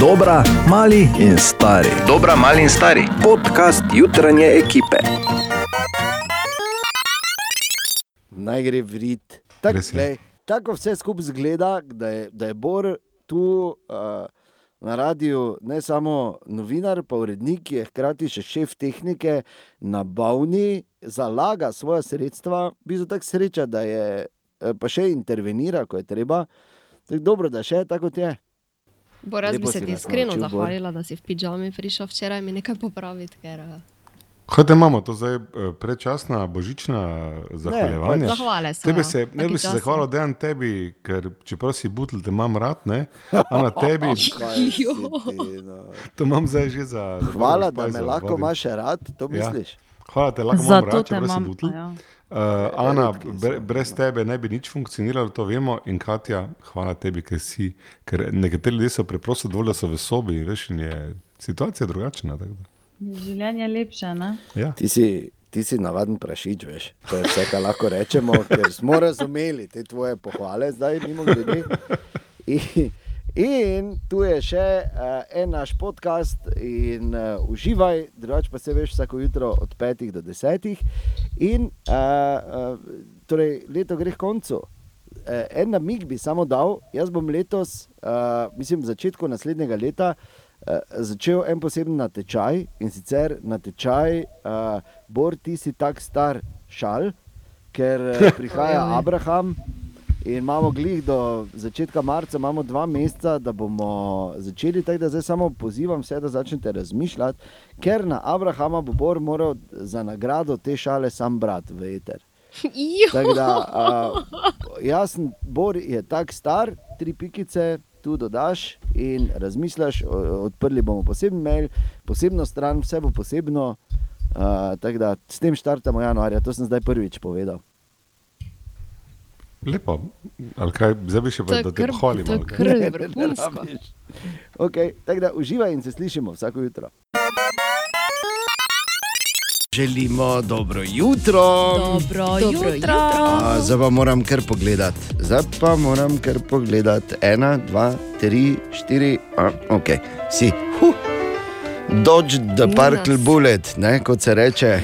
Dobra, mali in stari. Dobra, mali in stari. Podcast jutranje ekipe. naj gre v rit. Tak, Res je. glej, tako vse skupaj zgleda, da je, da je Bor tu uh, na radiju ne samo novinar, pa urednik, je hkrati še šef tehnike na Bavni, zalaga svoje sredstva, bil tako sreča, da je eh, pa še intervenira, ko je treba. Tako dobro, da še tako je. Bo raz bi se ti iskreno Bor. zahvalila, da si v pižami prišel včeraj mi nekaj popraviti, ker eh, Kaj imamo, to zdaj eh, predčasna božična zahvaljevanja? zahvale so. Tebe ja, se, ne bi se zahvalil, da je tebi, ker čeprav si butl, te imam rad, ne? a na tebi, ti, no. to imam zdaj že za. Hvala, da me lahko imaš rad, to Ja. misliš. Hvala, te lahko imam rad, čeprav si butl. Ja. Uh, Ana, bre, brez tebe ne bi nič funkcioniralo, to vemo. In Katja, hvala tebi, ker si. Ker nekateri ljudje so preprosto dovolj, da so v sobi, in je situacija drugačna. Življenje je lepše. Ne? Ja. Ti si, ti si navaden prašič, veš. To je vse, kar lahko rečemo, ker smo razumeli te tvoje pohvale, zdaj mimo grede. In, in tu je še uh, en naš podcast, in uh, uživaj, drugače pa se veš vsako jutro od 5 do 10. In uh, uh, torej, leto gre k koncu. Uh, en namig bi samo dal, jaz bom letos, uh, mislim, začetku naslednjega leta. Uh, začel en poseben natečaj in sicer natečaj, uh, Bor, ti si tak star šal, ker uh, prihaja. Abraham in imamo glih do začetka marca, imamo dva meseca, da bomo začeli. Tako da zdaj samo pozivam vse, da začnete razmišljati, ker na Abrahama bo Bor moral za nagrado te šale sam brat v eter. Tako da, uh, jasen, Bor je tako star, tri pikice. Tu dodaš in razmišljaš, odprli bomo poseben mail, posebno stran, vse bo posebno. Uh, tako da s tem štartamo januarja, to sem zdaj prvič povedal. Lepo, ali kaj, zdaj bi še je da te pohvalim. to je vrhunsko. Okay, tako da uživaj in se slišimo vsako jutro. Želimo dobro jutro. Dobro, Dobro jutro. A, Zdaj pa moram kar pogledati. Zdaj pa moram kar pogledati. Ena, dva, tri, štiri, a, ok, si. Huh. Dodge the nas. bullet, ne, kot se reče.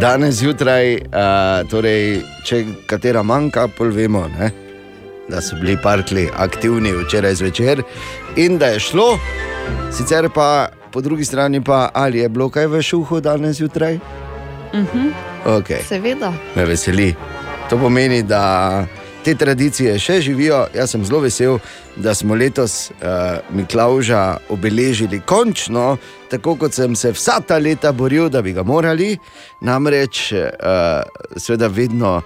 Danes zjutraj, uh, torej, če katera manjka, pol vemo, ne, da so bili parkli aktivni včeraj zvečer in da je šlo. Sicer pa po drugi strani, pa, ali je bilo kaj v šuhu danes zjutraj? Mhm. Okay Seveda. me veseli. To pomeni, da te tradicije še živijo. Jaz sem zelo vesel, da smo letos uh, Miklauža obeležili končno, tako kot sem se vsa ta leta boril, da bi ga morali. Namreč, uh, seveda, vedno.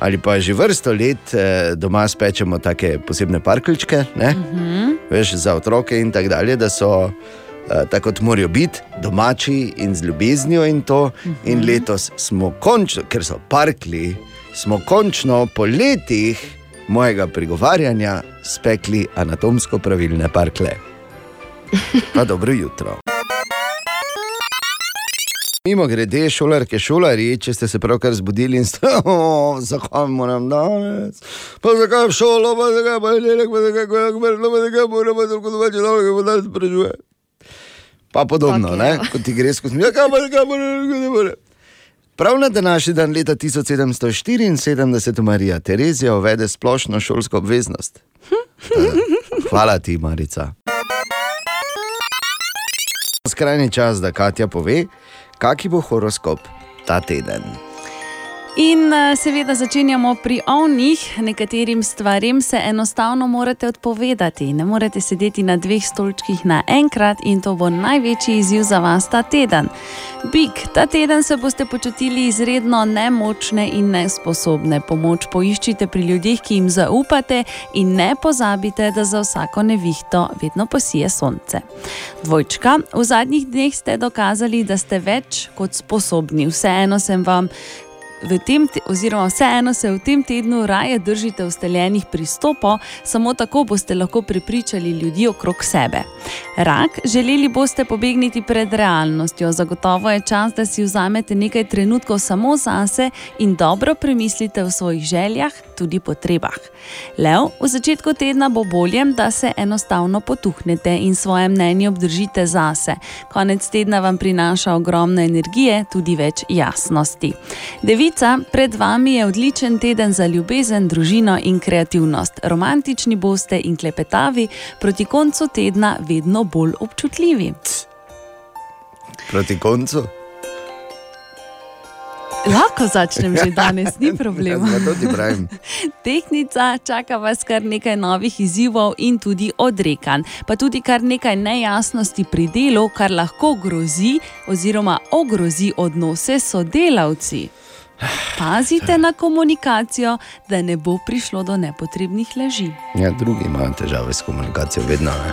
Ali pa že vrsto let eh, doma spečemo take posebne parkličke, uh -huh. veš, za otroke in tako dalje, da so eh, tako kot morajo biti, domači in z ljubeznijo in to. Uh -huh. In letos smo končno, ker so parkli, smo končno po letih mojega prigovarjanja spekli anatomsko pravilne parkle. Pa dobro jutro. Mimo grede, šolarke, šolari, če ste se pravkar zbudili in ste, oh, zakaj moram danes, pa zakaj v šolo, pa zakaj pa je delek, pa zakaj je kmerno, pa zakaj moram, pa tako domače dolgo, pa danes sprašuje. Pa podobno, Tako ne, je. kot ti gre skozi, ja, kaj pa, kaj pa, kaj pa. Prav na današnji dan leta 1774 Marija Terezija uvede splošno šolsko obveznost. Hvala ti, Marica. Skrajni čas, da Katja pove, kakšen bo horoskop ta teden. In eh, seveda začenjamo pri ovnih, nekaterim stvarem se enostavno morate odpovedati. Ne morete sedeti na dveh stolčkih naenkrat in to bo največji izziv za vas ta teden. Big, ta teden se boste počutili izredno nemočne in nesposobne. Pomoč poiščite pri ljudeh, ki jim zaupate, in ne pozabite, da za vsako nevihto vedno posije sonce. Dvojčka, v zadnjih dneh ste dokazali, da ste več kot sposobni. Vseeno sem vam v tem, te- oziroma vseeno se v tem tednu raje držite ustaljenih pristopov, samo tako boste lahko prepričali ljudi okrog sebe. Rak, želeli boste pobegniti pred realnostjo, zagotovo je čas, da si vzamete nekaj trenutkov samo zase in dobro premislite o svojih željah, tudi potrebah. Lev, v začetku tedna bo bolje, da se enostavno potuhnete in svoje mnenje obdržite zase. Konec tedna vam prinaša ogromno energije, tudi več jasnosti. Devica, pred vami je odličen teden za ljubezen, družino in kreativnost. Romantični boste in klepetavi, proti koncu tedna vedno bolj občutljivi. Proti koncu. Lahko začnem že danes, ni problema. Ti pravim. Tehnica čaka vas kar nekaj novih izzivov in tudi odrekanj, pa tudi kar nekaj nejasnosti pri delu, kar lahko grozi oziroma ogrozi odnose s sodelavci. Pazite na komunikacijo, da ne bo prišlo do nepotrebnih laži. Ja, drugi imajo težave s komunikacijo, vedno. Ne?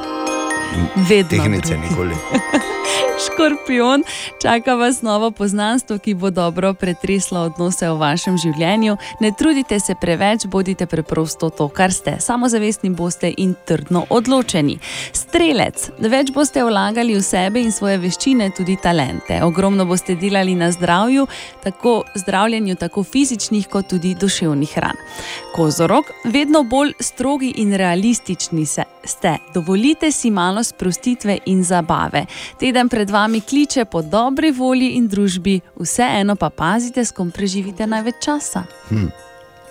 Vedno. Tehnice nikoli. Škorpion, čaka vas novo poznanstvo, ki bo dobro pretreslo odnose v vašem življenju. Ne trudite se preveč, bodite preprosto to, kar ste. Samozavestni boste in trdno odločeni. Strelec, več boste vlagali v sebe in svoje veščine, tudi talente. Ogromno boste delali na zdravju, tako zdravljenju tako fizičnih kot tudi duševnih ran. Kozorog, vedno bolj strogi in realistični ste. Dovolite si malo sprostitve in zabave. Teden pred vami kliče po dobri volji in družbi, vseeno pa pazite, s kom preživite največ časa.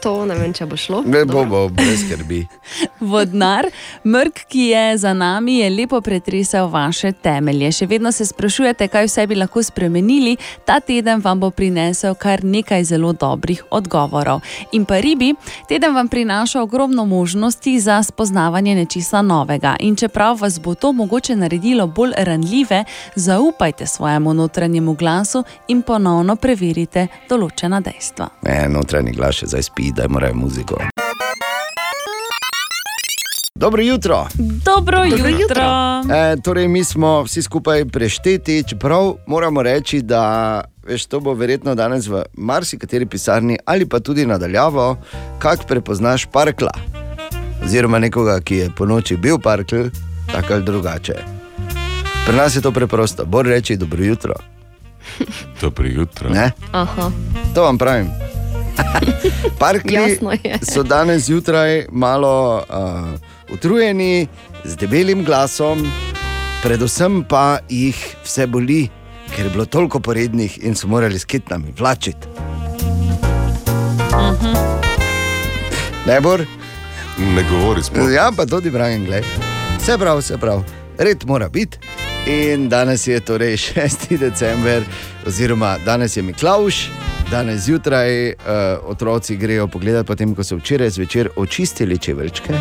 To ne vem, če bo šlo. Ne bo, bo, brez skrbi. Vodnar, mrk, ki je za nami, je lepo pretresel vaše temelje. Še vedno se sprašujete, kaj vse bi lahko spremenili, ta teden vam bo prinesel kar nekaj zelo dobrih odgovorov. In pa ribi, teden vam prinaša ogromno možnosti za spoznavanje nečesa novega. In čeprav vas bo to mogoče naredilo bolj ranljive, zaupajte svojemu notranjemu glasu in ponovno preverite določena dejstva. Ne, notranji glas še zdaj spi, da morajo muziko. Dobro jutro. Dobro, jutro! jutro. E, torej, mi smo vsi skupaj prešteti, čeprav moramo reči, da veš, to bo verjetno danes v marsikateri pisarni ali pa tudi nadaljavo, kako prepoznaš parkla. Oziroma nekoga, ki je po noči bil parkl, tako ali drugače. Pri nas je to preprosto, bolj reči dobro jutro. Dobro jutro. To vam pravim. Je. so danes zjutraj malo uh, utrujeni, z debelim glasom, predvsem pa jih vse boli, ker je bilo toliko porednih in so morali s kitnami vlačiti. Ne bor? Ne govori sploh. Ja, pa tudi pravim, gledaj. Vse prav, vse prav, red mora biti. In danes je torej 6. december, oziroma danes je Miklauš, danes zjutraj uh, otroci grejo pogledat, potem ko so včeraj zvečer očistili čeveljčke.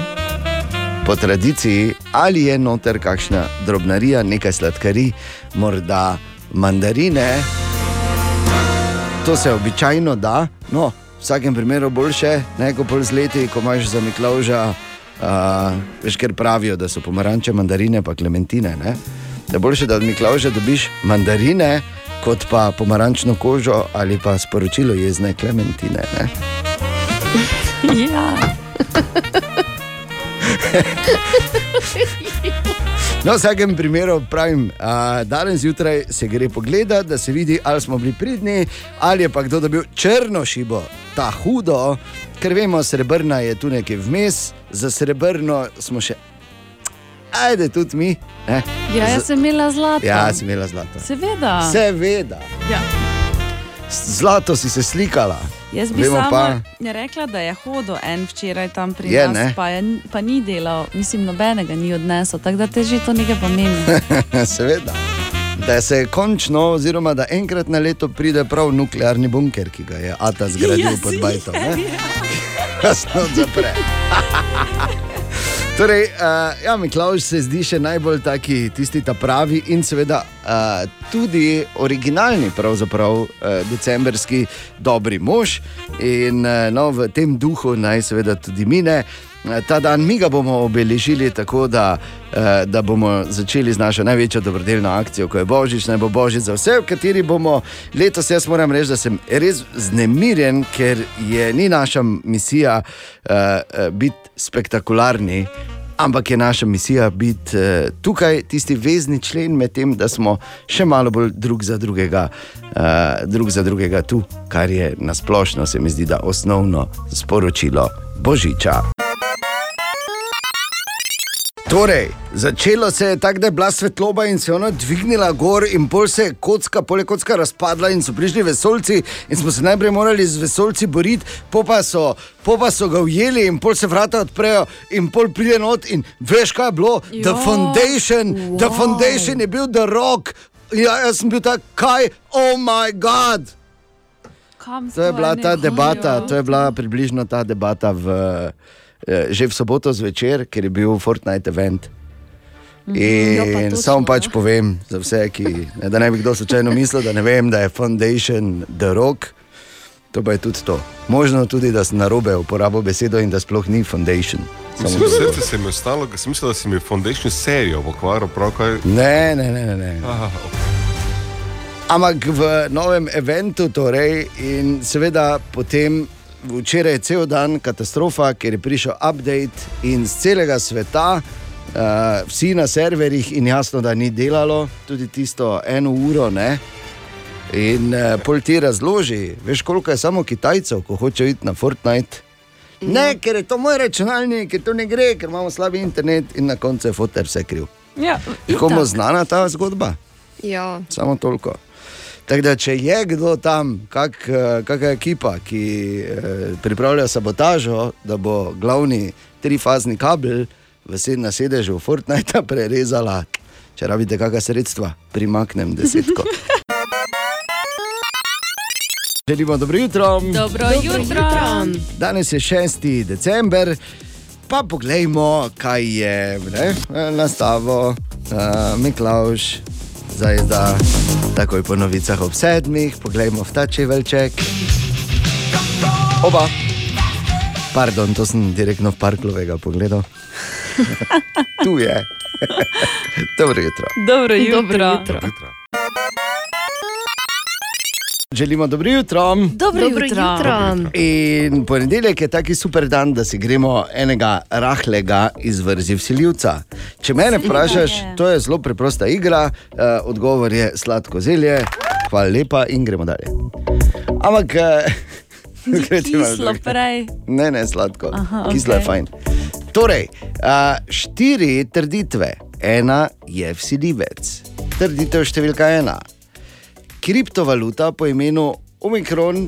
Po tradiciji, ali je noter kakšna drobnarija, nekaj sladkarij, morda mandarine. To se običajno da, no, v vsakem primeru boljše, ne kot pol z leti, ko imaš za Miklauža, uh, veš, ker pravijo, da so pomaranče, mandarine, pa klementine. Ne? Da boljše, da od Miklauža dobiš mandarine, kot pa pomarančno kožo ali pa sporočilo jezne klementine. Ne? Ja. No, v vsakem primeru pravim, a, danes zjutraj se gre pogledat, da se vidi, ali smo bili pridni, ali je pa kdo dobil črno šibo, ta hudo, ker vemo, srebrna je tu nekaj vmes, za srebrno smo še, ajde tudi mi. Ne? Ja, jaz sem imela zlato. Ja, si imela zlato. Seveda. Seveda, Ja. zlato si se slikala. Jaz bi Vemo sama pa- rekla, da je hodil en včeraj tam pri Je, nas, ne? pa, je, pa ni delal, mislim, nobenega ni odnesel, tako da te že to nekaj pomeni. Seveda. Da se končno, oziroma da enkrat na leto pride prav nuklearni bunker, ki ga je Ata zgradil Ja, pod Bajtom. Jasno, zapre. Torej, uh, ja, Miklaš se zdi še najbolj taki, tisti ta pravi in seveda uh, tudi originalni, pravzaprav uh, decembrski dobri mož. In uh, no, v tem duhu naj seveda tudi mine. eh, ta dan, mi ga bomo obeležili tako, da, eh, da bomo začeli z našo največjo dobrodelno akcijo, ko je Božič, naj bo Božič za vse, v kateri bomo letos. Jaz moram reči, da sem res znemirjen, ker je ni naša misija uh, biti spektakularni. Ampak je naša misija biti uh, tukaj, tisti vezni člen med tem, da smo še malo bolj drug za drugega, uh, drug za drugega tu, kar je nasplošno, se mi zdi, da osnovno sporočilo Božiča. Torej, začelo se je tako, da je bila svetloba in se je ona dvignila gor, in pol se je kocka, pol je kocka razpadla, in so prišli vesolci, in smo se najprej morali z vesolci boriti, po pa so, po pa so ga ujeli, in pol se vrata odprejo, in pol pride not, in veš, kaj je bilo? The Jo, Foundation, wow. The. Foundation je bil The Rock, ja, jaz sem bil tak, kaj, oh moj bog. To je bila ta debata, to je bila približno ta debata v, eh, že v soboto zvečer, ker je bil Fortnite event. Pa In točno, samo pač povem za vse, ki, ne, da ne bi kdo slučajno mislil, da ne vem, da je Foundation The Rock. To pa je tudi to. Možno tudi, da sem na robe uporabil besedo in da sploh ni Foundation. To. srce se mi je ostalo, ker sem mislil, da si mi Foundation serijo pokvaril, pravkar. Ne, ne, ne. ne, ne. Aha, Ampak v novem eventu, torej, in seveda potem včeraj je cel dan katastrofa, ker je prišel update in z celega sveta, uh, vsi na serverjih, in jasno, da ni delalo, tudi tisto eno uro. Ne? In uh, pol ti razloži, veš, koliko je samo Kitajcev, ko hočejo iti na Fortnite. Ne, ker je to moj računalnik, ker to ne gre, ker imamo slab internet in na koncu je fotor vse kriv. Ja, komu znana ta zgodba? Ja, Samo toliko. Tako da, če je kdo tam, kak, eh, kakšna ekipa, ki eh, pripravlja sabotažo, da bo glavni trifazni kabel v sed, na sedežu Fortnite prerezala, če rabite kakšna sredstva, primaknem desetko. Želimo dobro jutro. Dobro jutro. jutro. Danes je 6. december, pa poglejmo, kaj je ne, nastavo, uh, Miklaš, zdaj da takoj po novicah ob sedmih, poglejmo v ta čevelček. Oba. Pardon, to sem direktno v parklovega pogledal. tu je. Dobro jutro. Dobro jutro. Dobro jutro. jutro. Želimo dobro jutro. Dobro Dobro jutro. jutro. In ponedeljek je taki super dan, da si gremo enega rahlega izvrzi vsiljivca. Če me vprašaš, je. to je zelo preprosta igra, uh, odgovor je sladko zelje, hvala lepa in gremo dalje. Ampak, uh, Kislo prej. Ne, ne, sladko. Aha, Kislo je okej. fajn. Torej, uh, štiri trditve. Ena je vsiljivec. Trditev številka ena. Kriptovaluta po imenu Omikron,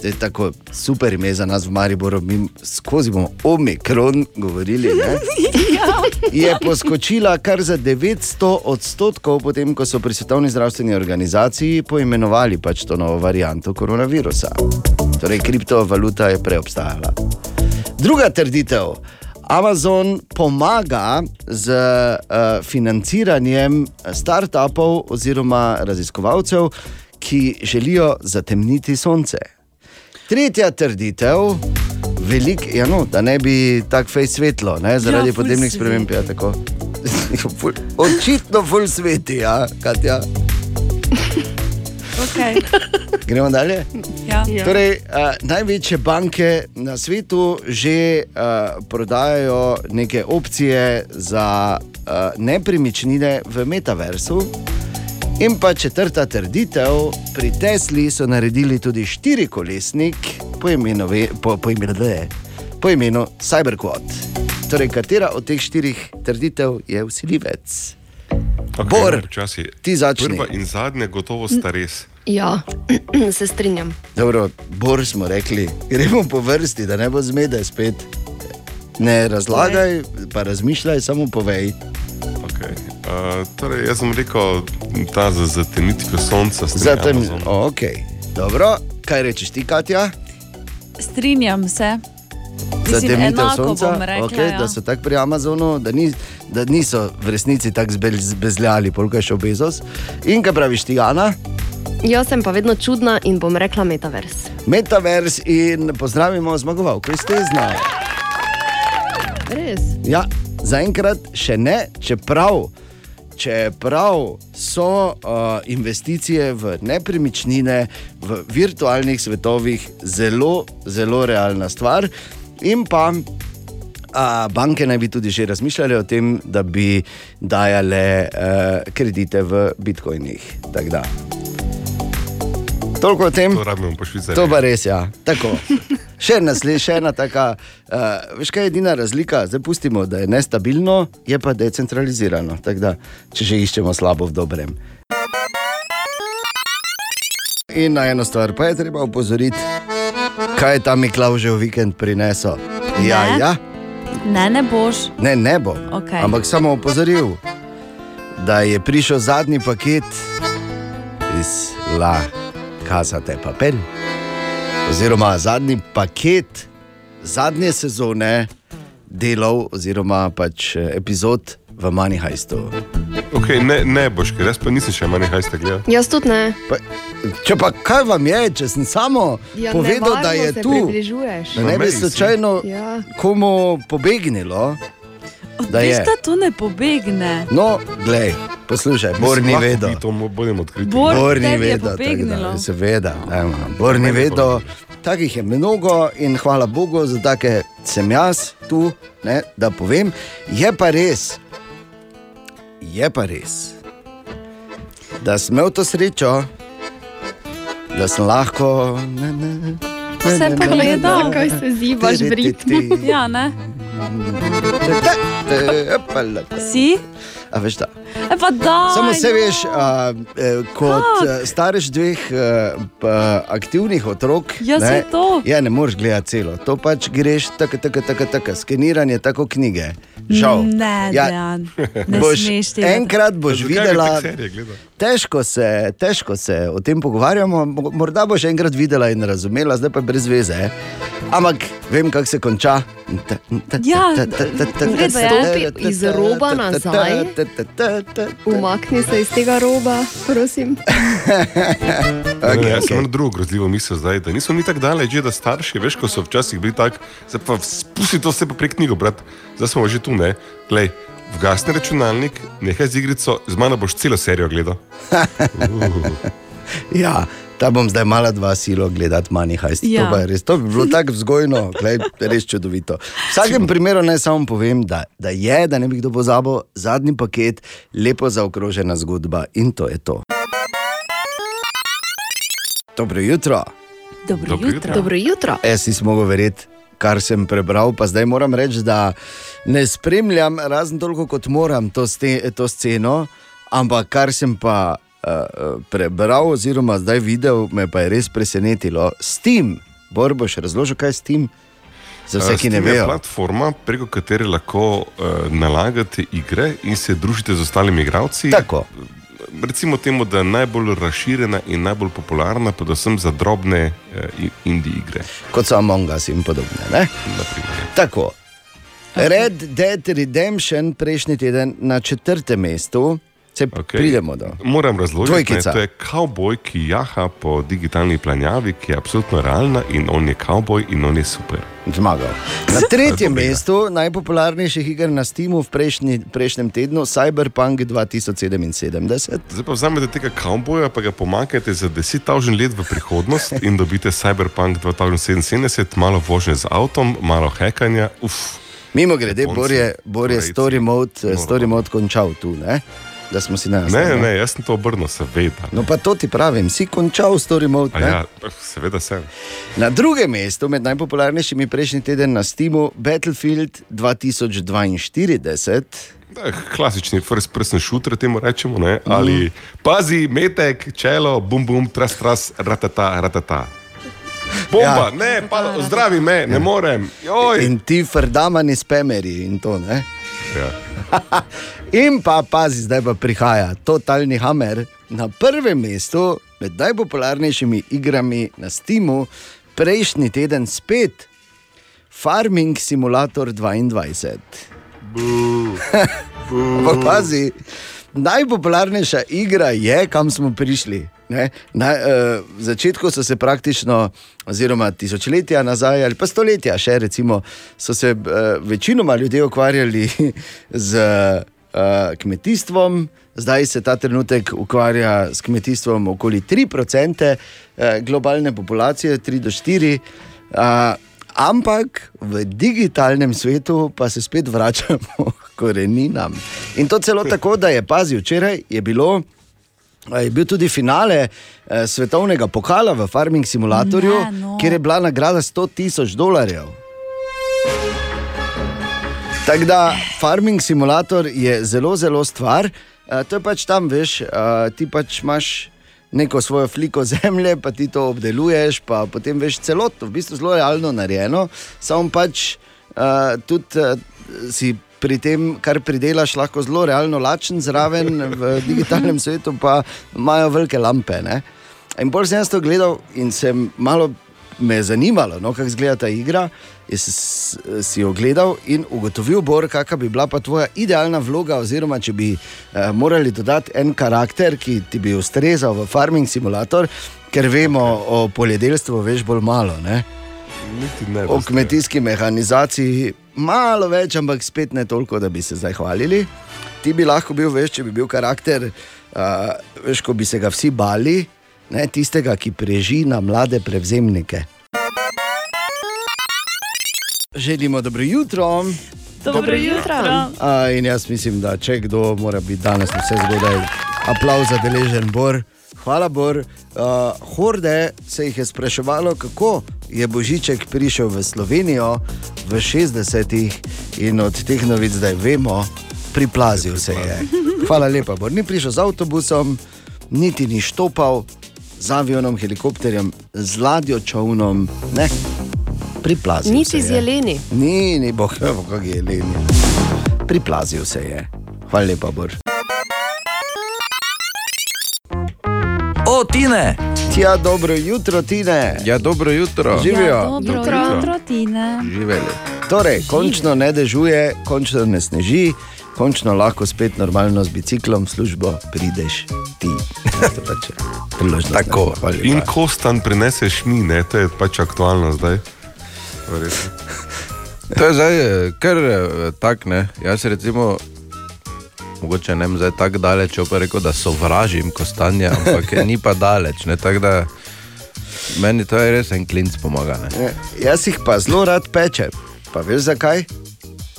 to je tako super ime za nas v Mariboru, mi skozi bomo Omikron govorili. Ne? Je poskočila kar za 900 odstotkov, potem ko so pri Svetovni zdravstveni organizaciji poimenovali pač to novo varianto koronavirusa. Torej, kriptovaluta je prej obstajala. Druga trditev. Amazon pomaga z uh, financiranjem startupov oziroma raziskovalcev, ki želijo zatemniti sonce. Tretja trditev, velik, ja no, da ne bi tako fej svetlo, ne, zaradi Ja, podnebnih sprememb. Ja, Očitno ful sveti, ja, Katja. Okay. Gremo dalje. Ja. Ja. Torej, uh, največje banke na svetu že uh, prodajajo neke opcije za uh, nepremičnine v metaversu. In pa četrta trditev, pri Tesli so naredili tudi štirikolesnik po imenu, po, po imenu, po imenu Cyberquad. Torej, katera od teh štirih trditev je usiljivec? Bor, no, počasi. ti začni. Prva in zadnja gotovo sta res. Ja, se strinjam. Dobro, Bor smo rekli, gremo po vrsti, da ne bo zmede spet. Ne razlagaj, pa razmišljaj, samo povej. Okay. Uh, torej, jaz sem rekel, ta za zatemnitve sonca. s tem Zatem, Amazonom. ok, dobro, kaj rečeš ti, Katja? Strinjam se. Zatemnitev sonca, rekla, okay, ja. da so tako pri Amazonu, da, ni, da niso v resnici tako zbezljali, polk je šel Bezos. In kaj praviš ti, Ana? Jaz sem pa vedno čudna in bom rekla metavers. Metavers in pozdravimo zmagovalko iz te znaje. Res. Ja, zaenkrat še ne, čeprav, čeprav so uh, investicije v nepremičnine, v virtualnih svetovih zelo, zelo realna stvar. In pa a, banke naj bi tudi že razmišljale o tem, da bi dajale uh, kredite v bitcoinih. Tako da. Toliko o tem. To rabimo po Švicariji. To pa res, ja. Tako. Še ena, sle- še ena taka, uh, veš kaj je edina razlika, zdaj pustimo, da je nestabilno, je pa decentralizirano. Tako da, če že iščemo slabo v dobrem. In na eno stvar pa je treba opozoriti, kaj je ta Miklaužev vikend prinesel. Ja, Ne. ja, Ne, ne boš. ne, ne bo. Okej. Ampak samo opozoril, da je prišel zadnji paket iz La Casa de Papel, oziroma zadnji paket zadnje sezone delov, oziroma pač eh, epizod v Manihajstu. Okay, ne, ne boš, ker jaz pa nisem še manj hajste gledal. Jaz tudi ne. Pa, če pa kaj vam je, če sem samo Ja, povedal, da je tu, da ne bi slučajno Ja. komu pobegnilo. Da Veš, je. da to ne pobegne. No, glej, poslušaj, Bor ni vedel. To mo- budem odkriti. Bor- Bor ni vedel, da, seveda, dajmo, Bor ni vedel. Takih je mnogo in hvala Bogu, za take sem jaz tu, ne, da povem. Je pa res, je pa res, da sem imel to srečo, da sem lahko. Ne, ne, Vse pogledal. Zakaj se zivaš v ritmu? Ja, ne? Epala. Si? A veš da. E pa da. Samo se veš, a, e, kot a, starš dveh a, pa, aktivnih otrok. Ja, to. Ja, ne moreš gledati celo. To pač greš tako, tako, tako, tako. skeniranje, tako knjige. Žal. Ne, Ja, Dejan, ne boš, enkrat boš videla, težko se, težko se o tem pogovarjamo. mo- Morda boš enkrat videla in razumela, zdaj pa brez veze. Ampak vem, kako se konča. Ja. Stopi iz roba nazaj. Umakni se iz tega roba, prosim. Okay, Okay, jaz imel drugo grozljivo misel zdaj, da niso ni tako daleč, da starši, veš, ko so včasih bili tako, zdaj pa spusti to vse pa prek knjigo, brat, zdaj smo že tu, ne. Glej, vgasni računalnik, nehaj z igrico, z mano boš celo serijo gledal. Uh, Ja, ta bom zdaj mala dva silo gledati, manj hajst. Ja. To, res, to bi bilo tako vzgojno, glej, res čudovito. V vsakem primeru naj samo povem, da, da je, da ne bi kdo pozabil, zadnji paket, lepo zaokrožena zgodba in to je to. Dobro jutro. Dobro Dobro jutro. jutro. Dobro jutro. Jaz nisem mogel verjeti, kar sem prebral, pa zdaj moram reči, da ne spremljam, razen toliko kot moram, to, ste, to sceno, ampak kar sem pa uh, prebral, oziroma zdaj videl, me pa je res presenetilo. Steam, Bor boš razložil, kaj je Steam? Za vse, ki ne vejo. platforma, preko katere lahko uh, nalagate igre in se družite z ostalimi igralci. Tako. Recimo temu, da je najbolj razširjena in najbolj popularna, predvsem za drobne uh, indie igre. Kot so Among Us in podobne. Ne? naprimer. Tako. Red Dead Redemption prejšnji teden na četrtem mestu, se okay. Pridemo do. Moram razložiti, to je kavboj, ki jaha po digitalni planjavi, ki je absolutno realna in on je kavboj in on je super. Zmagal. Na tretjem mestu najpopularnejših iger na Steamu v prejšnji, prejšnjem tednu Cyberpunk 2077. Zdaj pa vzamete tega kavboja, pa ga pomakajte za 10.000 let v prihodnost in dobite Cyberpunk 2077, malo vožnje z avtom, malo hekanja. Uf, Mimo grede, Bor je, Bor je story, mode, story mode končal tu, ne? Da smo si na ne, ne, jaz sem to obrnil, seveda. No, pa to ti pravim, si končal story mode. A ne? Ja, seveda sem. Na drugem mestu, med najpopularnejšimi prejšnji teden na Steamu, Battlefield 2042. Da, klasični first person shooter, temu rečemo. Ne? Ali pazi, metek, čelo, bum bum, tras tras, ratata, ratata. Bomba, ja. ne, pa, zdravi me, ne morem. Joj. In ti frdamani spameri in to. Ne? Ja. In pa pazi, zdaj pa prihaja totalni hammer na prvem mestu med najpopularnejšimi igrami na Steamu, prejšnji teden spet Farming Simulator 22. Ampak pazi, najpopularnejša igra je, kam smo prišli. Ne, na, uh, začetku so se praktično, oziroma tisočletja nazaj, ali pa stoletja, še recimo, so se uh, večinoma ljudje ukvarjali z uh, kmetijstvom, zdaj se ta trenutek ukvarja s kmetijstvom okoli 3% uh, globalne populacije, 3 do 4. Uh, ampak v digitalnem svetu pa se spet vračamo k koreninam. In to celo tako, da je pazil, včeraj je bilo. Je bil tudi finale eh, svetovnega pokala v Farming Simulatorju, Ne, no. kjer je bila nagrada 100 tisoč dolarjev. Tako da Farming Simulator je zelo, zelo stvar. Eh, to je pač tam, veš, eh, ti pač imaš neko svojo fliko zemlje, pa ti to obdeluješ, pa potem veš celotno, v bistvu zelo realno narejeno, samo pač eh, tudi eh, si pri tem, kar pridelaš, lahko zelo realno lačen zraven, v digitalnem svetu pa imajo velike lampe. Ne? In bolj sem jaz to gledal in sem malo me je zanimalo, no, kako izgleda ta igra. Jaz si jo gledal in ugotovil, Bor, kakšna bi bila pa tvoja idealna vloga, oziroma če bi eh, morali dodati en karakter, ki ti bi ustrezal v farming simulator, ker vemo o poljedelstvu, veš bolj malo. Ne? Ne. O kmetijski mehanizaciji malo več, ampak spet ne toliko, da bi se zdaj hvalili. Ti bi lahko bil, veš, če bi bil karakter, uh, veš, ko bi se ga vsi bali, ne, tistega, ki preži na mlade prevzemnike. Želimo dobro jutro. Dobro jutro. A, in jaz mislim, da če kdo mora biti danes vse zgodaj, aplauz za deležen Bor. Hvala, Bor. Uh, horde se jih je spraševalo, kako je Božiček prišel v Slovenijo v 60-ih in od teh novic zdaj vemo, priplazil se je. Hvala lepa, Bor. Ni prišel z avtobusom, niti ni štopal z avionom, helikopterjem, z ladjo, čovnom. Ne. Priplazil Niti se z je. jeleni. Ni, ni boh, kako je len. Priplazil se je. Hvala lepa, Bor. O, Tine! Tja, dobro jutro, Tine. Ja, dobro jutro. Živijo. Ja, dobro Jutro. jutro, Tine. Živeli. Torej, končno ne dežuje, končno ne sneži, končno lahko spet normalno z biciklom v službo prideš ti. To pač je priložnost? Tako. Hvala. In kostan prineseš mi, ne, to je pač aktualno zdaj. Verjetno. To je zdaj eh, kar eh, tak, ne. Jaz recimo, mogoče ne zdaj tako daleč, če pa rekel, da sovražim kostanje, ampak ni pa daleč, ne. Tako da meni to je res en klinc pomaga, ne. Ne, Jaz jih pa zelo rad pečem. Pa veš zakaj?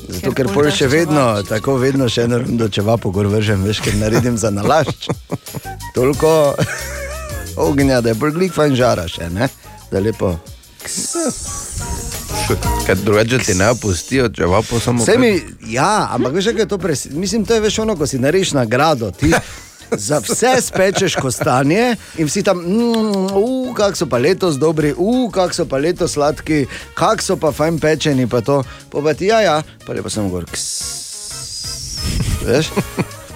Zato, Ker ker pol še vedno, čevapič. tako vedno še eno rundo čevapo gor vržem, veš, ker naredim za nalašč. Toliko ognja, da je bolj glik fan žara še, ne? Da lepo. Ker drugače ti ne opustijo, če vapo samo. Vse mi, ja, ampak veš, kaj je to pres... Mislim, to je veš ono, ko si narediš nagrado. Ti za vse spečeš kostanje in vsi tam, mm, uh, kako so pa letos dobri, uh, kako so pa letos sladki, kako so pa fajn pečeni, pa to. Pa, pa ti, ja, ja, pa lepo sem gor. Ks. Veš?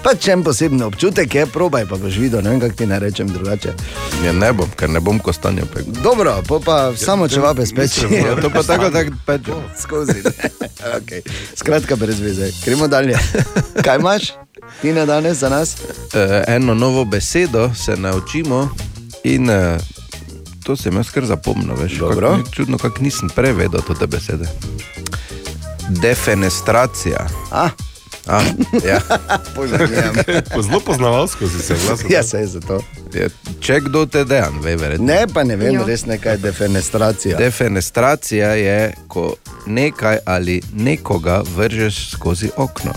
Pa če en poseben občutek je, probaj pa boš videl, ne vem, kako ti ne rečem drugače. Ja, ne bom, ker ne bom kostanja pekel. Dobro, pa, pa samo če vabe speči. Ja, to pa tako tako peče. skozi. okay. Skratka, brez veze. Gremo dalje. Kaj imaš, ti na danes za nas? Eh, eno novo besedo se naučimo in eh, to sem jaz kar zapomnil. Veš, Dobro. Kak, ni čudno, kako nisem prevedel te besede. Defenestracija. Ah, Ah, ja. Zelo poznavalsko si se glasil. Ja, se je za to. Je, če kdo te dejan, ve verjetno. Ne, pa ne vem, Jo. res nekaj je defenestracija. Defenestracija je, ko nekaj ali nekoga vržeš skozi okno.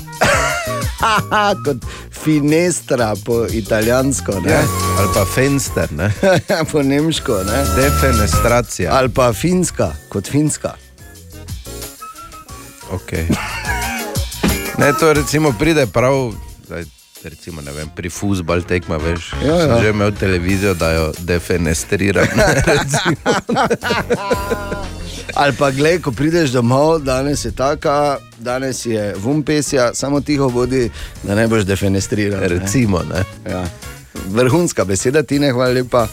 Haha, kot finestra po italijansko, ne? Ja. Ali pa fenster, ne? po nemško, ne? Defenestracija. ali pa finska, kot finska. Okay. Ne, to recimo pride prav, zdaj, recimo, ne vem, pri fusbal tekma, veš. Ja, ja. Sem že imel televizijo, da jo defenestriram. Ali pa gled, ko prideš domov, danes je taka, danes je vumpesja, samo tiho vodi, da ne boš defenestriral. ne. recimo, ne. Ja. Vrhunska beseda, ti ne hvala lepa.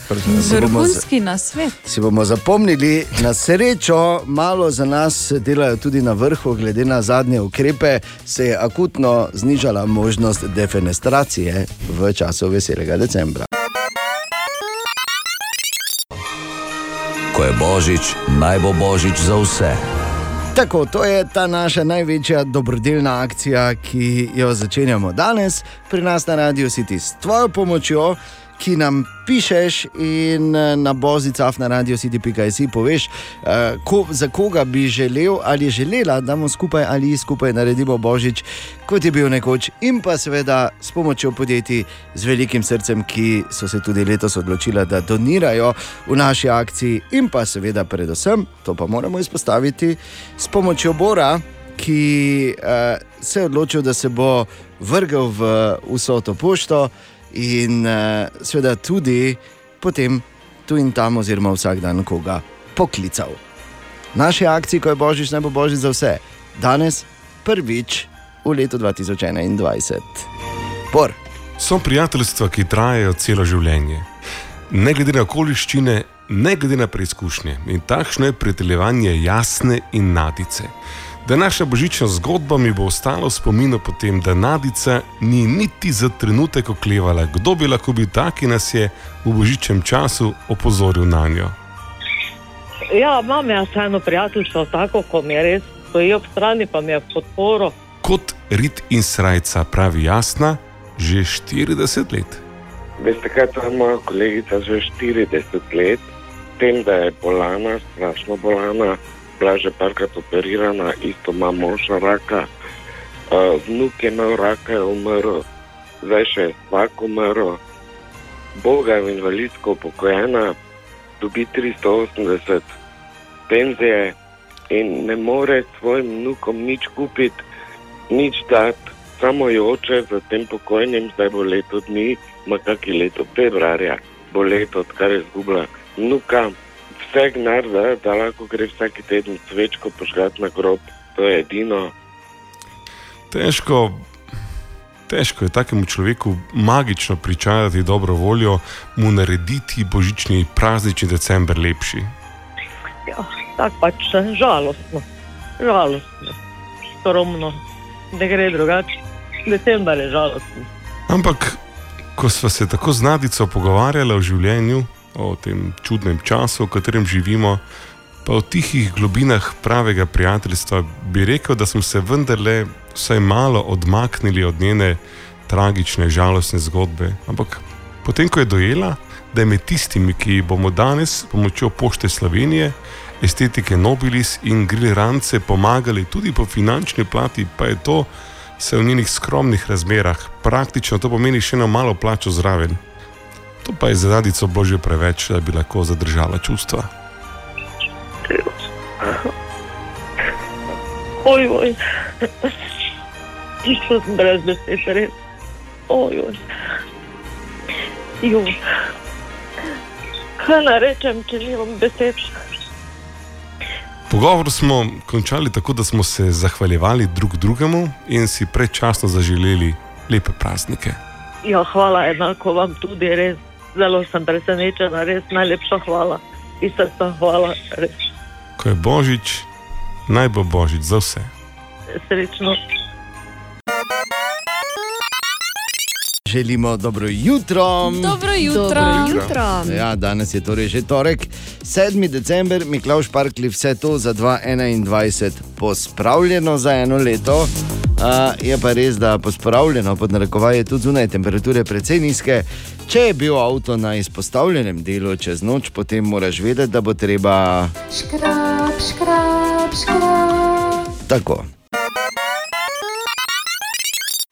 Vrhunski na svet. Si bomo zapomnili, na srečo malo za nas delajo tudi na vrhu, glede na zadnje ukrepe, se je akutno znižala možnost defenestracije v času veselega decembra. Ko je božič, naj bo božič za vse Tako, to je ta naša največja dobrodelna akcija, ki jo začenjamo danes pri nas na Radio City. S tvojo pomočjo ki nam pišeš in eh, na bozicah na radio city.js poveš, uh, ko, za koga bi želel ali želela, da mu skupaj ali skupaj naredimo božič, kot je bil nekoč, in pa seveda s pomočjo podjetij z velikim srcem, ki so se tudi letos odločila, da donirajo v naši akciji, in pa seveda predvsem, to pa moramo izpostaviti, s pomočjo Bora. Ki uh, se je odločil, da se bo vrgel v vso to pošto, in uh, seveda tudi potem tu in tam, oziroma vsak dan koga poklical. Naše akcije, ko je božič, naj bo božič za vse, danes prvič v letu 2021. Por. So prijateljstva, ki trajajo celo življenje, ne glede na okoliščine, ne glede na preizkušnje. In takšno je prijateljevanje jasne in nadice. Da naša božična zgodba mi bo ostala v spominu po tem, da Nadica ni niti za trenutek oklevala, kdo bi lahko bil ta, ki nas je v božičnem času opozoril na njo. Ja, imam jaz eno prijateljstvo, tako kot mi je res, stoji ob strani, pa mi je podporo. Kot rit in srca pravi jasna, že 40 let. Veste, kaj je moja kolegica že 40 let, tem, da je bolana, strašno bolana bila že parkrat operirana, isto ima moža raka. Vnuk je imel raka, je umrl, zdaj še je vsak umrl. Boga je invalidsko upokojena, dobi 380 penzije in ne more svojim vnukom nič kupiti, nič dati, samo jo oče za tem pokojnim, zdaj bo leto dni, ima kaki leto februarja, bo leto, odkar je zgubila vnuka vse gnar, da, da lahko gre vsak teden svečko požgati na grob, to je edino. Težko, težko je takemu človeku magično pričarati dobro voljo, mu narediti božični praznični decembr lepši. Ja, tako pač žalostno, žalostno, skromno, da gre drugače. Decembr je žalostno. Ampak, ko smo se tako z Nadico pogovarjali o življenju, o tem čudnem času, v katerem živimo, pa v tihih globinah pravega prijateljstva, bi rekel, da smo se vendarle vsaj malo odmaknili od njene tragične, žalostne zgodbe. Ampak potem, ko je dojela, da je med tistimi, ki bomo danes s pomočjo pošte Slovenije, estetike Nobilis in Grillerance pomagali tudi po finančni plati, pa je to. Se v njenih skromnih razmerah, praktično to pomeni še eno malo plačo zraven. To pa je za radico božje preveč, da bi lahko zadržala čustva. Oj, oj, tisto sem brez besed, res. Oj, oj. Joj. Kaj naj rečem, če nimam besed? Pogovor smo končali tako, da smo se zahvaljevali drug drugemu in si predčasno zaželeli lepe praznike. Ja, hvala enako vam tudi, res zelo sem presenečena, res najlepša hvala. Iz srca hvala. Res. Ko je božič, naj bo božič za vse. Srečno. Želimo dobro jutro. Dobro jutro. Dobro jutro. Ja, danes je torej že torek, 7. december, Miklaš Parkli, vse to za 2021 pospravljeno za eno leto. Uh, je pa res, da pospravljeno pod narekovaje tudi zunaj temperature precej nizke. Če je bil avto na izpostavljenem delu čez noč, potem moraš vedeti, da bo treba. Škrab, škrab, škrab. Tako.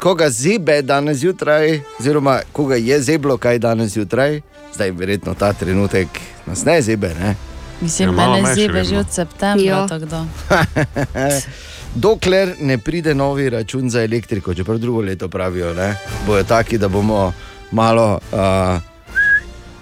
Koga zebe danes zjutraj, oziroma koga je zeblo kaj danes zjutraj, zdaj verjetno ta trenutek nas ne zebe. Ne? Mislim, Ja, da še zebe že od septembra. Dokler ne pride novi račun za elektriko, čeprav drugo leto pravijo, ne, bojo taki, da bomo malo uh,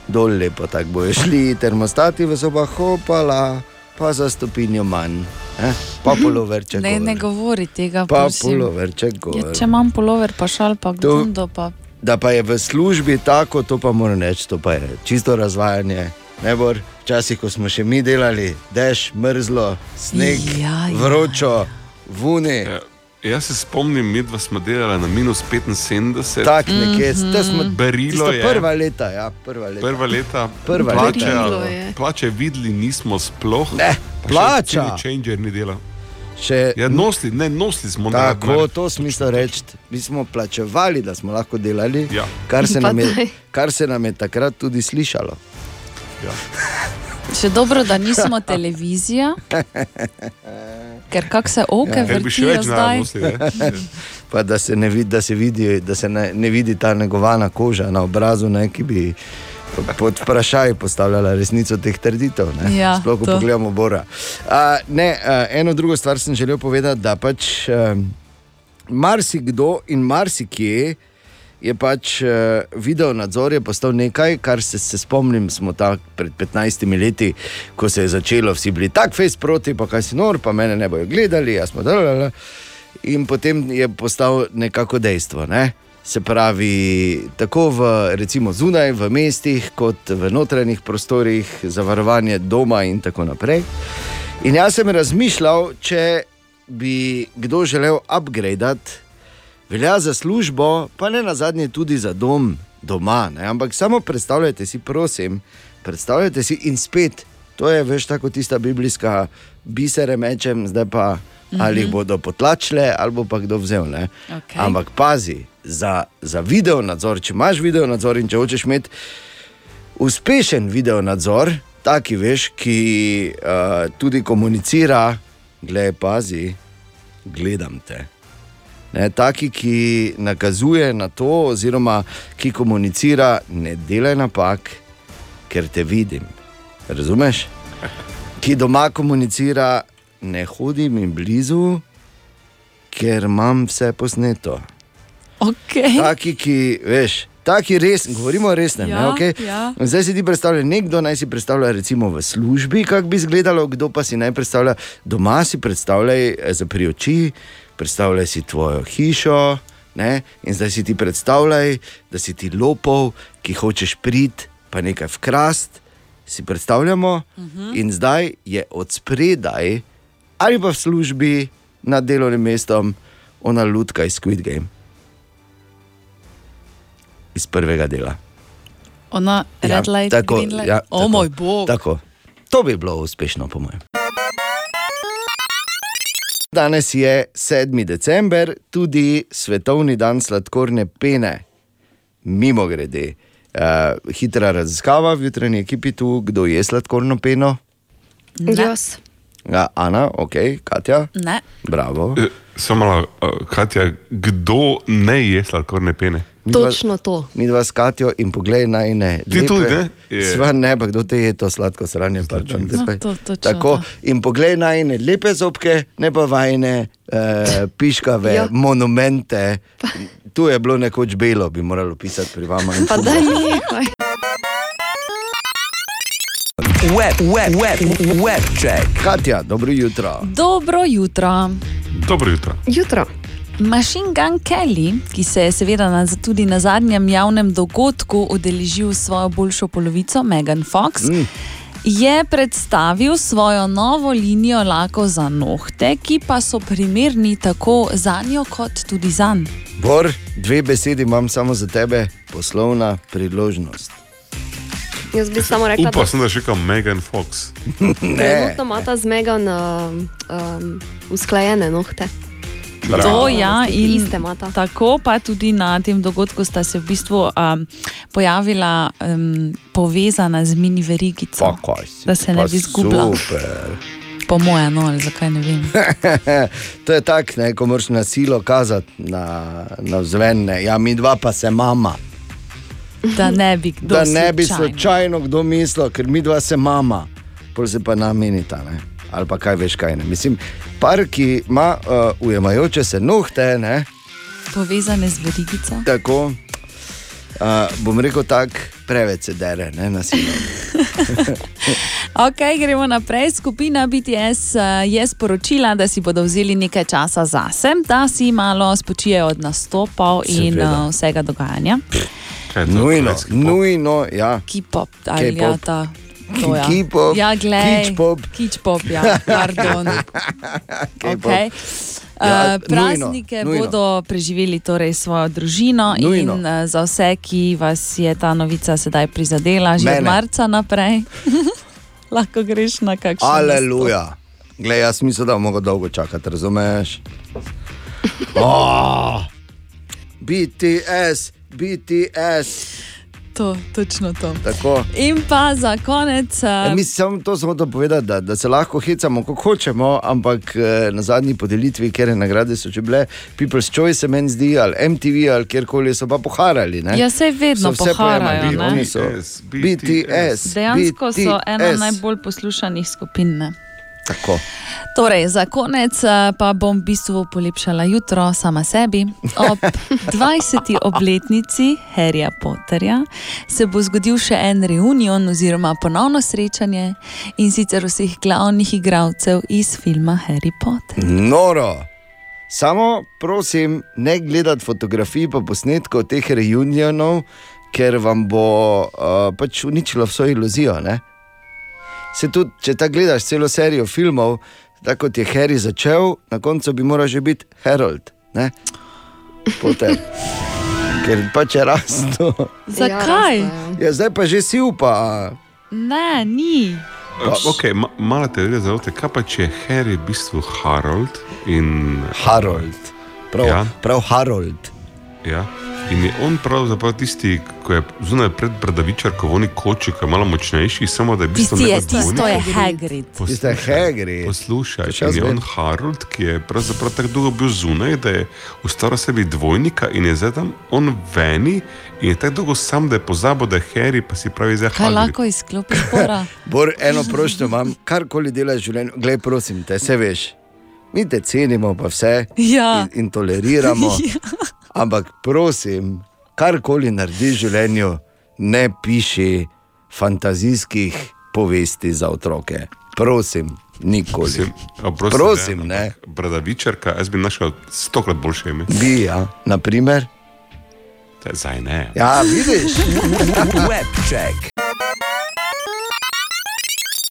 dol lepo, tako bojo šli termostati v sobah, hopala, pa za stopinjo manj, eh? pa poloverček. Ne, ne gor. govori tega. Pa prosim. poloverček. Ja, gor. če imam polover, pa šal, pa To- gundo, pa Da pa je v službi tako, to pa moram reči, to pa je čisto razvajanje. Ne bor, včasih, ko smo še mi delali, dež, mrzlo, sneg, Ja, ja, vročo, vuni. Ja. Jaz se spomnim, mi dva smo delali na minus 75. Tak nekje, Mhm. to smo Berilo je. prva leta, ja, prva leta. Prva leta, Prva plače, Berilo je. plače videli nismo sploh. Ne, Pa še plača. Changer ni delal. Še, Ja, nosili, ne, nosili smo na Tako, to smisel reči. Mi smo plačevali, da smo lahko delali, Ja. kar, se je, kar se nam je takrat tudi slišalo. Ja. Še dobro, da nismo televizija. Ker kak se oke še vrtijo zdaj. nosili. ne. Pa da se ne vidi, da se, vidi, da se ne, ne vidi ta negovana koža na obrazu, ne, ki bi pod vprašaj postavljala resnico teh trditev. ne. Ja, Sploh, ko to. pogledamo Bora. A, ne, a, eno drugo stvar sem želel povedati, da pač um, marsikdo in marsikje. Je pač uh, video nadzor je postal nekaj, kar se, se spomnim, smo tako pred 15 leti, ko se je začelo, vsi bili tako fejs proti, pa kaj si nor, pa mene ne bojo gledali, jaz smo dalala. In potem je postal nekako dejstvo. Ne? Se pravi, tako v, recimo zunaj, v mestih, kot v notranjih prostorih, zavarovanje doma in tako naprej. In jaz sem razmišljal, če bi kdo želel upgradati, velja za službo, pa ne na zadnje tudi za dom, doma. Ne? Ampak samo predstavljajte si, prosim, predstavljajte si in spet, to je veš tako tista biblijska bisere mečem, zdaj pa ali jih bodo potlačile, ali bo pa kdo vzel. ne. Okej. Ampak pazi, za, za video nadzor, če imaš video nadzor in če hočeš imeti uspešen video nadzor, taki veš, ki uh, tudi komunicira, gledaj, pazi, gledam te. Ne, taki, ki nakazuje na to, oziroma ki komunicira, ne delaj napak, ker te vidim. Razumeš? Ki doma komunicira, ne hodim jim blizu, ker imam vse posneto. Okay. Taki, ki veš. Taki res, govorimo resno. Ja, okay? ja. Zdaj si ti predstavlja, nekdo naj si predstavlja, recimo v službi, kako bi izgledalo, kdo pa si naj predstavlja doma, si predstavljaj eh, za pri oči, predstavljaj si tvojo hišo. Ne? In zdaj si ti predstavljaj, da si ti lopov, ki hočeš priti, pa nekaj vkrast, si predstavljamo, uh -huh. in zdaj je od spredaj, ali pa v službi nad delovnim mestom, ona lutka iz Squid Game. Iz prvega dela. Ona red light, tako, green light. ja, o tako, moj bog. Tako. To bi bilo uspešno, po mojem. Danes je 7. december, tudi svetovni dan sladkorne pene. Mimo grede, uh, hitra raziskava v jutranji ekipi tu, kdo je sladkorno peno. Jaz. Ja, Ana, ok, Katja. Ne. Bravo. Eh, Samo malo, uh, Katja, kdo ne je sladkorne pene? Midva- Točno to. Mi dva s Katjo in poglej naj ne. Ti tudi, ne? Sva ne, pa kdo te je to sladko sranje. pardon, te No, pa- to- točno Tako, to. in poglej naj ne lepe zobke, ne pa vajne eh, piškave Ja. monumente. Tu je bilo nekoč belo, bi moralo pisati pri vama. Pa da nehaj. Web, web, web, web check. Katja, dobro jutro. Dobro jutro. Dobro jutro. Jutro. Machine Gun Kelly, ki se je seveda na, tudi na zadnjem javnem dogodku udeležil s svojo boljšo polovico, Megan Fox, mm. je predstavil svojo novo linijo lakov za nohte, ki pa so primerni tako za njo, kot tudi za njega. Bor, dve besedi imam samo za tebe, poslovna priložnost. Jaz bi samo rekla, Upal da sem, da še kam Megan Fox. trenutno imata z Megan um, um, usklajene nohte. To ja, in tako pa tudi na tem dogodku sta se v bistvu um, pojavila um, povezana z mini verigico. Si, Da se ne bi. Super. Po mojem, no, ali zakaj ne vem. to je tako, ne, ko moraš na silo kazati na, na vzvene. Ja, mi dva pa se mama. Da ne bi kdo da ne bi slučajno. slučajno kdo mislil, ker mi dva se mama, pol se pa namenita. Ne? Ali pa kaj veš, kaj ne. Mislim, par, ki ima uh, ujemajoče se nohte, ne, Povezane z verigico. tako uh, bom rekel tako, preveč se dere, ne na silo. Ok, gremo naprej. Skupina BTS eh, je sporočila, da si bodo vzeli nekaj časa zase, da si malo spočijejo od nastopov in eh, vsega dogajanja. To? Nujno, nujno, ja. K-pop ali ja, ta. To, ja. K-pop, ja, glej, kič-pop. Kič-pop, ja, pardon. Okay. Ja, Uh, praznike nujno, nujno. bodo preživeli torej svojo družino Nujno. in uh, za vse, ki vas je ta novica sedaj prizadela, že Mene. od marca naprej, lahko greš na kakšen. Aleluja. Glej, jaz mislim, da bomo dolgo čakati, razumeš? Oh, BTS, BTS. To, točno to. Tako. In pa za konec. Ja, Uh, mi samo to samo to povedati, da, da se lahko hecamo, kako hočemo, ampak eh, na zadnji podelitvi, ker je nagrade so že bile People's Choice, se meni zdi, ali MTV, ali kjerkoli so pa poharali. Ne? Ja, saj vedno So poharajo, pojemali, so BTS, BTS. dejansko so ena BTS. najbolj poslušanih skupin. Ne? Tako. Torej, za konec eh, pa bom v bistvu polepšala jutro sama sebi. Ob 20. obletnici Harryja Potterja se bo zgodil še en reunion oziroma ponovno srečanje in sicer vseh glavnih igralcev iz filma Harry Potter. Noro. Samo prosim, ne gledati fotografij pa posnetkov teh reunionov, ker vam bo uh, pač uničilo vso iluzijo. Ne? Se tudi, če ta gledaš celo serijo filmov, tako kot je Harry začel, na koncu bi moral že biti Harold. Ne? Potem. Ker pač je rasno. Zakaj? Ja, zdaj pa že si upa. Ne, ni. Uh, okay, ma, mala teorija za to, kaj pa če je Harry v bistvu Harold in Harold. Prav, Ja. prav Harold. Ja. In je on pravzaprav tisti, ki je zunaj pred bradavičarko, oni koči, ki je malo močnejši, samo da je bistvu Tisti je, neka tisto je Hagrid. Tiste Hagrid. Poslušaj, in je on Harold, ki je pravzaprav tako dolgo bil zunaj, da je ustvaril sebi dvojnika in je zdaj tam on veni in je tako dolgo sam, da je pozabil, da je Harry, pa si pravi zdaj Kaj Hagrid. lahko izklopiš, pora? Bor, eno prošljo imam, karkoli delaš v življenju, glej, prosim te, se veš. Mi te cenimo, pa vse Ja. in, in toleriramo. Ampak prosim, karkoli narediš v življenju, ne piši fantazijskih povesti za otroke. Prosim, nikoli. Mislim, oprosti, Prosim, ne, ne. Bradavičarka, jaz bi našel stokrat boljše ime. Bi, ja, naprimer. Zdaj ne. Ja, vidiš. Webcheck.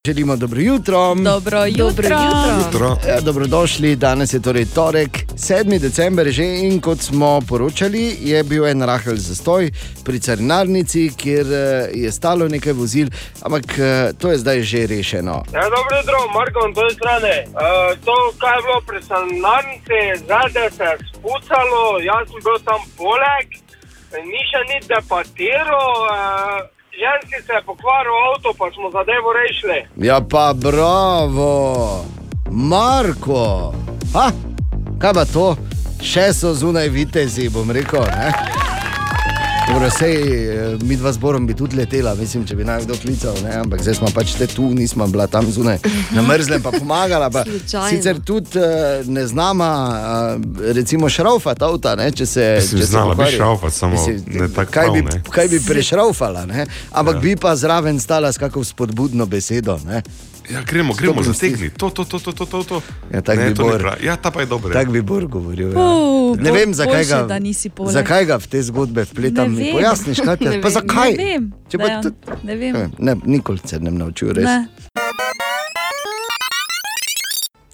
Želimo dobro jutro. Dobro jutro. Jutro. Ja, dobrodošli, danes je torej torek, 7. december že in kot smo poročali, je bil en rahel zastoj pri carinarnici, kjer eh, je stalo nekaj vozil, ampak eh, to je zdaj že rešeno. Ja, dobro jutro, Marko, na toj strani. Uh, to, kar je bilo pri sanarnici, zadaj se je spucalo, jaz sem bil tam poleg, ni še nič depatiral, uh, ženski se je pokvaril avto, pa smo zadevo rešili. Ja, pa bravo, Marko. Ha, kaj pa to? Še so zunaj vitezi, bom rekel. Ne? Dobro, sej, eh, mi dva zborom bi tudi letela, mislim, če bi naj kdo klical, ne? ampak zdaj smo pač te tu, nismo bila tam zunaj, na mrzlem pa pomagala. Pa. Sicer tudi uh, ne znama, uh, recimo, šraufati avta, ne? če se. Mislim, če se znala bi pokvari. šraufati, samo ne tako kaj, prav, bi, ne. kaj bi prešraufala, ne? ampak ja. bi pa zraven stala s kakšno spodbudno besedo. Ne? Ja, gremo, gremo, zategni. To, to, to, to, to, to, to. Ja, tako Ne, bi Bor. prav. Ja, ta pa je dobro. Tako bi Bor govoril. Ja. Uh, Ne bol- vem, zakaj boljše, ga, zakaj ga v te zgodbe vpletam. Ne Mi pojasniš, kaj te Ne pa zakaj? Ne vem, Če pa Dejan, tudi- ne vem. Ne, ne, nikoli se ne naučil, res. Ne.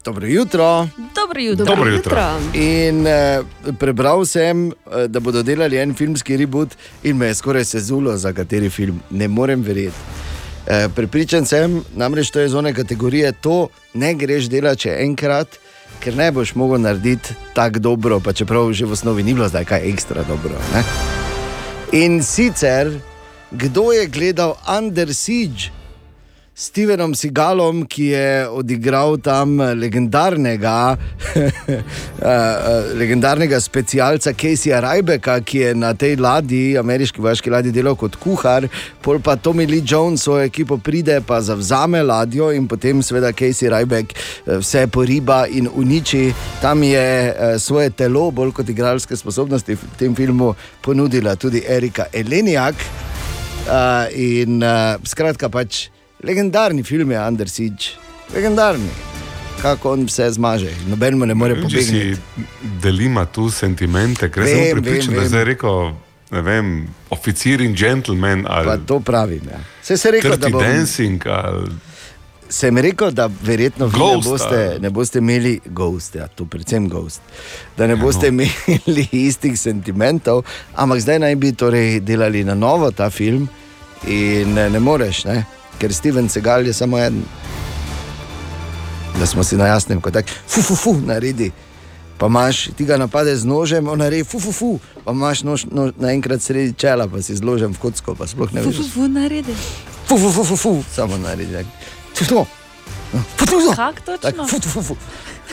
Dobro jutro. Dobro jutro. Dobro jutro. In eh, prebral sem, eh, da bodo delali en filmski reboot, in me je skoraj sezulo, za kateri film. Ne morem verjeti. Eh, Pripričan sem, namreč to je zone kategorije, to ne greš delati še enkrat, ker ne boš mogel narediti tako dobro, pa čeprav že v osnovi ni bilo zdaj kaj ekstra dobro. Ne? In sicer, kdo je gledal Under Siege? Stevenom Sigalom, ki je odigral tam legendarnega, eh, eh, legendarnega specialca Caseyja Rajbeka, ki je na tej ladji, ameriški vojaški ladji, delal kot kuhar, pol pa Tommy Lee Jones svojo ekipo pride, pa zavzame ladjo in potem seveda Casey Rajbek eh, vse poriba in uniči. Tam je svoje telo, bolj kot igralske sposobnosti v tem filmu, ponudila tudi Erika Elenijak. Uh, in uh, skratka, pač legendarni film je Under Siege, legendarni, kako on vse zmaže, noben mu ne more pobegniti. delima tu sentimente, ker sem pripričan, vem, da je zdaj rekel, ne vem, oficir in gentleman Pa ali to pravim. Ja. Se je rekel, da bom, dancing ali sem rekel, da verjetno vi ne boste, ne boste imeli ghost, ja, tu predvsem ghost, da ne boste imeli istih sentimentov, ampak zdaj naj bi torej delali na novo ta film in ne, ne moreš, ne? Ker Steven Segal je samo en. Da smo si na jasnem, ko tako fu, fu, fu, naredi. Pa imaš, ti ga napade z nožem, on naredi fu, fu, fu, pa imaš nož, nož naenkrat sredi čela, pa si zložen v kocko, pa sploh ne Fu, veš. fu, fu, naredi. Fu, fu, fu, fu, fu, samo naredi. tak. Fu, fu, fu, fu, fu. Kak Tak, točno? fu, fu, fu, fu.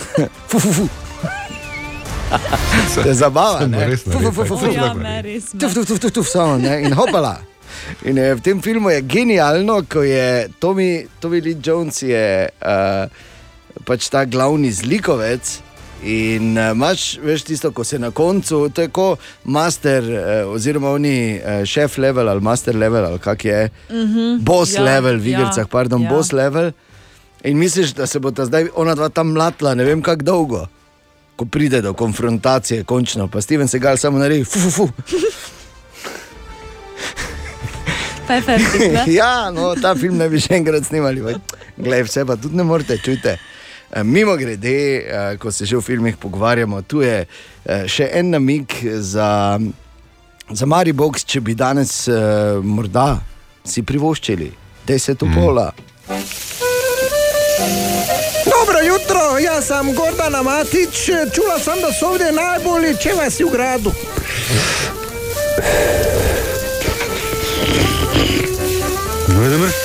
Fu, fu, fu. To je zabava, Sem ne? res Fu, fu, fu, fu, fu. O, ja, me res. me. Tuf, tuf, tuf, tuf, tuf, samo, ne? In hopala. In je, v tem filmu je genialno, ko je Tommy, Tommy Lee Jones je uh, pač ta glavni zlikovec. In uh, imaš, veš, tisto, ko se na koncu, to je kot master, uh, oziroma oni uh, šef level ali master level, ali kak je, Mhm. boss Ja, level v ja, igrah, pardon, ja. boss level. In misliš, da se bo ta zdaj ona dva tam mlatla, ne vem kako dolgo, ko pride do konfrontacije, končno, pa Steven Segal samo naredi, fu, fu, fu. Pa je fertik, ne? ja, no, ta film ne bi še enkrat snimali. Glej, vse pa tudi ne morete, čujte. Mimo grede, ko se že v filmih pogovarjamo, tu je eh, še en namig za, za Maribox, če bi danes eh, morda si privoščili 10 pola. Dobro jutro, jaz sem Gordana Matič, čula sem, da so ovdje najbolji, če vas je v gradu. Ömür ömür.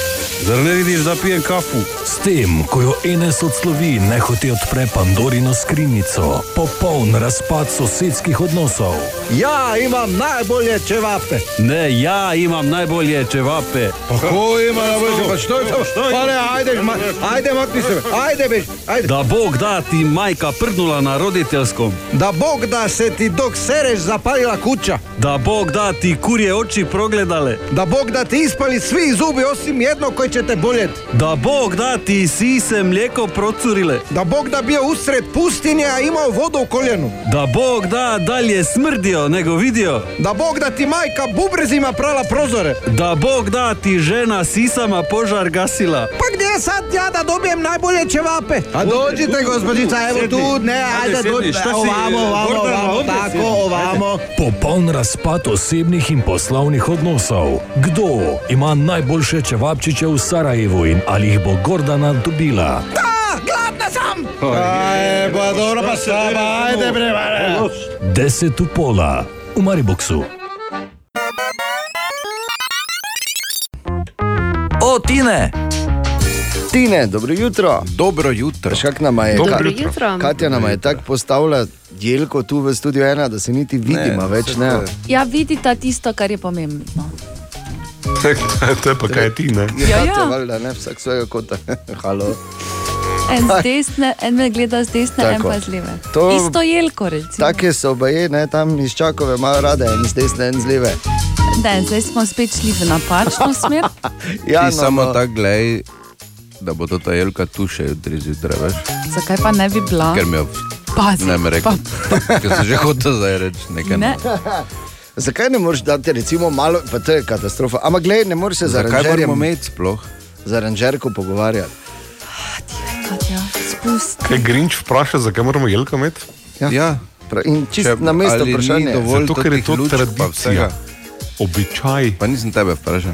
Zar ne vidiš, da pijem kafu? S tem, ko jo Enes odslovi, ne hoče odpre Pandorino skrinjico, popoln razpad sosedskih odnosov. Ja, imam najbolje čevape. Ne, ja, imam najbolje čevape. Kako ima najboljše, pa što je to? Pa ne, ajde, ma, ajde, makni se, ajde, bež, ajde. Da Bog da ti majka prdnula na roditeljskom. Da Bog da se ti dok sereš zapalila kuća. Da Bog da ti kurje oči progledale. Da Bog da ti ispali svi zubi osim jednog koji će te boljeti. Da Bog da ti sise mlijeko procurile. Da Bog da bio usred pustinje, a imao vodu u koljenu. Da Bog da dalje smrdio nego vidio. Da Bog da ti majka bubrezima prala prozore. Da Bog da ti žena sisama požar gasila. Pa gdje sad ja da dobijem najbolje ćevape? A dođite gospođica, evo tu, ne, ajde, Ajde, dođite, šta si, ovamo, ovamo, ovamo, ovdje tako, ovamo. Popoln razpad osebnih in poslovnih odnosov. Kdo ima najboljše čevapčiče v Sarajevu in ali jih bo Gordana dobila? Da, gladna sam! Aj, pa dobro, pa sama, ajde bre, bare. Deset v pola v Mariboku. O, Tine! Tine, dobro jutro. Dobro jutro. Šak nam je, Dobro Ka- jutro. Katja nam je tako postavila jelko tu v studiu ena, da se niti vidimo Ne, več. Ne. Ja, vidita tisto, kar je pomembno. To je pa kaj ti, ne? Ja, Katja, ja. valjda, ne, vsak svojega kota. Halo. En desne, en me gleda z desne, en Tako. pa z leve. To- Isto jelko, recimo. Take so oboje, ne, tam iz čakove imajo rade, en z desne, en z leve. Ne, zdaj smo spet šli v napačno smer. Ja, Ti samo tako glej, da bo to ta jelka tu še jutri zjutraj, veš? Zakaj pa ne bi bila? Ker mi je, Pazi, ne mi rekel, ker sem že hotel zdaj reči nekaj. Ne. Zakaj ne moreš dati, recimo, malo, pa to je katastrofa. Ampak gledaj, ne moreš se za Zakaj moramo ranžerjem, imeti sploh? za ranžerko pogovarjati. Katja, spusti. Kaj Grinč vpraša, zakaj moramo jelko imeti? Ja. Ja, Pra- In Če- na mesto ali ni vprašanje. dovolj Zato, ker je totih to lučk pa tradicija. vsega? Običaj. Pa nisem tebe vprašal.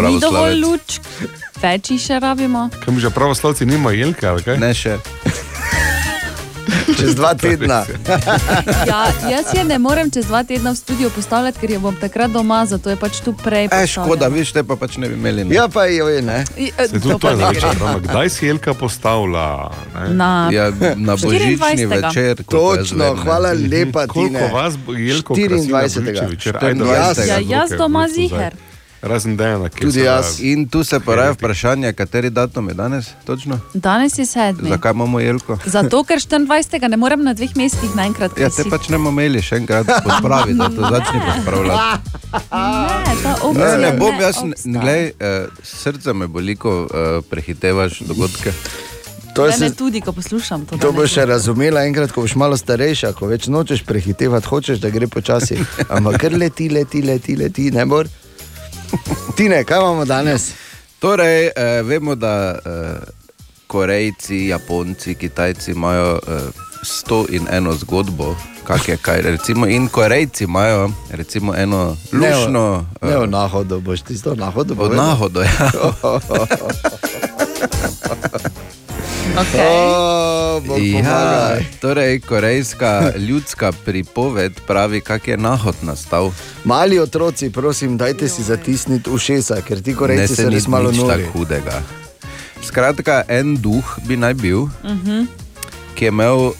Ni dovolj lučk, več jih še rabimo. Kaj mi že pravoslavci nima jelke, ali kaj? Ne še. Čez dva tedna. Ja, jaz je ne morem čez dva tedna v studio postavljati, ker jo bom takrat doma, zato je pač tu prej. E, škoda, viš, te pa pač ne bi imeli. Ne? Ja, pa jo je, ne. I, e, Se to to pa je največja drama. Kdaj si jelka postavlja? ne? Na, Ja, na božični 24.. večer. Točno, hvala lepa, Koliko vas bo na 24. božični večer? Ajde, 24. ja, jaz doma bistvu zdaj. Razen Dejana, ki Tudi se jaz. In tu se poraja vprašanje, kateri datum je danes, točno? Danes je sedmi. Zakaj imamo jelko? Zato, ker 24. ne morem na dveh mestih naenkrat. Ja, ker te pač ne bomo imeli še enkrat pospravi, da to začne pospravljati. Ne, Ne, ne bom, ne jaz, obstaja. glej, eh, srce me boli, ko eh, prehitevaš dogodke. To, je se, tudi, ko poslušam to. to boš še razumela enkrat, ko boš malo starejša, ko več nočeš prehitevati, hočeš, da gre počasi. Ampak kar leti, leti, leti, leti, ne mor. Tine, kaj imamo danes? Torej, eh, vemo, da eh, Korejci, Japonci, Kitajci imajo eh, sto in eno zgodbo, kak je kaj. Recimo, in Korejci imajo recimo, eno lušno. Ne, v nahodu boš ti to nahodu. Od nahodu, ja. Okay. O, Bog Ja, pomagaj. torej, korejska ljudska pripoved pravi, kak je nahod nastal. Mali otroci, prosim, dajte si zatisniti ušesa, ker ti Ne korejci se so ni res malo nič nori. tako hudega. Skratka, en duh bi naj bil, Mhm. ki je imel uh,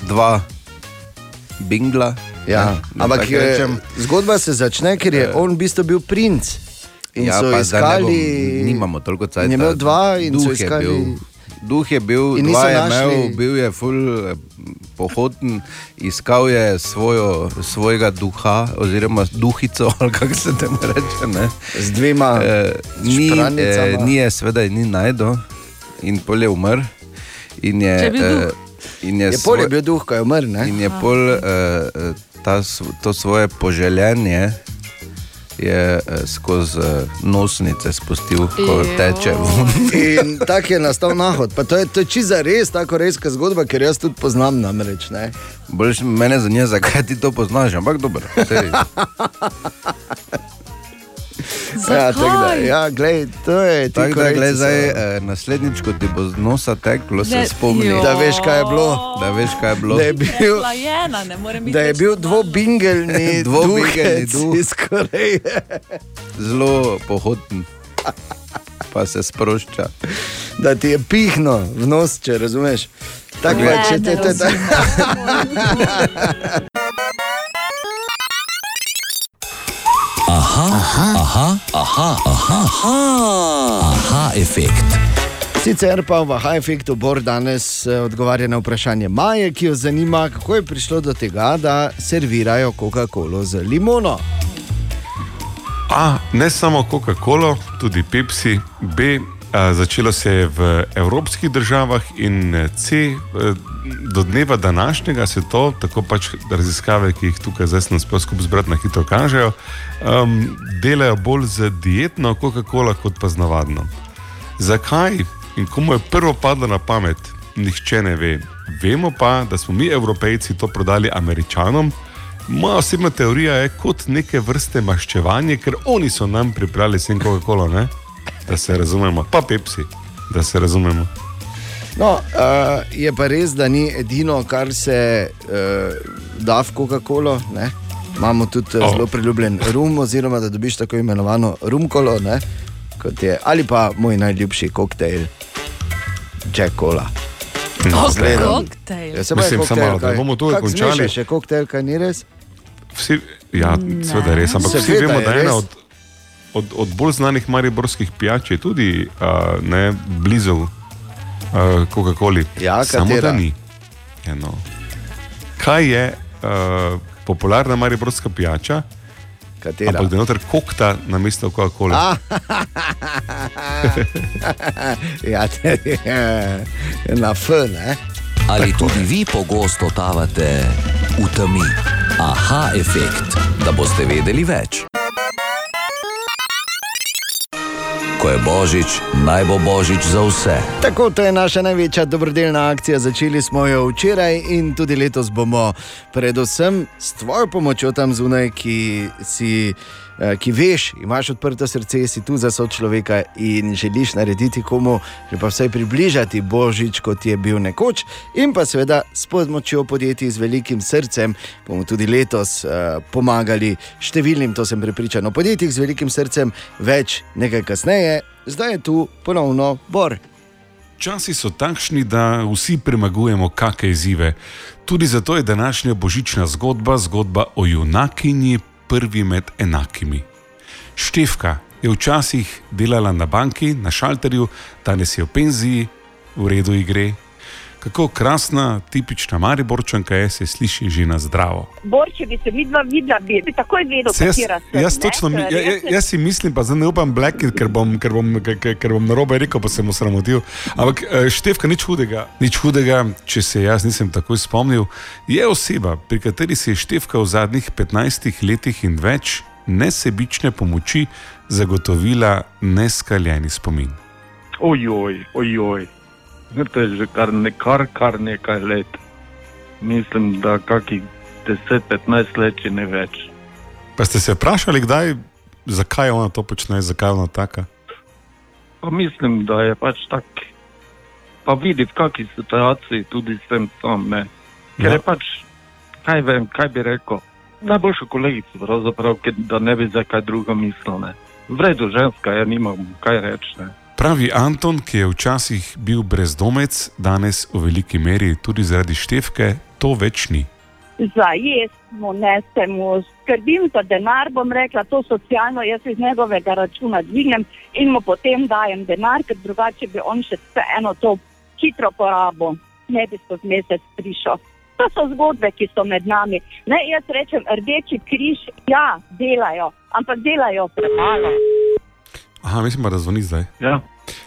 dva bingla. Ja, ampak tako je, rečem. zgodba se začne, ker je on v bistvu bil princ. In ja, so pa zdaj ne iskali. bom, nimamo toliko. In je imel dva in so iskali. Bil, duh je bil, In dva je našli- imel, bil je ful eh, pohoden, iskal je svojo, svojega duha, oziroma duhico, ali kako se temu reče. Ne? Z dvema eh, ni, eh, špranjicama. ni je, seveda, ni najdel in pol je umrl. In je, je eh, in je, Je pol je bil duh, ko je umrl. ne? In je pol uh, ta, to svoje poželjenje je uh, skozi uh, nosnice spustil, ko Ejo. teče ven. In tako je nastal nahod. Pa to je, to je čiza res, tako resna zgodba, ker jaz tudi poznam namreč. Ne? Boljš mene zanima, zakaj ti to poznaš, ampak dobro. Ja, tako da, ja, glej, to je ti Tako da, glej, zdaj, eh, naslednjič, ko ti bo z nosa teklo, se Da- spomni, Da veš, kaj je bilo. Da veš, kaj je bilo. Da je bil, biti. da je bil dvobingelni Dvobingelni duh. iz Koreje. Zelo pohoden, pa se sprošča. Da ti je pihno v nos, če razumeš. Tako je, če ne te to Aha, aha, aha, aha, aha, aha, aha efekt. Sicer pa v Aha efektu Bor danes eh, odgovarja na vprašanje Maje, ki jo zanima, kako je prišlo do tega, da servirajo Coca-Colo z limono. A, ne samo Coca-Cola, tudi Pepsi, B. Začelo se je v evropskih državah in eh, C. eh, Do dneva današnjega se to, tako pač raziskave, ki jih tukaj zdaj sem uspel skupaj zbrati, na hitro kažejo, um, delajo bolj z dietno Coca-Cola kot pa z navadno. Zakaj in komu je prvo padlo na pamet, nihče ne ve. Vemo pa, da smo mi, Evropejci, to prodali Američanom. Moja osebna teorija je kot neke vrste maščevanje, ker oni so nam pripravili sem Coca-Cola? Da se razumemo, pa Pepsi, da se razumemo. No, uh, je pa res, da ni edino, kar se uh, da v Coca-Colo. ne. Imamo tudi oh. zelo priljubljen rum, oziroma da dobiš tako imenovano rumkolo, ne, kot je, ali pa moj najljubši koktejl, Jack Cola. No, Zgledam. koktejl. Ja, se Mislim, koktejl, malo, da kaj? bomo tukaj Kako končali. zmešaš, je koktejl, kaj ni res? Vsi, ja, seveda res, ampak vsi Seveda vemo, je da je ena od, od, od bolj znanih mariborskih pijač je tudi uh, ne, blizu uh, Coca-Coli. Ja, Samo katera? da ni. Eno. Kaj je uh, popularna mariborska pijača? Katera? Ampak da je noter kokta na mesto Coca-Cola. Ah, ja, na F, ne? Ali tudi vi pogosto totavate v temi? Aha efekt, da boste vedeli več. Ko je božič, naj bo božič za vse. Tako, to je naša največja dobrodelna akcija. Začeli smo jo včeraj in tudi letos bomo, predvsem s tvojo pomočjo tam zunaj, ki, si, ki veš, imaš odprto srce, si tu za sočloveka in želiš narediti komu, že pa vsaj približati božič, kot je bil nekoč, in pa seveda s pomočjo podjetij z velikim srcem bomo tudi letos uh, pomagali številnim, to sem prepričan, o podjetjih z velikim srcem, več nekaj kasneje. Zdaj je tu ponovno Bor. Časi so takšni, da vsi premagujemo kakšne izzive. Tudi zato je današnja božična zgodba zgodba o junakinji, prvi med enakimi. Števka je včasih delala na banki, na šalterju, danes je v penziji, v redu igre. Kako krasna, tipična Mariborčanka je, se sliši že na zdravo. Bor, če bi se vidva videla, bi bi takoj vedel, Se jaz, katera sem. jaz, ne, točno, mi, ker ja, ja, jaz sem- jaz si mislim, pa zdaj ne upam blekiti, ker bom, ker bom, ker, ker- bom narobe rekel, pa se mu sramotil. Ampak eh, števka, nič hudega, nič hudega, če se jaz nisem takoj spomnil. Je oseba, pri kateri se je števka v zadnjih 15 letih in več nesebične pomoči zagotovila neskaljeni spomin? Ojoj, ojoj. To je že kar, ne, kar, kar nekaj let. Mislim, da kakih 10-15 let, če ne več. Pa ste se vprašali, kdaj, zakaj ona to počne, zakaj je ona taka? Pa mislim, da je pač tak. Pa vidi, v kakšni situaciji tudi sem tam. Ne. Ker Ja. je pač, kaj vem, kaj bi rekel. Najboljša kolegica, pravzaprav, da ne bi za kaj druga mislil. Ne. V redu, ženska je, nimam kaj reči. Ne. Pravi Anton, ki je včasih bil brezdomec, danes v veliki meri tudi zaradi števke, to več ni. za jesti mu nesemo, skrbim za denar, bom rekla, to socialno, jaz iz njegovega računa dvignem in mu potem dajem denar, ker drugače bi on še eno to hitro porabo, ne bi skozi mesec prišel. To so zgodbe, ki so med nami. Ne, jaz rečem, rdeči križ, ja, delajo, ampak delajo premalo. Aha, mislim, pa, da zvoni zdaj. Ja.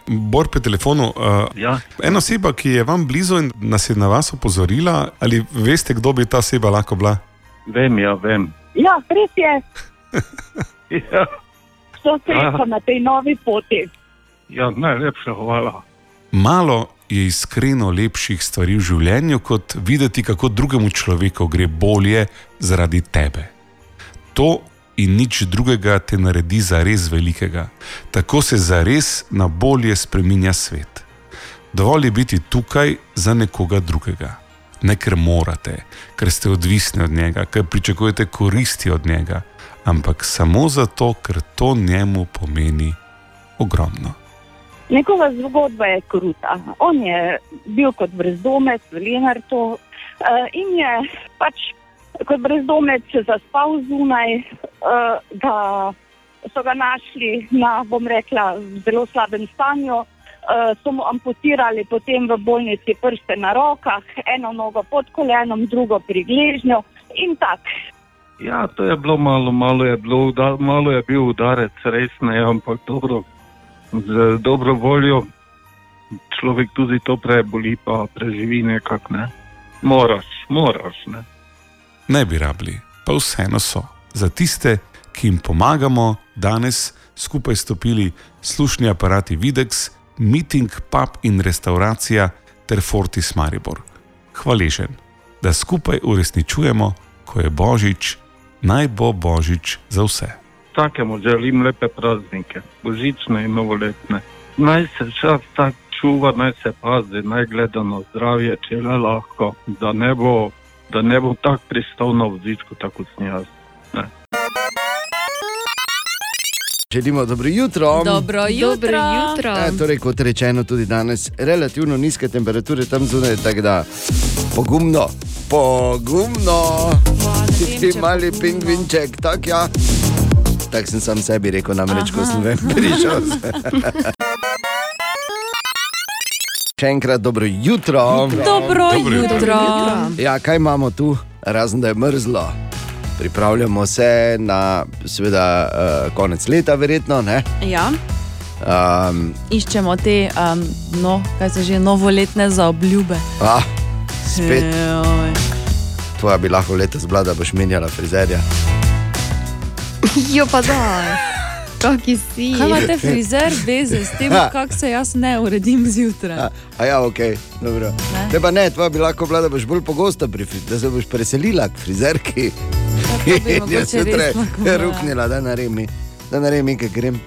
Bor pri telefonu. Uh, Ja. Ena oseba, ki je vam blizu in nas je na vas opozorila, ali veste, kdo bi ta oseba lahko bila? Vem, ja, vem. Ja, res je, Ja, so sreča na tej novi poti. ja najlepša hvala. Malo je iskreno lepših stvari v življenju, kot videti, kako drugemu človeku gre bolje zaradi tebe. To in nič drugega te naredi za res velikega. Tako se za res na bolje spreminja svet. Dovolj je biti tukaj za nekoga drugega. Ne ker morate, ker ste odvisni od njega, ker pričakujete koristi od njega, ampak samo zato, ker to njemu pomeni ogromno. Njegova zgodba je kruta. On je bil kot brezdomec v Lenartu uh, in je pač kot brezdomec zaspal zunaj, uh, da so ga našli na, bom rekla, zelo slabem stanju. Uh, so mu amputirali potem v bolnici prste na rokah, eno nogo pod kolenom, drugo pri gležnju in tako. Ja, to je bilo malo, malo je, bilo, uda, malo je bil udarec, res ne, ampak dobro, z dobro voljo človek tudi to preboli, pa preživi nekako. Ne. Moraš, moraš. Ne. Ne bi rabili, pa vseeno so. Za tiste, ki jim pomagamo, danes skupaj stopili slušni aparati Videx, Meeting, Pub in restauracija ter Fortis Maribor. Hvaležen, da skupaj uresničujemo, ko je Božič, naj bo Božič za vse. Takemu želim lepe praznike, božične in novoletne. Naj se čas tak čuva, naj se pazi, naj gleda na zdravje, če le lahko, da ne bo, da ne bo tako pristal na vozičku, tako kot sem jaz. Ne. Želimo dobro jutro. Dobro jutro. Dobro jutro. Ja, torej, kot rečeno, tudi danes relativno nizke temperature tam zunaj, tako da pogumno, pogumno, ti ti mali pingvinček, tako ja. Tako sem sam sebi rekel, namreč, ko sem prišel. Še enkrat dobro jutro. Dobro Dobro jutro. jutro. Ja, kaj imamo tu, razen da je mrzlo? Pripravljamo se na, seveda, uh, konec leta, verjetno. Ne? Ja, Um, iščemo te, um, no, kaj se že novoletne zaobljube. ah, spet, Joj. tvoja bi lahko letos bila, da boš menjala frizerja. Jo pa da, kaki si. Kaj imate frizer veze s tem, Ja. kako se jaz ne uredim zjutraj? A, a ja, ok, dobro. Ne. Te pa ne, tvoja bi lahko bila, da boš bolj pogosto pri da se boš preselila k frizerki. Ja, In jaz res jutraj lahko bila. ruknila, da naremi. Da naremi, kaj grem.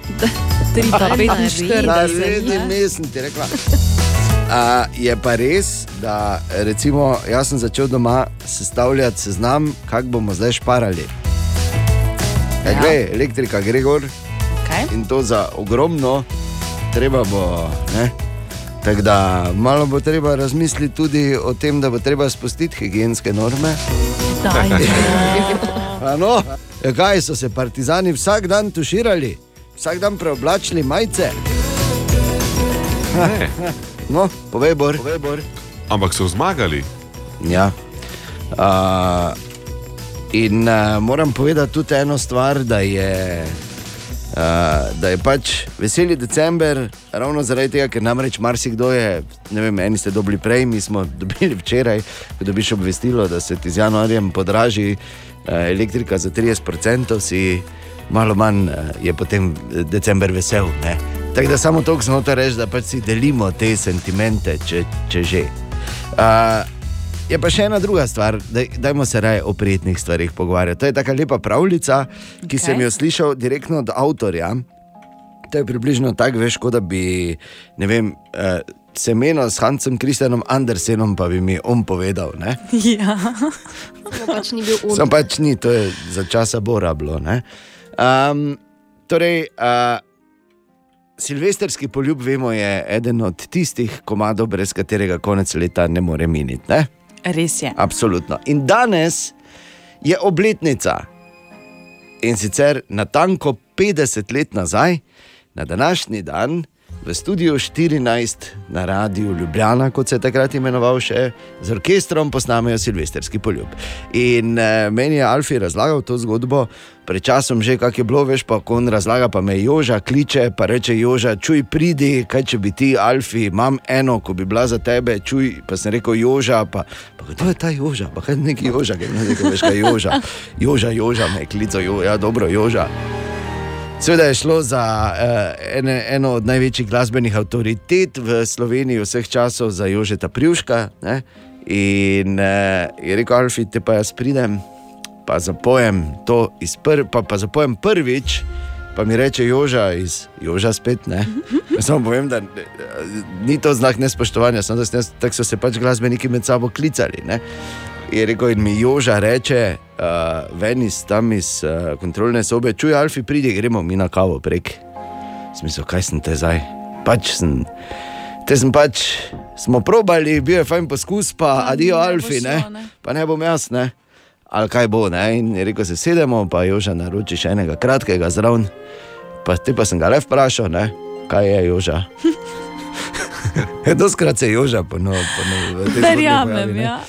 Tri pa 45. Naredi mesem, ti rekla. A, je pa res, da recimo, jaz sem začel doma sestavljati seznam, kako bomo zdaj šparali. Ja. Ja. Glej, elektrika gre gor Okay. in to za ogromno, treba bo. Ne? Tako da malo bo treba razmisliti tudi o tem, da bo treba spustiti higijenske norme. Ano, ja, kaj so se partizani vsak dan tuširali, vsak dan preoblačili majice. No, povej, Bor. Povej, Bor. Ampak so zmagali. Ja. Uh, in uh, moram povedati tudi eno stvar, da je, uh, da je pač veseli december, ravno zaradi tega, ker namreč marsikdo je, ne vem, eni ste dobili prej, mi smo dobili včeraj, ko dobiš obvestilo, da se ti z januarjem podraži uh, elektrika za 30%, si malo manj eh, je potem december vesel. Ne? Tako da samo to hotel reči, da pač si delimo te sentimente, če, če že. Uh, je pa še ena druga stvar, da, dajmo se raje o prijetnih stvarih pogovarjati. To je taka lepa pravljica, ki okay. sem jo slišal direktno od avtorja. To je približno tako, veš, kot da bi, ne vem. Uh, Se meno s Hancem Kristjanom Andersenom, pa bi mi on povedal. Ne? Ja, pač ni bil Sam pač ni, to je za časa Bora bilo. Um, torej, uh, Silvestrski poljub, vemo, je eden od tistih komadov, brez katerega konec leta ne more miniti. Ne? Res je. Absolutno. In danes je obletnica. In sicer na tanko 50 let nazaj, na današnji dan, v studiu 14 na Radiu Ljubljana, kot se je takrat imenoval, še z orkestrom posnamejo Silvestrski poljub. In eh, meni je Alfi razlagal to zgodbo. Pred časom že, kako je bilo, veš, pa ko on razlaga, pa me Joža kliče, pa reče Joža, čuj, pridi, kaj če bi ti, Alfi, imam eno, ko bi bila za tebe, čuj, pa sem rekel Joža, pa, pa kdo je ta Joža, pa kaj neki Joža, kaj ne veš, kaj je Joža. Joža, Joža, me je klical, jo, ja, dobro, Joža. Seveda je šlo za uh, ene, eno od največjih glasbenih avtoritet v Sloveniji vseh časov, za Jožeta Prjuška. Ne? In uh, je rekel, Alfi, te pa jaz pridem, pa zapojem to iz prvi, pa, pa zapojem prvič. Pa mi reče Joža iz Joža spet. Ne? Jaz samo povem, da eh, ni to znak nespoštovanja, samo da so, tak so se pač glasbeniki med sabo klicali. Ne? Je rekel, in mi Joža reče, uh, ven iz tam iz uh, kontrolne sobe, čuj, Alfi, pridi, gremo mi na kavo prek. Smisel, kaj sem te zdaj? Pač sem, te sem pač, smo probali, bil je fajn poskus, pa adijo, Alfi, ne? pa ne bom jaz, ne. Ali kaj bo, ne? In je rekel, se sedemo, pa Joža naroči še enega kratkega zraven. Pa te pa sem ga le vprašal, ne? kaj je Joža. Doskrat se je Joža ponovil. Verjamem, ja.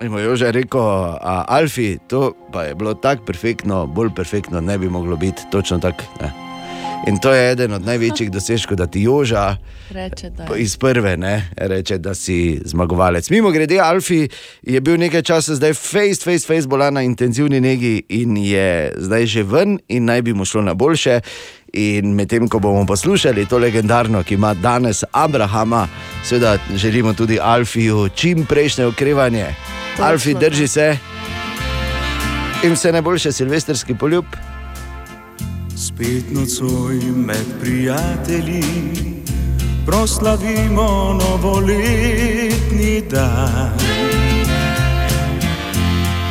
In mu je že rekel, a, Alfi, to pa je bilo tako perfektno, bolj perfektno ne bi moglo biti, točno tako. In to je eden od največjih dosežkov, da ti Joža Reče, da. iz prve ne, reče, da si zmagovalec. Mimo grede, Alfi je bil nekaj časa zdaj face, face, face bolan na intenzivni negi in je zdaj že ven in naj bi mu šlo na boljše. In medtem, ko bomo poslušali to legendarno, ki ima danes Abrahama, seveda želimo tudi Alfiju čim prejšnje okrevanje. Točno Alfi, drži se in vse najboljše, silvestrski poljub. Spet nocoj med prijatelji proslavimo novoletni dan.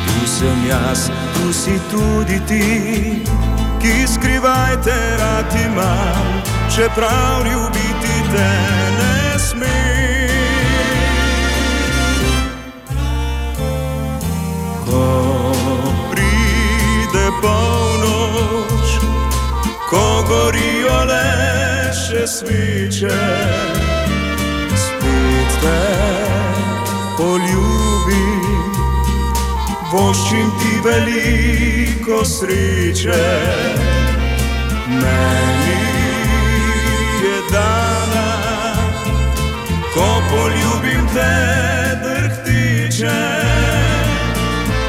Tu sem jaz, tu si tudi ti, ki skrivaj te rad imam, čeprav ljubiti te ne smem. Ko pride polnoč, ko gorijo le še sviče, spet te poljubim, voščim ti veliko sreče. Meni je dana, ko poljubim te drhtiče,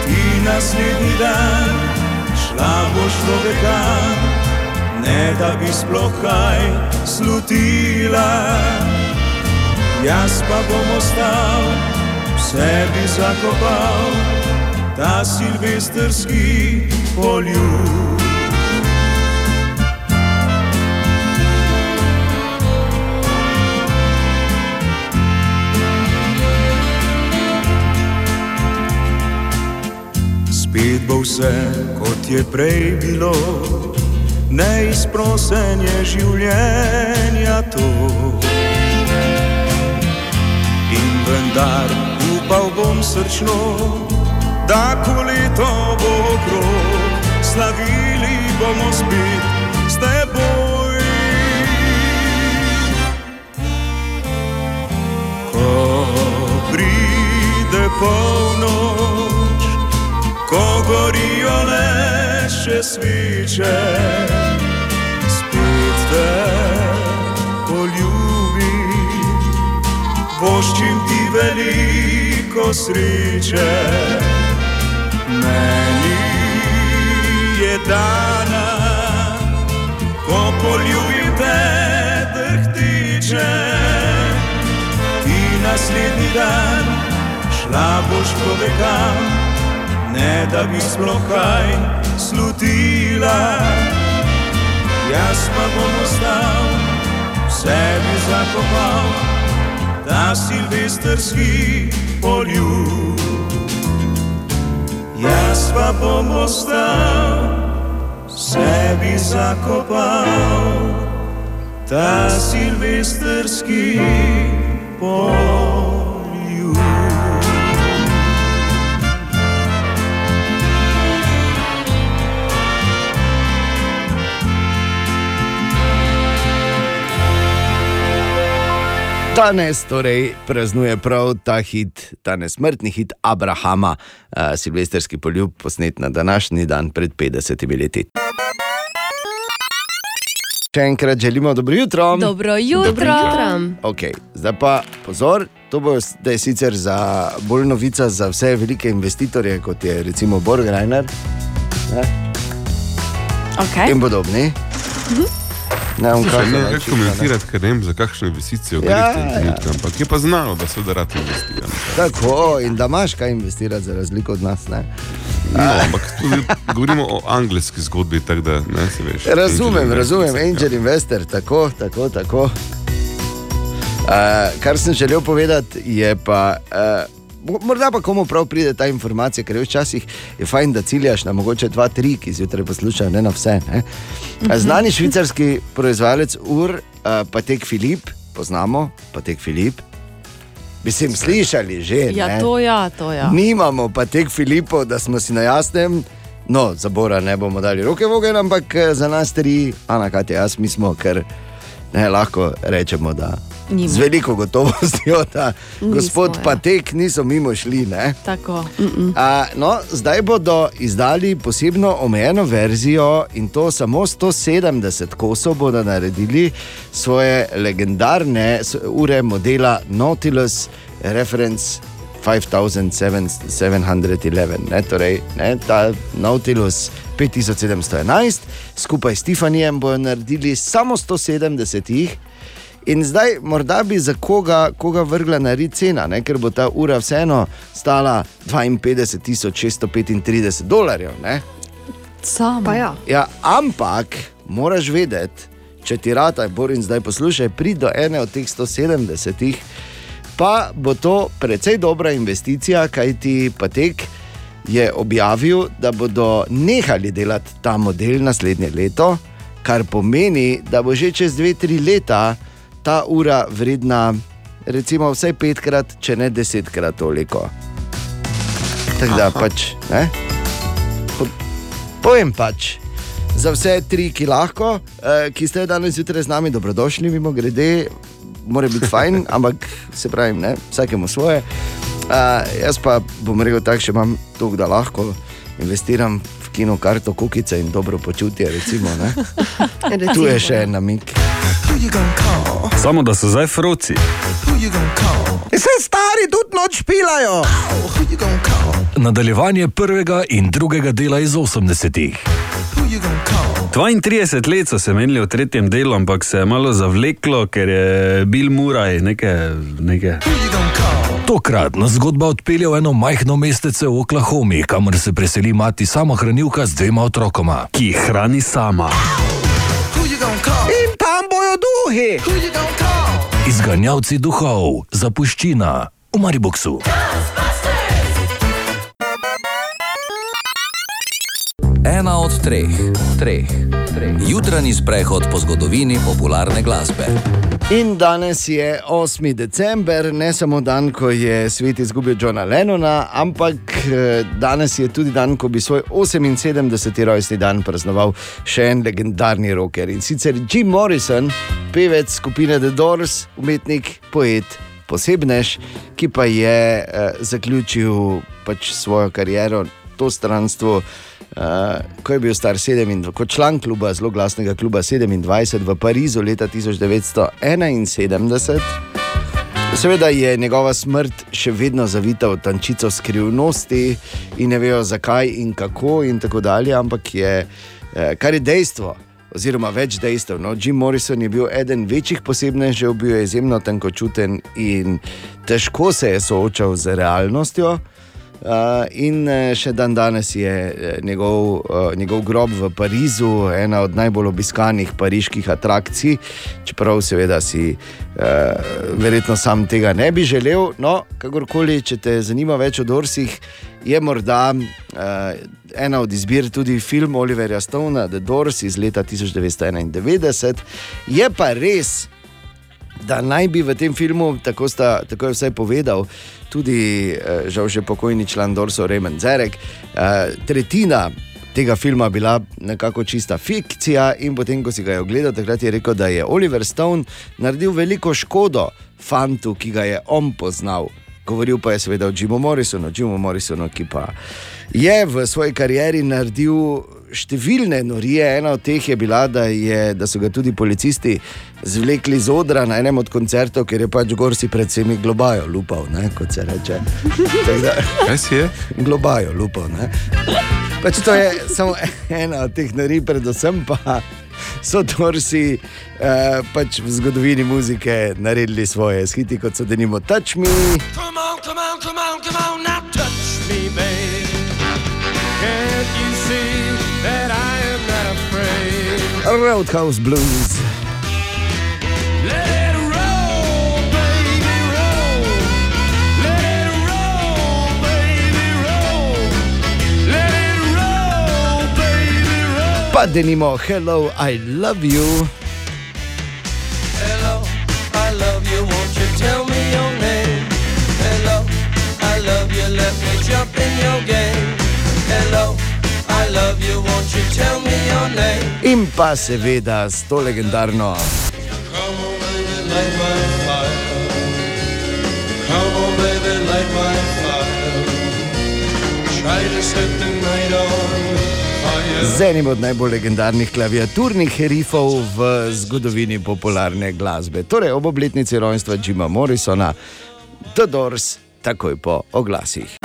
ti naslednji dan šla boš do veka ne da bi sploh kaj slutila. Jaz pa bom ostal, sebi zakopal ta silvestrski poljub. Spet bo vse, kot je prej bilo, neizprosenje življenja to. In vendar upal bom srčno, da ko leto bo okrog, slavili bomo spet s teboj. Ko pride polnoč, ko gorijo le še sviče, spet te poljubim, voščim ti veliko sreče. Dana, poljubite drhtiče. Ti naslednji dan šla boš proti kam, ne da bi sploh kaj slutila. Jaz pa bom ostal, sebi zakopal, ta silvestrski poljub. Jaz pa bom ostal, sebi zakopal, ta silvestrski poljub. Danes torej praznuje prav ta hit, ta nesmrtni hit Abrahama, uh, silvestrski poljub, posnet na današnji dan pred 50 leti. Še enkrat želimo dobro jutro. Dobro jutro. Dobro jutro. Okay, zdaj pa pozor, to bo zdaj sicer za bolj novica za vse velike investitorje, kot je recimo Borgreiner Okay. in podobni. Ne, bom Slušaj, ne, ne. komentirati, ker ne vem, za kakšno investicijo gre Ja, v tem ja. trenutku, ampak je pa znano, da se da rad investira. Tako, in da imaš kaj investirati, za razliko od nas. Ne? No, ampak tudi govorimo o angliški zgodbi, tako da ne se veš. Razumem, Angel razumem, Investor, Angel Investor, tako, tako. tako. Uh, kar sem želel povedati, je pa. Uh, Morda pa komu prav pride ta informacija, ker včasih je fajn, da ciljaš na mogoče dva, tri, ki zjutraj poslušajo, ne na vse. Ne? Mhm. Znani švicarski proizvajalec ur, uh, Patek Filip, poznamo Patek Filip. Bi se jim slišali že? Ja, ne? to ja, to ja. Nimamo pa teh Filipov, da smo si na jasnem. No, za Bora ne bomo dali roke v ogenj, ampak eh, za nas tri, Ana, kaj jaz, mi smo, ker ne, lahko rečemo, da Nimo. z veliko gotovostjo, da Nismo, gospod ja. Patek niso mimo šli. Ne? Tako. A, no, zdaj bodo izdali posebno omejeno verzijo in to samo 170 kosov bodo naredili svoje legendarne ure modela Nautilus Reference 5711. Ne, torej, ne, ta Nautilus 5711, skupaj s Tiffanyjem bodo naredili samo 170 jih. In zdaj, morda bi za koga, koga vrgla na red cena, ne? ker bo ta ura vseeno stala 52.635 dolarjev. Ne? Samo. Ja. Ja, ampak moraš vedeti, če ti rata, Borin, zdaj poslušaj, pridi do ene od teh 170, pa bo to precej dobra investicija, kaj ti Patek je objavil, da bodo nehali delati ta model naslednje leto, kar pomeni, da bo že čez 2-3 leta ta ura vredna, recimo, vsaj petkrat, če ne desetkrat toliko. Tako da Aha. pač, ne? Po- Povem pač, za vse tri, ki lahko, eh, ki ste danes zjutraj z nami, dobrodošli, mimo grede, mora biti fajn, ampak se pravi, ne, vsakemu svoje. Uh, jaz pa bom rekel tako, še imam to, da lahko investiram v kino karto, kukice in dobro počutje. Recimo, ne. tu je še en namik. Samo da so zdaj froci. Vse stari tudi noč pilajo. Nadaljevanje prvega in drugega dela iz 80-ih. 32 let so se menili v tretjem delu, ampak se je malo zavleklo, ker je bil Muraj nekaj. nekaj. Tokrat nas zgodba odpelje v eno majhno mestece v Oklahomi, kamor se preseli mati samohranilka z dvema otrokoma. Ki jih hrani sama. In tam bojo duhi. Izganjavci duhov, zapuščina v Mariboksu. Ena od treh, treh. Jutranji sprehod po zgodovini popularne glasbe. In danes je 8. december, ne samo dan, ko je svet izgubil Johna Lennona, ampak eh, danes je tudi dan, ko bi svoj 78. rojstni dan praznoval še en legendarni rocker in sicer Jim Morrison, pevec skupine The Doors, umetnik, poet, posebnež, ki pa je eh, zaključil pač svojo kariero, to stranstvo. Uh, ko je bil star 27, kot član kluba, zelo glasnega kluba 27 v Parizu leta 1971. Seveda je njegova smrt še vedno zavita v tančico skrivnosti in ne vejo zakaj in kako in tako dalje, ampak je, eh, kar je dejstvo, oziroma več dejstev. No, Jim Morrison je bil eden večjih posebnežev, bil je izjemno tenkočuten in težko se je soočal z realnostjo. Uh, in eh, še dan danes je eh, njegov, njegov grob v Parizu ena od najbolj obiskanih pariških atrakcij, čeprav seveda si verjetno sam tega ne bi želel. No, kakorkoli, če te zanima več o Dorsih, je morda ena od izbir tudi film Oliverja Stona, The Doors iz leta 1991. Je pa res, da naj bi v tem filmu, tako, sta, tako je vsaj povedal, tudi eh, žal že pokojni član Dorso Remen Zerek, eh, tretjina. Tega filma bila nekako čista fikcija, in potem, ko si ga ogledal, takrat je rekel, da je Oliver Stone naredil veliko škodo fantu, ki ga je on poznal. Govoril pa je seveda o Jimu Morrisonu, Jimu Morrisonu, ki pa je v svoji karieri naredil številne norije. Ena od teh je bila, da, je, da so ga tudi policisti zvlekli z odra na enem od koncertov, ker je pač Gorsi pred vsemi globajo lupal, ne, kot se reče. Kaj si je? Globajo lupal. ne. Pač to je samo ena od teh norij, predvsem pa. So Dorsi eh, pač v zgodovini muzike naredili svoje skiti, kot so denimo Touch Me. Come on, come on, come on, come on, now touch me, babe. Can't you see that I am not afraid? Roadhouse Blues. Pa denimo Hello, I love you. Hello, I love you. Won't you tell me your name? Hello, I love you. Let me jump in your game. Hello, I love you. Won't you tell me your name? In pa seveda s to legendarno. Come on, baby, light my fire. Come on, baby, light my fire. Try to set the. Z enim od najbolj legendarnih klaviaturnih herifov v zgodovini popularne glasbe. Torej, ob obletnici rojstva Jima Morrisona, The Doors, takoj po oglasih.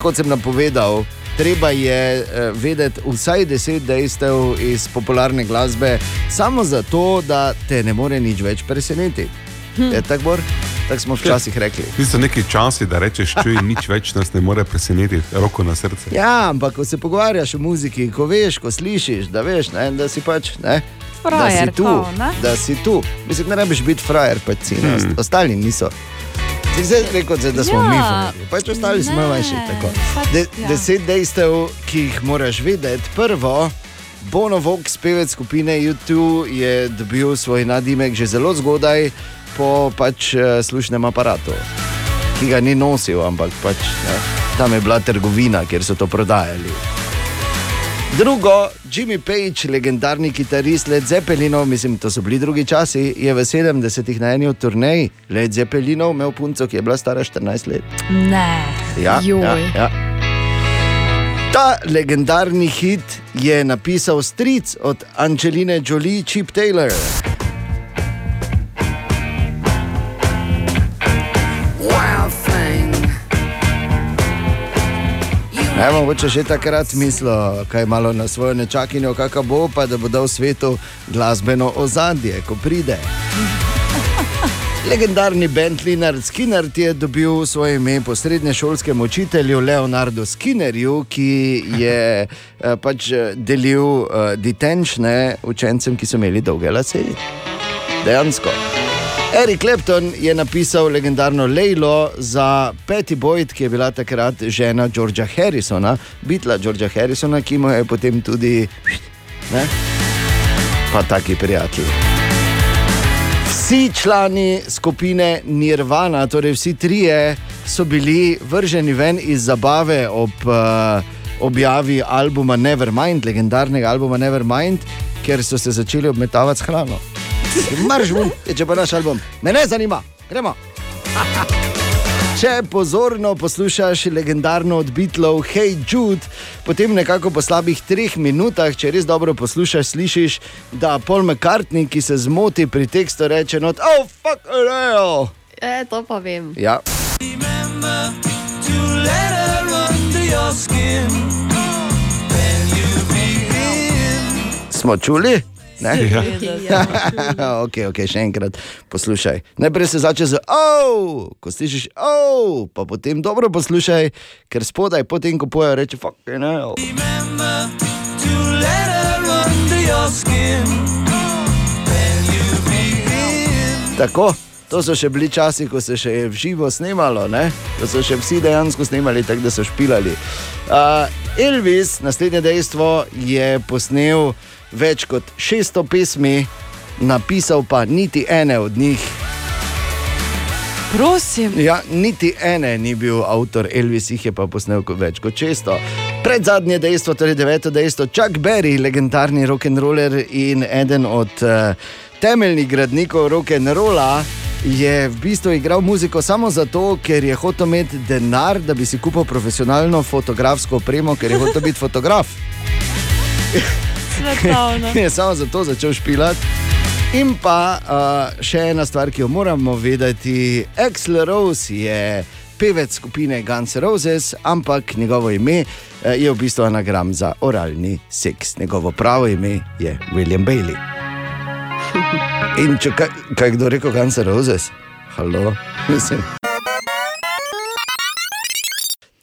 Kot sem napovedal, treba je eh, vedeti vsaj deset dejstev iz popularne glasbe, samo zato, da te ne more nič več presenetiti. Hm. Je tako, Bor? Tako smo včasih rekli. Niso neki časi, da rečeš, čuj, nič več nas ne more presenetiti, roko na srce. Ja, ampak ko se pogovarjaš o muziki, ko veš, ko slišiš, da veš, ne, da si pač. Ne, da Frajer, si tu, kao, ne? da si tu. Mislim, ne rabiš biti frajer, pač si, ne, Hmm. ostali niso. Ti zdaj rekel, da smo Ja. mi frajerji, pač ostali smo manjši. pač, De, ja. Deset dejstev, ki jih moraš vedeti. Prvo, Bono Vox, pevec skupine YouTube, je dobil svoj nadimek že zelo zgodaj po pač eh, slušnem aparatu, ki ga ni nosil, ampak pač, ne, tam je bila trgovina, kjer so to prodajali. Drugo, Jimmy Page, legendarni kitarist Led Zeppelinov, mislim, to so bili drugi časi, je v 70-ih na eni od turnej Led Zeppelinov imel punco, ki je bila stara 14 let. Ne, Ja, ja, joj. ja. Ta legendarni hit je napisal stric od Angeline Jolie, Chip Taylor. Ne, mogoče že takrat mislil, kaj malo na svojo nečakinjo, kakor bo, pa da bo dal svetu glasbeno ozadje, ko pride. Legendarni bend Leonard Skinner je dobil svoje ime po srednješolskem učitelju Leonardu Skinnerju, ki je eh, pač eh, delil uh, detenčne učencem, ki so imeli dolge lase. Dejansko. Eric Clapton je napisal legendarno Leilo za Patty Boyd, ki je bila takrat žena Georgea Harrisona, bitla Georgea Harrisona, ki mu je potem tudi, ne, pa taki prijatelji. Vsi člani skupine Nirvana, torej vsi trije, so bili vrženi ven iz zabave ob uh, objavi albuma Nevermind, legendarnega albuma Nevermind, ker so se začeli obmetavati s hrano. Marš, ven, če pa naš album, me ne zanima, gremo. Če pozorno poslušaš legendarno od Beatlov Hey Jude, potem nekako po slabih treh minutah, če res dobro poslušaš, slišiš, da Paul McCartney, ki se zmoti pri tekstu, reče: not, Oh, fuck, real. E, to pa vem. Ja. Remember to let her under your skin. Then you begin Smo čuli? Ne? Ja. ok, ok, še enkrat poslušaj. Najprej se začne z oh, ko slišiš oh, pa potem dobro poslušaj, ker spodaj, potem ko pojejo, reče. Then you begin. Tako, to so še bili časi, ko se še je v živo snemalo, ne? da so še vsi dejansko snemali, tako da so špilali. Uh, Elvis, naslednje dejstvo, je posnel več kot 600 pesmi, napisal pa niti ene od njih. Prosim. Ja, niti ene ni bil avtor, Elvis jih je pa posnel kot več kot 600. Pred zadnje dejstvo, torej deveto dejstvo, Chuck Berry, legendarni rock'n'roller in eden od uh, temeljnih gradnikov rock'n'rolla, je v bistvu igral muziko samo zato, ker je hotel imeti denar, da bi si kupil profesionalno fotografsko opremo, ker je hotel biti fotograf. Svetovno. je samo zato začel špilati. In pa uh, še ena stvar, ki jo moramo vedeti. Axel Rose je pevec skupine Guns N' Roses, ampak njegovo ime je v bistvu anagram za oralni seks. Njegovo pravo ime je William Bailey. In če kaj, kaj kdo rekel Guns N' Roses? Halo, mislim.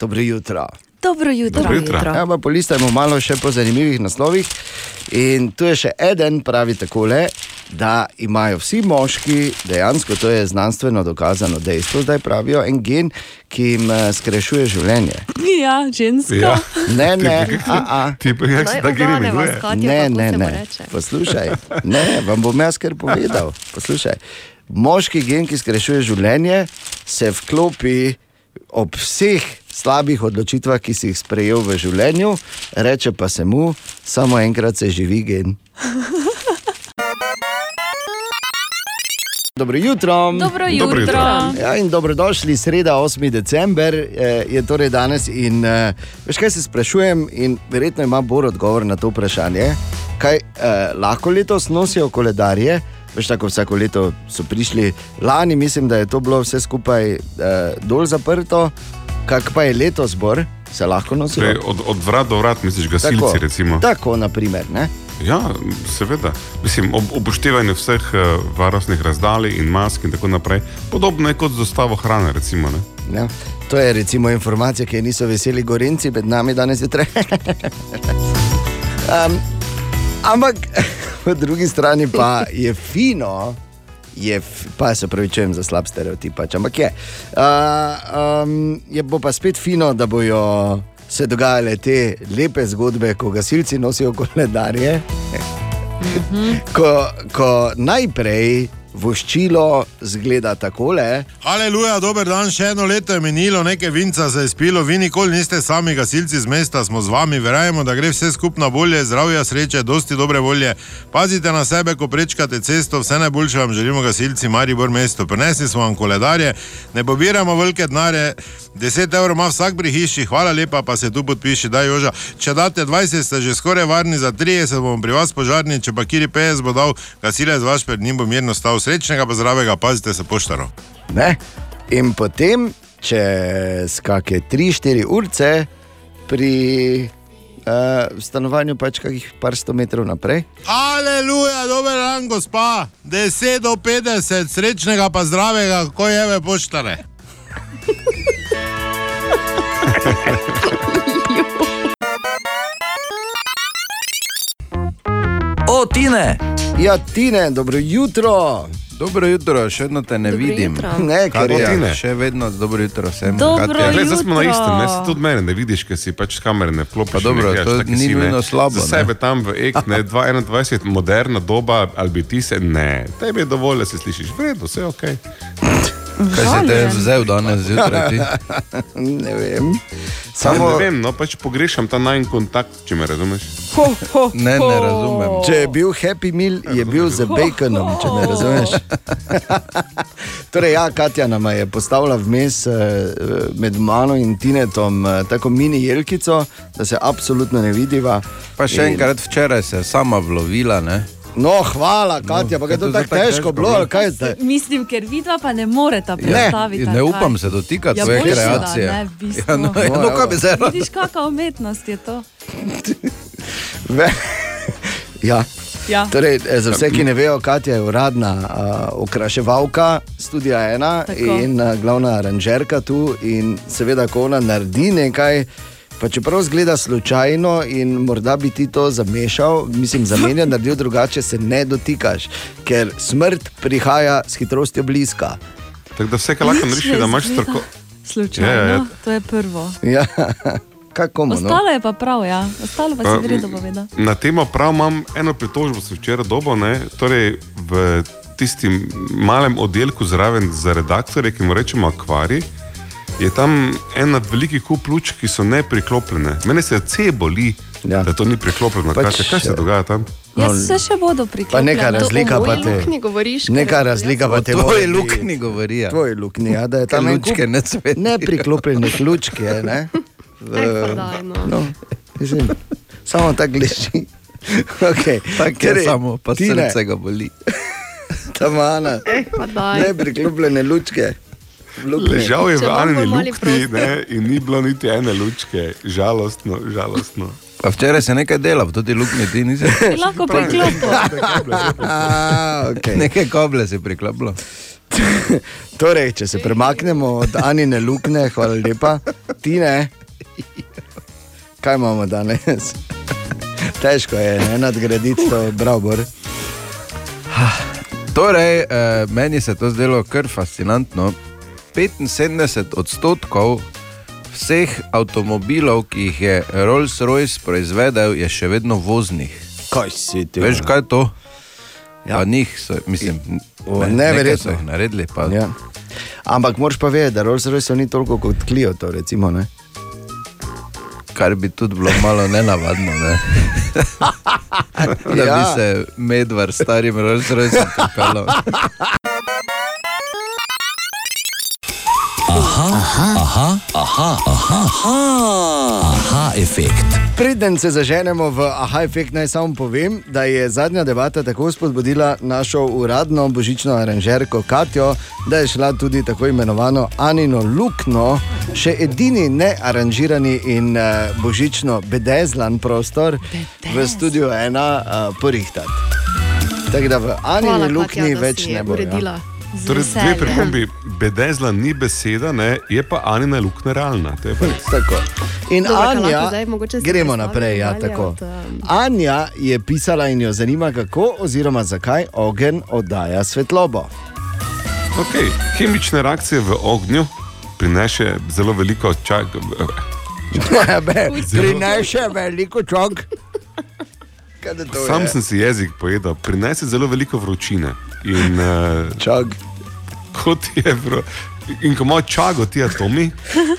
Dobro jutro. Dobro jutro. Dobro jutro. Ja, pa polistajmo malo še po zanimivih naslovih. In tu je še en, pravi takole, da imajo vsi moški, dejansko to je znanstveno dokazano dejstvo, zdaj pravijo en gen, ki jim eh, skrajšuje življenje. Ja, ženska. Ja. Ne, ne, a, a. Ti pa se da gre mi Ne, ne, ne. Poslušaj, ne, vam bom jaz kar povedal. Poslušaj. Moški gen, ki skrajšuje življenje, se vklopi ob vseh slabih odločitvah, ki si jih sprejel v življenju, reče pa se mu, samo enkrat se živi gen. Dobro jutro. Dobro Dobro jutro. jutro. Ja, in dobrodošli, sreda 8. december eh, je torej danes. In, eh, veš, kaj se sprašujem, in verjetno ima Bor odgovor na to vprašanje. Kaj eh, lahko letos nosijo koledarje? Veš, tako vsako leto so prišli, lani mislim, da je to bilo vse skupaj eh, dol zaprto. Kak pa je letos zbor, se lahko? Torej, od, od vrat do vrat, misliš, gasilci. Tako, Recimo. tako naprimer. Ne? Ja, seveda. Mislim, ob upoštevanju vseh uh, varnostnih razdalj in mask in tako naprej. Podobno je kot z dostavo hrane. Recimo, ne? Ja, to je recimo informacija, ki je niso veseli gorenci, med nami danes je treba. um, ampak po drugi strani pa je fino. Je, pa se pravi, čujem za slab stereotip, pač, ampak je. Uh, um, je bo pa spet fino, da bojo se dogajale te lepe zgodbe, ko gasilci nosijo koledarje. ko, ko najprej voščilo zgleda takole. Aleluja, dober dan, še eno leto je minilo, nekaj vinca se je spilo, vi nikoli niste sami gasilci z mesta, smo z vami, verjamemo, da gre vse skupno bolje, zdravja, sreče, dosti dobre volje. Pazite na sebe, ko prečkate cesto, vse najboljše vam želimo gasilci Maribor mesto. Prinesli smo vam koledarje, ne pobiramo velike denare, 10 evrov ima vsak pri hiši, hvala lepa, pa se tu podpiši, da Joža. Če date 20, ste že skoraj varni, za 30 bomo pri vas požarni, če pa kiri 50 bo dal, gasilec vaš pred njim bo mirno stal. Srečnega pa zdravega, pazite se poštaro. Ne? In potem, čez kakšne 3-4 urce, pri uh, stanovanju pač kakih par sto metrov naprej. Aleluja, dober dan, gospa. 10 do 50, srečnega pa zdravega, ko je ve poštare. O, Tine! Ja, Tine, dobro jutro. Dobro jutro, še vedno te ne Dobro vidim. jutro. Ne, ker je- Katja, Še vedno dobro jutro vsem. Zdaj smo na istem, ne si tudi mene, ne vidiš, ker si pač kamere ne vklopiš. Pa dobro, ne gledaš, to ni nujno slabo, Za ne. sebe tam v EK, ne, 2021, moderna doba, ali bi ti se, ne, tebi je dovolj, da se slišiš, v redu, vse je ok. Kaj si te vzel danes zjutraj? Ti? ne vem. Samo Samo- ne vem, no pač pogrešam ta najn kontakt, če me razumeš. Ho, ho, Ne, ne razumem. Če je bil Happy Meal, je bil z baconom, če me razumeš. torej, ja, Katja nam je postavila vmes eh, med mano in Tinetom eh, tako mini jelkico, da se absolutno ne vidiva. Pa še enkrat včeraj se je sama vlovila. Ne? No, hvala, Katja, pa je to tako težko bilo, ali kaj zdaj? Mislim, ker vidva pa ne moreta predstaviti. ne upam se dotikati ja, svoje kreacije. Da, ne, v bistvu. Ja, no, ja, no, kaj bi zdaj? Vidiš, kakšna umetnost je to. Ja. Ja. Torej, eh, za vse, ki ne vejo, Katja je uradna uh, okraševalka Studia 1 Tako. in uh, glavna aranžerka tu. In seveda, ko ona naredi nekaj, pa čeprav zgleda slučajno in morda bi ti to zamešal, mislim, zamenjal, naredil drugače, se ne dotikaš, ker smrt prihaja s hitrostjo bliska. Tako da vse, kar lahko narediš, ne da imaš strko. Slučajno, Ja, ja, ja. to je prvo. Ja, kako mu? Ostalo je pa prav, ja. Ostalo pa si v redu povedal. Na temo prav imam eno pritožbo, sem včeraj dobo, ne? torej v tistim malem oddelku zraven za redaktorje, ki mu rečemo akvarij. Je tam en od velikih kup luč, ki so nepriklopljene. Mene srce boli, ja. da to ni priklopljeno. Pač, Pač, kaj se ja. dogaja tam? Jaz se še bodo Pa priklopili. neka razlika pa te. Neka razlika pa te. Tvoji vodi. luknji govorijo. Tvoji luknji, ja, da je tam lučke ne svetijo. Nepriklopljenih lučk je, ne? V, daj, no. no, mislim, samo tako leži. Okay. Tako je samo, pa srce ga boli. Tamana. Ej, pa daj. Nepriklopljene lučke. Ležal je v luknji prostor. ne, in ni bilo niti ene lučke. Žalostno, žalostno. Pa včeraj se nekaj dela, tudi luknje ti nisi. Lahko priklopil. A, okay. Nekaj koble si priklopilo. Torej, če se premaknemo od Anine luknje, hvala lepa, ti ne. Kaj imamo danes? Težko je ne, nadgraditi to, bravo. Torej, eh, meni se je to zdelo kar fascinantno. 75 odstotkov vseh avtomobilov, ki jih je Rolls-Royce proizvedel, je še vedno voznih. Kaj si ti? Veš, kaj je to? Ja, njih so, mislim, O, ne, neverjetno. so jih naredili. Pa, Ja. Ampak moraš pa vedeti, da Rolls Royce ni toliko kot Clio. To, recimo, ne? Kar bi tudi bilo malo nenavadno. Ne? da Ja. bi se medvar starim Rolls-Royceom pripeljal. Aha, aha, aha, aha, aha, aha, aha, efekt. Preden se zaženemo v aha efekt, naj samo povem, da je zadnja debata tako spodbudila našo uradno božično aranžerko Katjo, da je šla tudi tako imenovano Anino Lukno, še edini nearanžirani in uh, božično bedezlan prostor v studiu ena uh, porihtati. Tako da v Anini Hvala, Lukni Katja, več ne bo. Ja. uredila. Z Torej, dve pripombi. Bedezla ni beseda, ne, je pa Anina luknja realna. In Dobro, kaj Anja, zdaj gremo naprej. Ja, tako. od, um, Anja je pisala in jo zanima, kako oziroma zakaj ogenj oddaja svetlobo. Okay. Kemične reakcije v ognju prineše zelo veliko čaka. Prinese veliko čog. Sam je? sem si jezik pojedel, prinese zelo veliko vročine. In, uh, Čag. Kot je vro... In ko imajo čago ti atomi,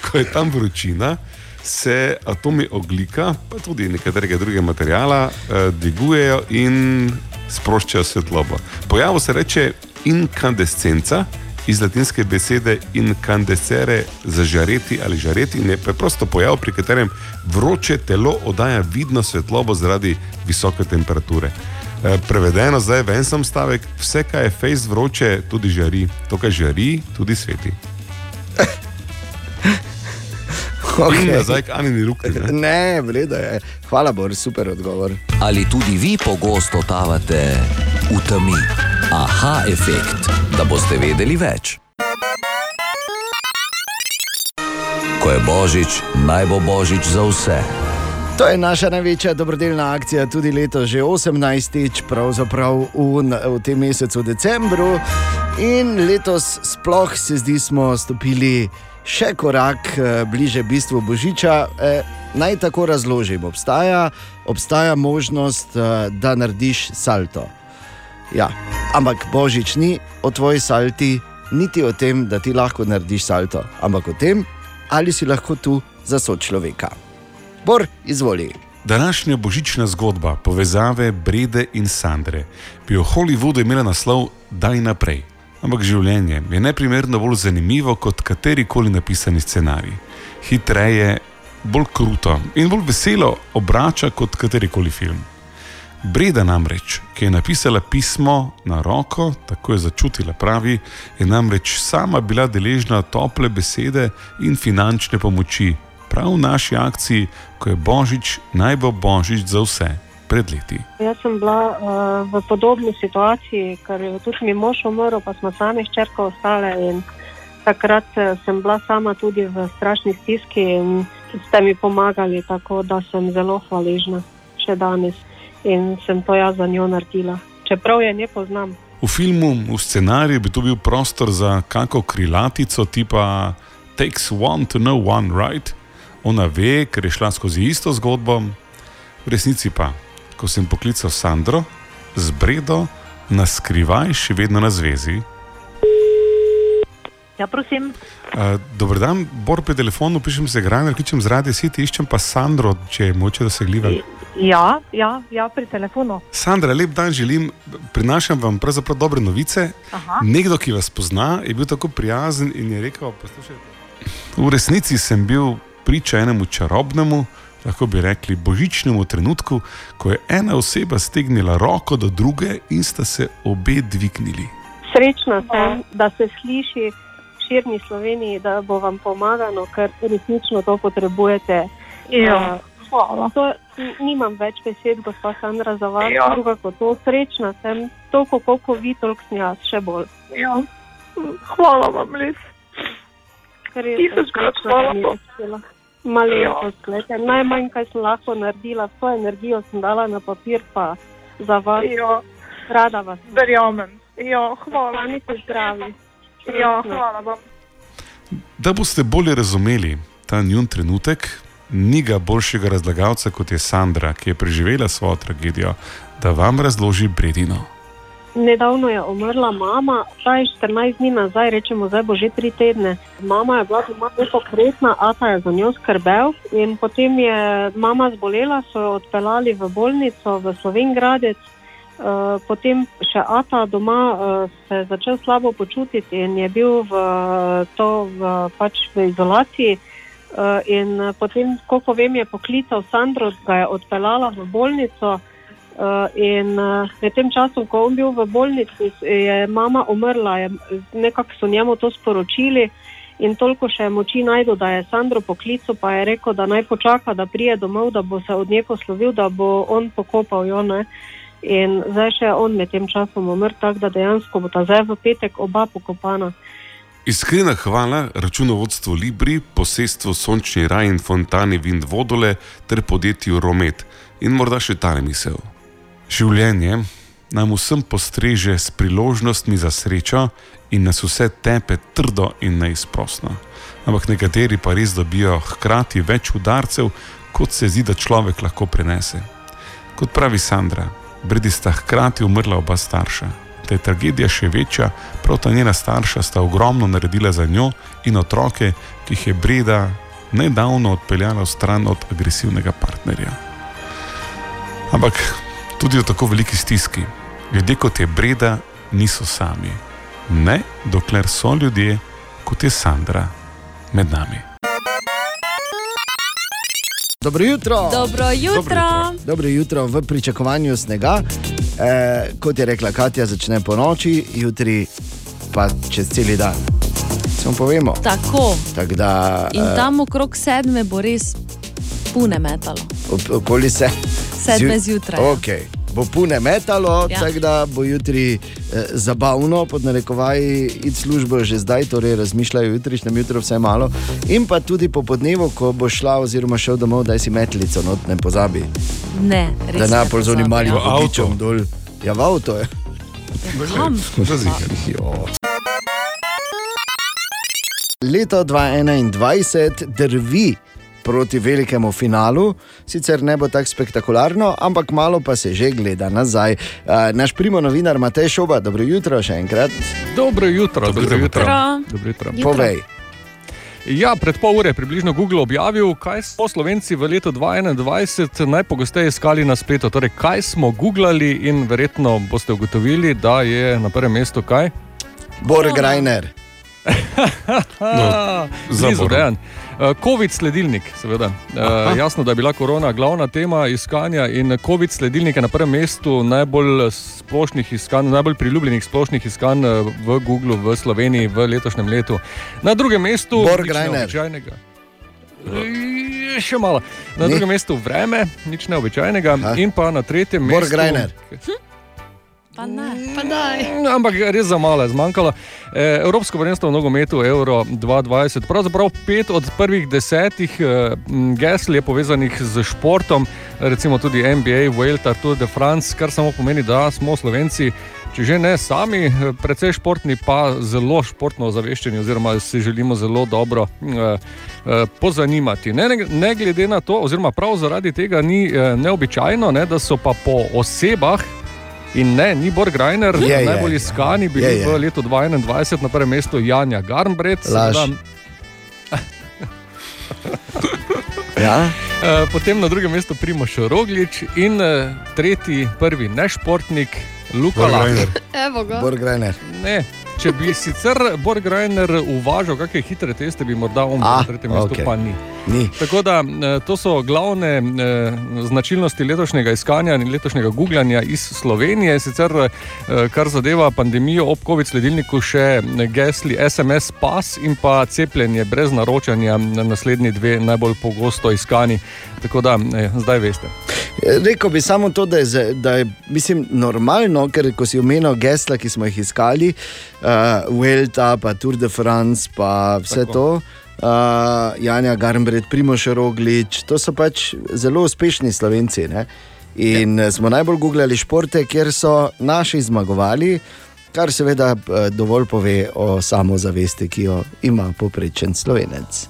ko je tam vročina, se atomi oglika, pa tudi nekaterega drugega materijala, eh, dvigujejo in sproščajo svetlobo. Pojavu se reče inkandescenca, iz latinske besede incandescere, zažareti ali žareti, in je preprosto pojav, pri katerem vroče telo oddaja vidno svetlobo zaradi visoke temperature. Eh, Prevedeno zdaj v en sam stavek, vse, kar je fejs vroče, tudi žari, to, kar žari, tudi sveti. Okay. In nazaj k Anini Lukni. ne. Ne, vredno je. Hvala, Bor, super odgovor. Ali tudi vi pogosto totavate v temi? Aha, efekt, da boste vedeli več. Ko je božič, naj bo božič za vse. To je naša največja dobrodelna akcija, tudi leto že 18. pravzaprav v, v tem mesecu decembru. In letos sploh se zdi, smo stopili še korak eh, bliže bistvu Božiča. Eh, naj tako razložim, obstaja, obstaja možnost, eh, da narediš salto. Ja, ampak Božič ni o tvoji salti, niti o tem, da ti lahko narediš salto, ampak o tem, ali si lahko tu za sočloveka. Bor, izvoli. Današnja božična zgodba povezave Brede in Sandre bi v Hollywoodu imela naslov Daj naprej. Ampak življenje je neprimerno bolj zanimivo kot katerikoli napisani scenarij. Hitreje, bolj kruto in bolj veselo obrača kot katerikoli film. Breda namreč, ki je napisala pismo na roko, tako je začutila, pravi, je namreč sama bila deležna tople besede in finančne pomoči, prav v naši akciji, ko je božič naj bo božič za vse. pred leti. Jaz sem bila uh, v podobni situaciji, ker je tudi mi mož umrl, pa smo sami ščerka ostale. Takrat eh, sem bila sama tudi v strašni stiski in ste mi pomagali, tako da sem zelo hvaležna še danes in sem to jaz za njo naredila. Čeprav je ne poznam. V filmu, v scenariju bi to bil prostor za kako krilatico tipa Takes one to know one, right? Ona ve, ker je šla skozi isto zgodbo. V resnici pa, ko sem poklical Sandro, z Bredo, na skrivaj, še vedno na zvezi. Ja, prosim. Uh, Dobr dan, Bor pri telefonu, pišem se Graner, kličem z radio City, iščem pa Sandro, če je moče dosegljiva. Ja, ja, ja, pri telefonu. Sandra, lep dan želim, prinašam vam pravzaprav dobre novice. Aha. Nekdo, ki vas pozna, je bil tako prijazen in je rekel: poslušajte. V resnici sem bil priča enemu čarobnemu, lahko bi rekli božičnemu trenutku, ko je ena oseba stegnila roko do druge in sta se obe dvignili. Srečna sem, da se sliši v širni Sloveniji, da bo vam pomagano, ker resnično to potrebujete. Ja, Eh, To, n- nimam več besed, gospod Sandra, za vas. Ja. Druga kot to, srečna sem, toliko koliko vi, toliko sem jaz, še bolj. Ja. Hvala vam. Res Tisočkrat je hvala. Malenkost, glejte, najmanj, kaj sem lahko naredila, vso energijo sem dala na papir, pa za vas. Ja. Rada vas. Verjamem. Ja, hvala. Ostanite zdravi. Ja, Resno. hvala vam. Da boste bolje razumeli ta njun trenutek, ni ga boljšega razlagalca kot je Sandra, ki je preživela svojo tragedijo, da vam razloži Bredino. Nedavno je umrla mama, zdaj 14 dni nazaj, rečemo, zdaj bo že tri tedne. Mama je bila doma nepokretna, ata je za njo skrbel in potem je mama zbolela, so jo odpeljali v bolnico v Slovengradec. Uh, potem še Ata doma uh, se je začel slabo počutiti in je bil v, to, v, pač v izolaciji. Uh, in potem, koliko vem, je poklical Sandro, ga je odpeljala v bolnico. Uh, in uh, med tem časom, ko je bil v bolnici, je mama umrla, je, nekako so njemu to sporočili. In toliko še moči najdu, da je Sandro poklical, pa je rekel, da naj počaka, da prije domov, da bo se od nje poslovil, da bo on pokopal jo. Ne? In zdaj še on med tem časom umrl, tako da dejansko bo ta zdaj v petek oba pokopana. Iskrena hvala računovodstvu Libri, posestvu Sončni raj in fontani Vind Vodole ter podjetju Romet in morda še ta misel. Življenje nam vsem postreže s priložnostmi za srečo in nas vse tepe trdo in neizprostno. Ampak nekateri pa res dobijo hkrati več udarcev, kot se zdi, da človek lahko prenese. Kot pravi Sandra, Bredi sta hkrati umrla oba starša. Da je tragedija še večja, prav ta njena starša sta ogromno naredila za njo in otroke, ki jih je Breda nedavno odpeljala v stran od agresivnega partnerja. Ampak tudi v tako veliki stiski, ljudje kot je Breda niso sami. Ne, dokler so ljudje kot je Sandra med nami. Dobro jutro. Dobro jutro. Dobro jutro v pričakovanju snega. E, kot je rekla Katja, začne po noči, jutri pa čez cel dan. Samo povemo. Tako. Tak da, In eh, tam okrog sedme bo res pune metalo. okoli se. Sedme zjutraj, ja. Okay. Bo pune metalo, Ja. tako da bo jutri eh, zabavno, pod narekovaji, id službo že zdaj, torej razmišljajo jutrišnjem jutru vse malo. In pa tudi po podnevu, ko bo šla oziroma šel domov, da si metlico not ne pozabi. Ne, res. da ne pol z onim malim ja. avtom dol. Ja, v avto je. Kam? Jo. Leto 2021 drvi proti velikemu finalu, sicer ne bo tako spektakularno, ampak malo pa se že gleda nazaj. Uh, naš primo novinar Matej Šoba, dobro jutro še enkrat. Dobro jutro, dobro jutro. jutro. Dobro jutro. Povej. Ja, pred pol ure je približno Google objavil, kaj smo Slovenci v letu 2021 najpogosteje iskali na spletu. Torej, kaj smo googlali in verjetno boste ugotovili, da je na prvem mestu kaj? Bor Grajner. No, za Eh, COVID sledilnik, seveda. Uh, jasno, da je bila korona glavna tema iskanja in COVID sledilnik je na prvem mestu najbolj splošnih iskanj, najbolj priljubljenih splošnih iskanj eh, v Google v Sloveniji v letošnjem letu. Na drugem mestu neobičajnega. še malo. Na Ni. drugem mestu vreme, nič neobičajnega, in pa na tretjem mestu. Borgrajner. Pa ne. Pa daj. No, Ampak res za malo je zmanjkalo. E, Evropsko prvenstvo v nogometu Euro 2020, pravzaprav pet od prvih desetih e, gesl je povezanih z športom, recimo tudi NBA, Vuelta, Tour de France, kar samo pomeni, da smo Slovenci. Če že ne sami, e, precej športni, pa zelo športno ozaveščeni, oziroma se želimo zelo dobro eh, eh, pozanimati. Ne, ne, ne glede na to, oziroma prav zaradi tega ni eh, neobičajno, ne, da so pa po osebah In ne, ni Borg Reiner, Je, je. najbolj iskani bili Je, je. v letu 2021 na prvem mestu Janja Garnbret. Ja? Eh, Potem na drugem mestu Primoš Roglič in eh, tretji, prvi nešportnik Luka Borg Lahner. Reiner. Evo ga. Borgrajner. Ne. Če bi sicer Borg Reiner uvažal kakšne hitre teste, bi morda on bil A, na tretjem mestu, okej. pa ni. Ni. Tako da eh, to so glavne eh, značilnosti letošnjega iskanja in letošnjega googlanja iz Slovenije. Sicer, eh, kar zadeva pandemijo, ob COVID sledilniku še gesli SMS pas in pa cepljenje brez naročanja, naslednji dve najbolj pogosto iskani. Tako da zdaj veste. Rekl bi samo to, da je, da je mislim, normalno, ker ko si omenil gesla, ki smo jih iskali, uh, Vuelta, pa Tour de France, pa vse Tako. To. Uh, Janja Garnbret, Primoš Roglič, to so pač zelo uspešni slovenci. Ne? In ja. smo najbolj googlali športe, kjer so naši zmagovali, kar seveda eh, dovolj pove o samozavesti, ki jo ima poprečen slovenec.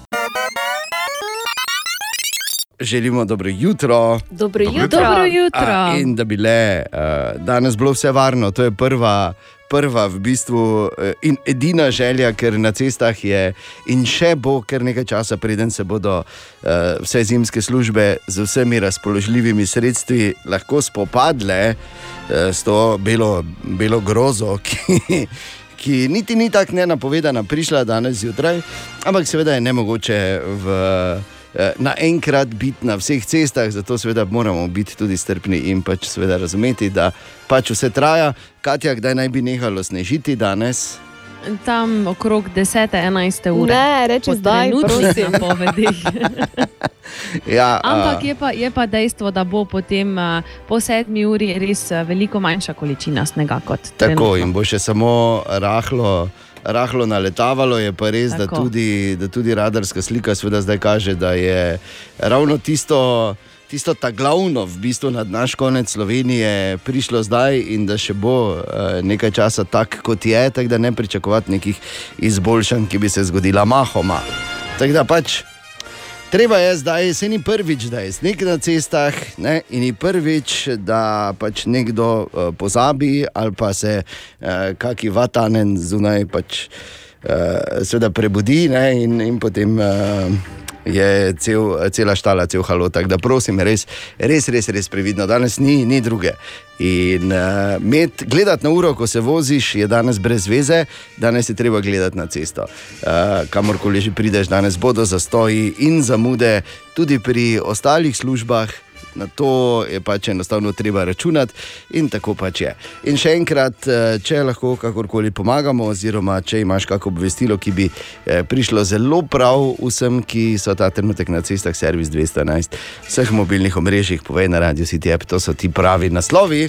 Želimo dobro jutro. Dobro jutro. Dobro jutro. A, in da bi le uh, danes bilo vse varno, to je prva, prva v bistvu uh, in edina želja, ker na cestah je in še bo kar nekaj časa, preden se bodo uh, vse zimske službe z vsemi razpoložljivimi sredstvi lahko spopadle uh, s to belo, belo grozo, ki. Ki niti ni tako nenapovedana, prišla danes zjutraj, ampak seveda je nemogoče v, eh, naenkrat biti na vseh cestah, zato seveda moramo biti tudi strpni in pač seveda razumeti, da pač vse traja. Katja, kdaj naj bi nehalo snežiti danes? Tam okrog 10-11 ure. Ne, reči Po zdaj, trenutnih prosim. napovedih. Ja, Ampak a, je pa, je pa dejstvo, da bo potem uh, po sedmi uri res uh, veliko manjša količina snega kot tako trenutno. in bo še samo rahlo. Rahlo naletavalo je pa res, da Tako. tudi, da tudi radarska slika seveda zdaj kaže, da je ravno tisto, tisto ta glavno v bistvu nad naš konec Slovenije prišlo zdaj in da še bo eh, nekaj časa tak, kot je, tako da ne pričakovati nekih izboljšanj, ki bi se zgodila mahoma. Tako da pač Treba je zdaj, se ni prvič, da je sneg na cestah, ne, in ni prvič, da pač nekdo uh, pozabi ali pa se uh, kaki vatanen zunaj pač, uh, prebudi ne, in, in potem. Uh, Je cel, cela štala, cel halo. Tako da prosim, res, res, res, res previdno. Danes ni, ni druge. In uh, med, gledati na uro, ko se voziš, je danes brez veze, danes je treba gledati na cesto. Uh, kamorkoli že prideš, danes bodo zastoji in zamude, tudi pri ostalih službah. Na to je pač enostavno treba računati, in tako pač je. In še enkrat, eh, če lahko kakorkoli pomagamo, oziroma če imaš kakšno obvestilo, ki bi eh, prišlo zelo prav vsem, ki so ta trenutek na cestah, servis 211, vseh mobilnih omrežjih, povej na Radio City App, to so ti pravi naslovi.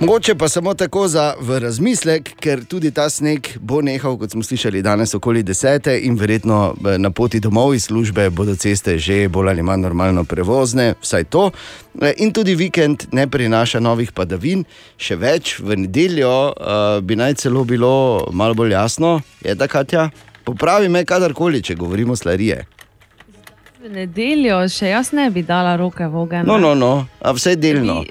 Mogoče pa samo tako za v razmislek, ker tudi ta sneg bo nehal, kot smo slišali danes, okoli desete in verjetno eh, na poti domov iz službe bodo ceste že bolj ali manj normalno prevozne, vsaj to. Eh, In tudi vikend ne prinaša novih padavin, še več v nedeljo uh, bi naj celo bilo malo bolj jasno, je da Katja. Popravi me kadarkoli, če govorimo slarije. V nedeljo še jaz ne bi dala roke v ogenj. No, no, no, a vse delno.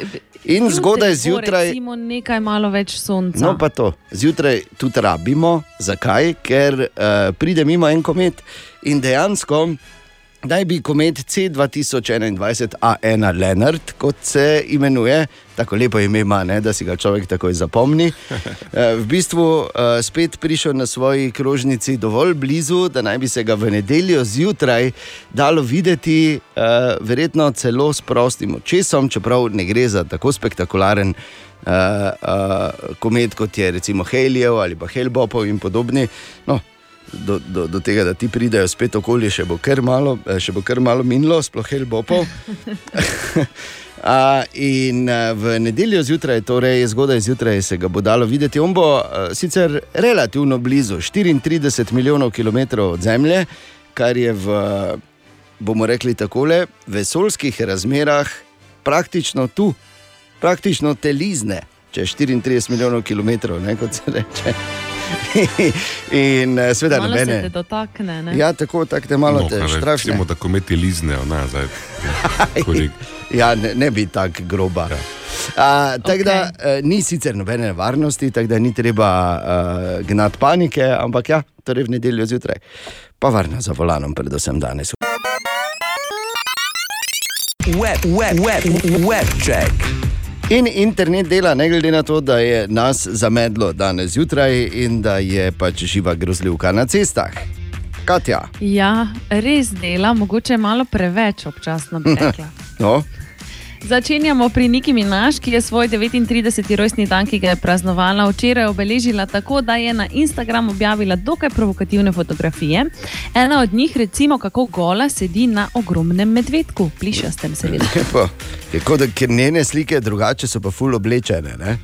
In zgodaj Jutri bo zjutraj. Recimo nekaj malo več sonca. No, pa to. Zjutraj tudi rabimo. Zakaj? Ker uh, pride mimo en komet in dejansko. Naj bi komet C2021 A1 Leonard, kot se imenuje, tako lepo ime ima, ne, da si ga človek takoj zapomni. eh, V bistvu eh, spet prišel na svoji krožnici dovolj blizu, da naj bi se ga v nedeljo zjutraj dalo videti, eh, verjetno celo s prostim očesom, čeprav ne gre za tako spektakularen uh, uh, komet, kot je recimo Helijev ali pa Helbopov in podobni. No, do, do, do tega, da ti pridejo spet okoli, še bo kar malo, eh, še bo kar malo minilo, sploh helbopov. Uh, in uh, v nedeljo zjutraj, torej zgodaj zjutraj, se ga bo dalo videti. On bo uh, sicer relativno blizu, 34 milijonov km od Zemlje, kar je v, bomo rekli takole, vesoljskih razmerah praktično tu, praktično telizne, če 34 milijonov km, ne, kot se reče. in uh, seveda Malo se nobene. te dotakne. Ne? Ja, tako, tako te malo te štrafne. Recimo, da kometi liznejo nazaj. Ja, ne, ne bi tako groba. Ja. Uh, tako okay. da uh, ni sicer nobene varnosti, tako da ni treba uh, gnati panike, ampak ja, torej v nedeljo zjutraj, pa varno za volanom, predvsem danes. Web, web, web, web check. In internet dela, ne glede na to, da je nas zamedlo danes zjutraj in da je pač živa grozljivka na cestah. Katja, Ja, res dela, mogoče malo preveč občasno bi rekla. no, Začenjamo pri Niki Minaš, ki je svoj 39. rojstni dan, ki ga je praznovala včeraj, obeležila tako, da je na Instagram objavila dokaj provokativne fotografije. Ena od njih, recimo, kako gola sedi na ogromnem medvedku, plišastem, seveda. lepo. Je kot da ker njene slike drugače so pa ful oblečene. Ne?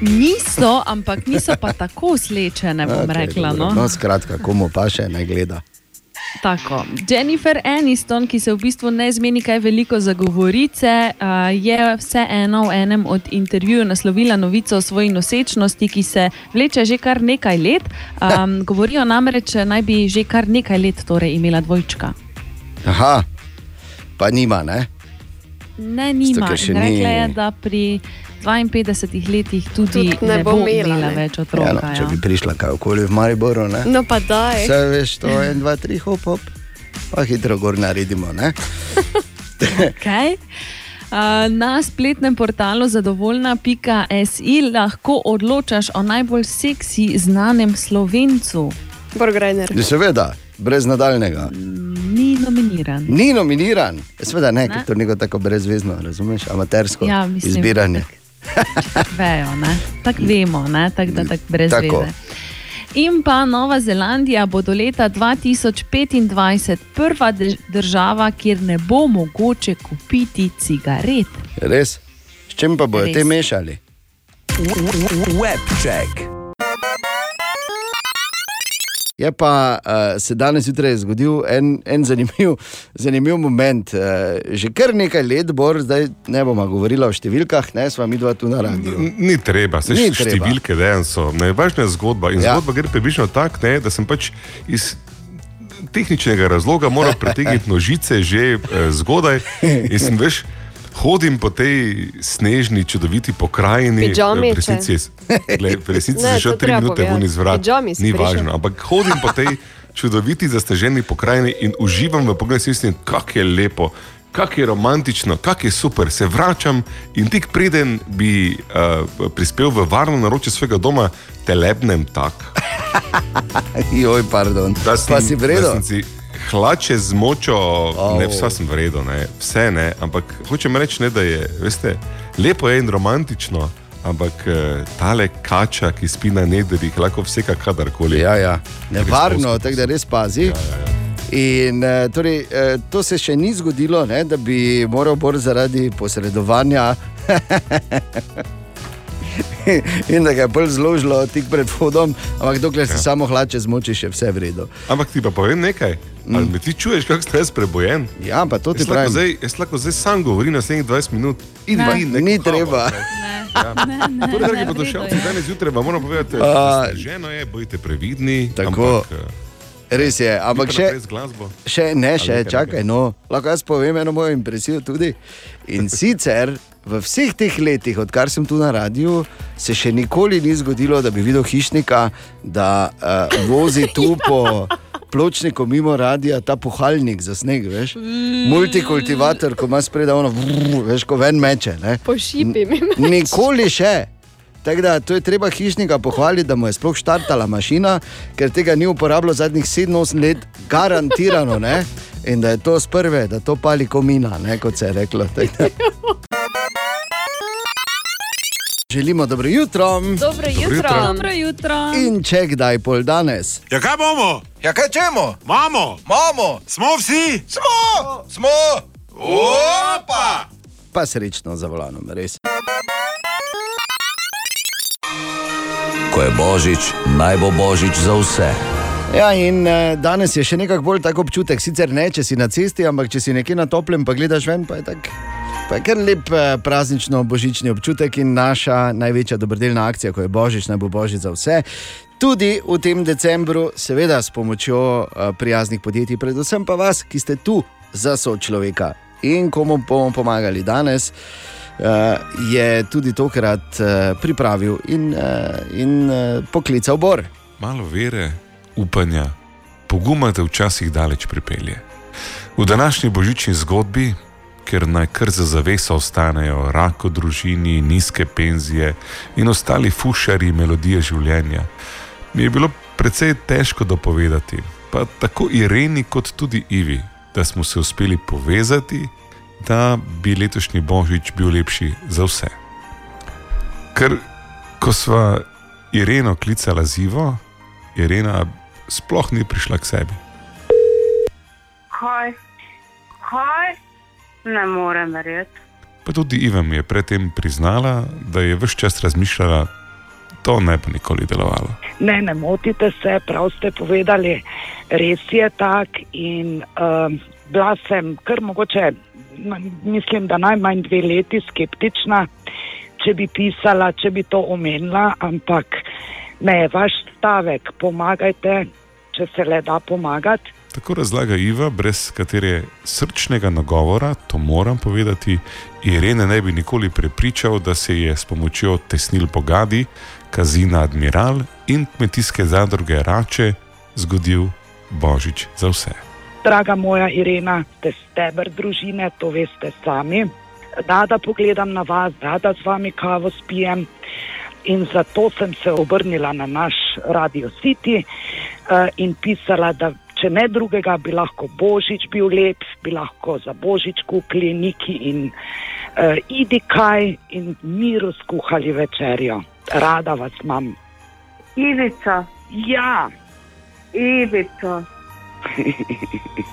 Niso, ampak niso pa tako slečene, bom Okej, rekla. dobro. No? no, skratka, komu pa še ne gleda. Tako. Jennifer Aniston, ki se v bistvu ne zmeni kaj veliko za govorice, je vseeno v enem od intervjujev naslovila novico o svoji nosečnosti, ki se vleče že kar nekaj let. Um, govorijo namreč, naj bi že kar nekaj let torej imela dvojčka. Aha, pa nima, ne? Ne, nima. rekla ni- je, da pri 52 letih tudi, Tudi ne, ne bo imela, imela ne. več otroka. Ja, no, če ja. bi prišla kaj okoli v Mariboru, ne? No, pa daj. Vse veš, to je en, dva, tri, hop, hop. Pa hitro gor naredimo, ne? Okay. Na spletnem portalu zadovoljna.si lahko odločaš o najbolj seksi znanem slovencu. Borgrajner. Ja, Seveda, brez nadaljnega. Ni nominiran. Ni nominiran, seveda ne, Ne. ker to je neko tako brezvezno, razumeš, amatersko Ja, mislim, izbiranje. Vejo, ne? tako vemo, ne? tako da tako brez Tako. veze. In pa Nova Zelandija bo do leta 2025 prva drž- država, kjer ne bo mogoče kupiti cigaret. Res? S čim pa bodo Res. te mešali? Web check. Je pa uh, se danes zjutraj zgodil en, en zanimiv, zanimiv moment. Uh, že kar nekaj let, bor, zdaj ne bomo govorili o številkah, ne sva mi dva tu na radiju. N- Ni treba, se Ni Ni treba. številke dejansko. Najvažnejša je zgodba. In Ja. zgodba gre približno tako, da sem pač iz tehničnega razloga moral pretegniti nožice že eh, zgodaj. In sem veš, hodim po tej snežni, čudoviti pokrajini. Pidžami, v resnici, če? je- glej, v resnici Ne, to tri minute ven iz vrat. Pidžami si Ni prišel. važno, ampak hodim po tej čudoviti zasneženi pokrajini in uživam v pogledu, mislim, kako je lepo. Kako je romantično, kako je super, se vračam in tik preden bi uh, prispel v varno naročje svojega doma, telepnem tak. Joj, pardon. Da sem, Pa si v hlače z močo, oh. ne vse sem vredno, ne, vse ne, ampak hočem reči, ne, da je, veste, lepo je in romantično, ampak uh, tale kača, ki spi na nedrih, lahko vseka kadarkoli. Ja, ja. Nevarno, tako da res pazi. Ja, ja, ja. In uh, torej, uh, to se še ni zgodilo, ne, da bi moral bor zaradi posredovanja in da ga je bolj zložilo tik pred vhodom, ampak dokler si ja. samo hlače zmočiš, je vse v redu. Ampak ti pa povem nekaj. Mm. Ali me ti čuješ, kako jaz prebojen? Ja, pa to ti pravim. zdaj, jaz lahko zdaj sam govorim naslednjih 20 minut. In Ne. vi, Ni treba. Ne, Torej, dragi ne, v podošelci, redu je. danes zjutraj vam moram povedati, da ženo je, bodite previdni. Tako. Ampak, eh, Res je, ampak še, še ne, Ali še nekaj, čakaj. No, lahko jaz povem eno mojo impresijo tudi. In sicer v vseh teh letih, odkar sem tu na radiju, se še nikoli ni zgodilo, da bi videl hišnika, da uh, vozi tu po pločniku mimo radia ta puhalnik za sneg, veš. Multikultivator, ko ima spredaj ono, vrr, veš, ko ven meče. Ne? Pošipim jim. Nikoli še. Tako da to je treba hišnika pohvaliti, da mu je sploh štartala mašina, ker tega ni uporabljal zadnjih 7-8 let, garantirano. Ne? In da je to z prve, da to pali komina, ne? kot se je reklo. Tako da- želimo dobro jutro. Dobro jutro. Dobro jutro. In če kdaj pol danes. Ja, kaj bomo? Ja, kaj čemo? Mamo, Mamo, smo vsi. smo, smo. Opa! Pa srečno za volanom, res. Ko je božič, naj bo božič za vse. Ja, in eh, danes je še nekako bolj tak občutek, sicer ne, če si na cesti, ampak če si nekje na toplem, pa gledaš ven, pa je tak. Pa kar lep eh, praznično božični občutek in naša največja dobrodelna akcija, ko je božič, naj bo božič za vse. Tudi v tem decembru, seveda s pomočjo eh, prijaznih podjetij, predvsem pa vas, ki ste tu za sočloveka in komu bomo pomagali danes, eh, je tudi tokrat pripravil in, in poklical Bor. Malo vere, upanja, poguma te včasih daleč pripelje. V današnji božični zgodbi, ker naj kar za zaveso ostanejo rak v družini, nizke penzije in ostali fušari melodije življenja, mi je bilo precej težko dopovedati, pa tako Ireni kot tudi Ivi, da smo se uspeli povezati, da bi letošnji božič bil lepši za vse. Ker ko sva Ireno klicala zivo, Irena sploh ni prišla k sebi. Kaj? Kaj? Ne morem verjeti. Pa tudi Iva mi je predtem priznala, da je vse čas razmišljala, to ne bo nikoli delovalo. Ne, ne motite se, prav ste povedali, res je tak. In um, bila sem kar mogoče, mislim, da najmanj dve leti skeptična, če bi pisala, če bi to omenila, ampak ne, vaš stavek, pomagajte, če se le da pomagati. Tako razlaga Iva, brez katere srčnega nagovora, to moram povedati, Irene ne bi nikoli prepričal, da se je s pomočjo tesnil Bogadi, Kazina Admiral in kmetijske zadruge Rače zgodil Božič za vse. Draga moja Irena, ste stebr družine, to veste sami. Rada pogledam na vas, rada z vami kavo spijem. In zato sem se obrnila na naš Radio City uh, in pisala, da če ne drugega, bi lahko Božič bil lep, bi lahko za Božič kupili Niki in uh, Idi kaj in miru skuhali večerjo. Rada vas imam. Ivica, Ja, Ivica,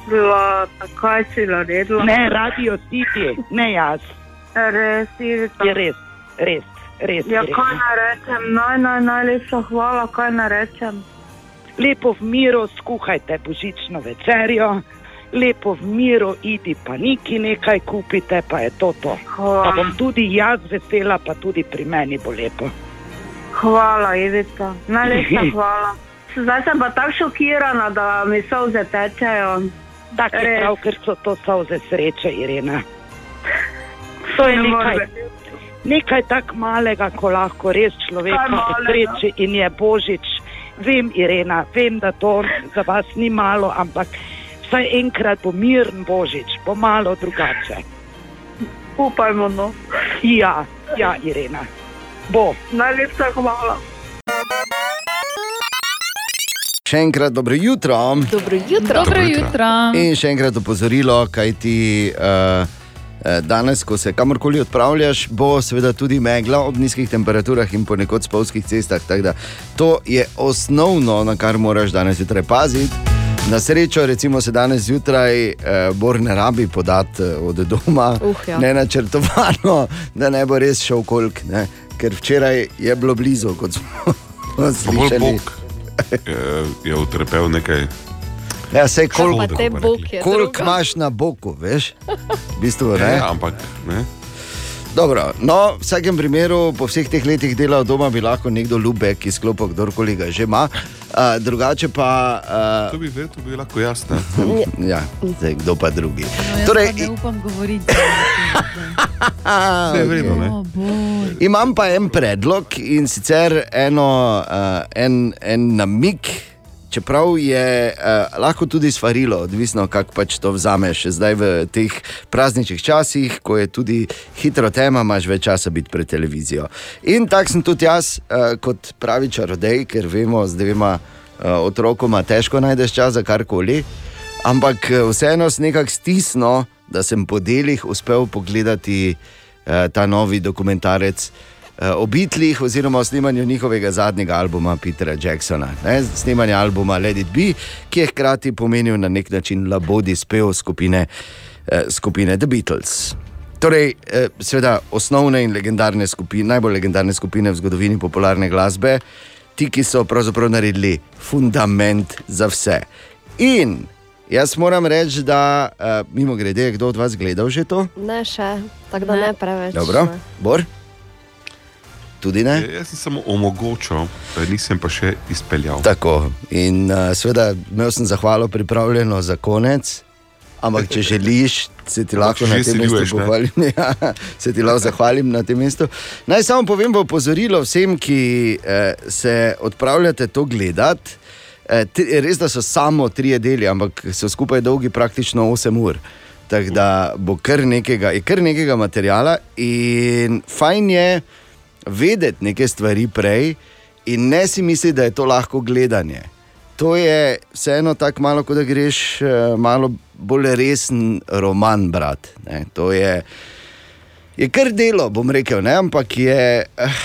Zlata, kaj si naredila? ne Radio City, ne jaz. Res, Ivica. Je res, res, res. Ja, kaj naj rečem? Naj, naj, najlepša hvala, kaj naj rečem. Lepo v miru skuhajte božično večerjo, lepo v miru idi pa niki nekaj kupite, pa je to to. Pa bom tudi jaz vesela, pa tudi pri meni bo lepo. Hvala, Ivica, najlepša hvala. Zdaj sem pa tako šokirana, da mi solze tečejo. Tako je prav, ker so to solze sreče, Irena. To je Ne nekaj, nekaj tako malega, ko lahko res malega? posreči in je božič. Vem, Irena, vem, da to za vas ni malo, ampak vsaj enkrat bo miren božič, bo malo drugače. Upajmo, no. Ja, ja, Irena. Bo. Najlepša hvala. Še enkrat dobro jutro. Dobro jutro. Dobro jutro. In še enkrat opozorilo, kaj ti. Uh, Danes, ko se kamorkoli odpravljaš, bo seveda tudi megla ob nizkih temperaturah in ponekod spolskih cestah. Tako da To je osnovno, na kar moraš danes zjutraj paziti. Na srečo, recimo se danes zjutraj eh, Bor ne rabi podati eh, od doma, Uh, ja. ne načrtovano, da ne bo res šel kolk, ne? ker včeraj je bilo blizu, kot smo Pa bolj slišali. Bog je, je utrpel nekaj. Ja, sej koliko Škoda, Pa te bomo rekli. bog je kolik druga. imaš na boku, veš? V bistvu, ne? Ja, ampak ne. Dobro, no, v vsakem primeru, po vseh teh letih dela od doma, bi lahko nekdo ljubek izklopil, kdorkoli ga že ima. Uh, drugače pa. To bi verjetno bilo lahko jasno. Uh, ja, zdaj, kdo pa drugi. No, Torej, pa ne upam govoriti. Saj je vredno, ne? O, boj. Imam pa en predlog in sicer eno, uh, en, en namik. Čeprav je uh, lahko tudi svarilo, odvisno kako pač to vzameš. Zdaj v teh prazničnih časih, ko je tudi hitro tema, imaš več časa biti pred televizijo. In tako sem tudi jaz, uh, kot pravi čarodej, ker vemo, z dvema uh, otrokoma težko najdeš čas za karkoli. Ampak eh, vseeno sem nekako stisnil, da sem po delih uspel pogledati uh, ta novi dokumentarec o Beatlih oziroma o snemanju njihovega zadnjega albuma Petera Jacksona. Ne? Snemanje albuma Let It Be, ki je hkrati pomenil na nek način labodi spev skupine, eh, skupine The Beatles. Torej, eh, seveda, osnovne in legendarne skupine, najbolj legendarne skupine v zgodovini popularne glasbe, ti, ki so pravzaprav naredili fundament za vse. In jaz moram reči, da, mimo grede, kdo od vas gledal že to? Ne še, tako da ne preveč. Dobro, Bor? Tudi ne? Ja, Jaz sem samo omogočil, nisem pa še izpeljal. Tako. In uh, seveda, imel sem zahvalo pripravljeno za konec. Ampak, če želiš, se ti lahko na tem mestu pohvalim. Ja, se ti lahko zahvalim na tem mestu. Naj samo povem v opozorilo vsem, ki eh, se odpravljate to gledati. Eh, res, da so samo tri deli, ampak so skupaj dolgi praktično 8 ur. Tako da bo kar nekega, je kar nekega materijala in fajn je vedeti neke stvari prej, in ne si misli, da je to lahko gledanje. To je vseeno tako malo, kot da greš eh, malo bolj resen roman, brat. Ne, to je, je kar delo, bom rekel, ne, ampak je. Uh,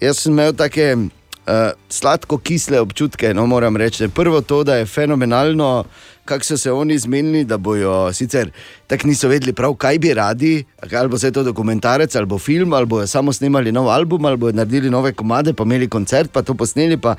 jaz sem imel take uh, sladko-kisle občutke, no moram reči. Prvo to, da je fenomenalno, kako so se oni zmenili, da bojo sicer tako niso vedeli prav, kaj bi radi, ali bo se to dokumentarec, ali bo film, ali bojo samo snimali nov album, ali bojo naredili nove komade, pa imeli koncert, pa to posneli. Pa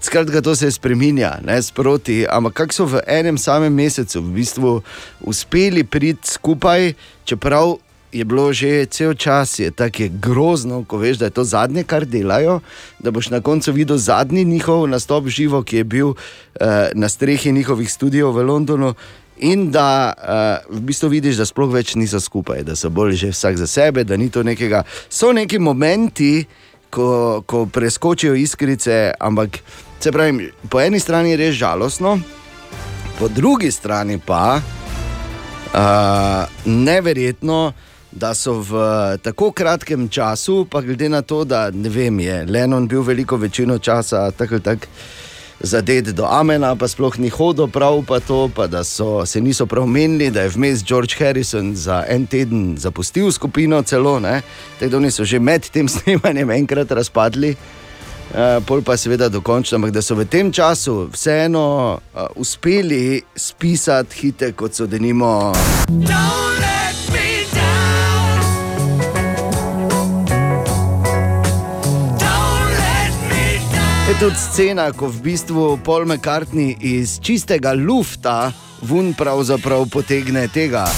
Skratka, to se spremenja, ne sproti, ampak kako so v enem samem mesecu v bistvu uspeli priti skupaj, čeprav je bilo že cel čas, je tako je grozno, ko veš, da je to zadnje, kar delajo, da boš na koncu videl zadnji njihov nastop živo, ki je bil uh, na strehi njihovih studijev v Londonu. In da uh, v bistvu vidiš, da sploh več niso skupaj, da so bolj že vsak za sebe, da ni to nekega. So neki momenti, ko, ko preskočijo iskrice, ampak se pravi, po eni strani je res žalostno, po drugi strani pa uh, neverjetno, da so v tako kratkem času, pa glede na to, da ne vem, je Lenon bil veliko večino časa tako ali tako. Zadet do Amena, pa sploh ni hodil prav, pa to, pa da so se niso prav menili, da je vmes George Harrison za en teden zapustil skupino, celo. Tako da oni so že med tem snemanjem enkrat razpadli, uh, pol pa seveda dokončno, ampak da so v tem času vseeno uh, uspeli spisati hite, kot so denimo. Je tudi scena, ko v bistvu Paul McCartney iz čistega lufta vun pravzaprav potegne tega.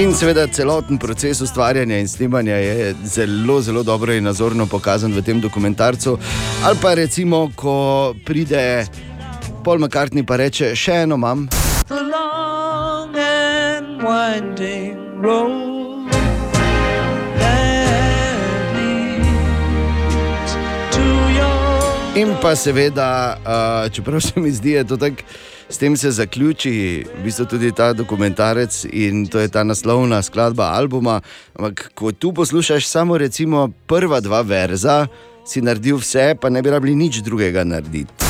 In seveda celoten proces ustvarjanja in snemanja je zelo, zelo dobro in nazorno pokazan v tem dokumentarcu. Ali pa recimo, ko pride Paul McCartney pa reče: Še eno imam. To In pa seveda, uh, čeprav se mi zdi, da tak, s tem se zaključi v bistvu tudi ta dokumentarec in to je ta naslovna skladba albuma. Ampak ko tu poslušaš samo recimo prva dva verza, si naredil vse, pa ne bi rabili nič drugega narediti.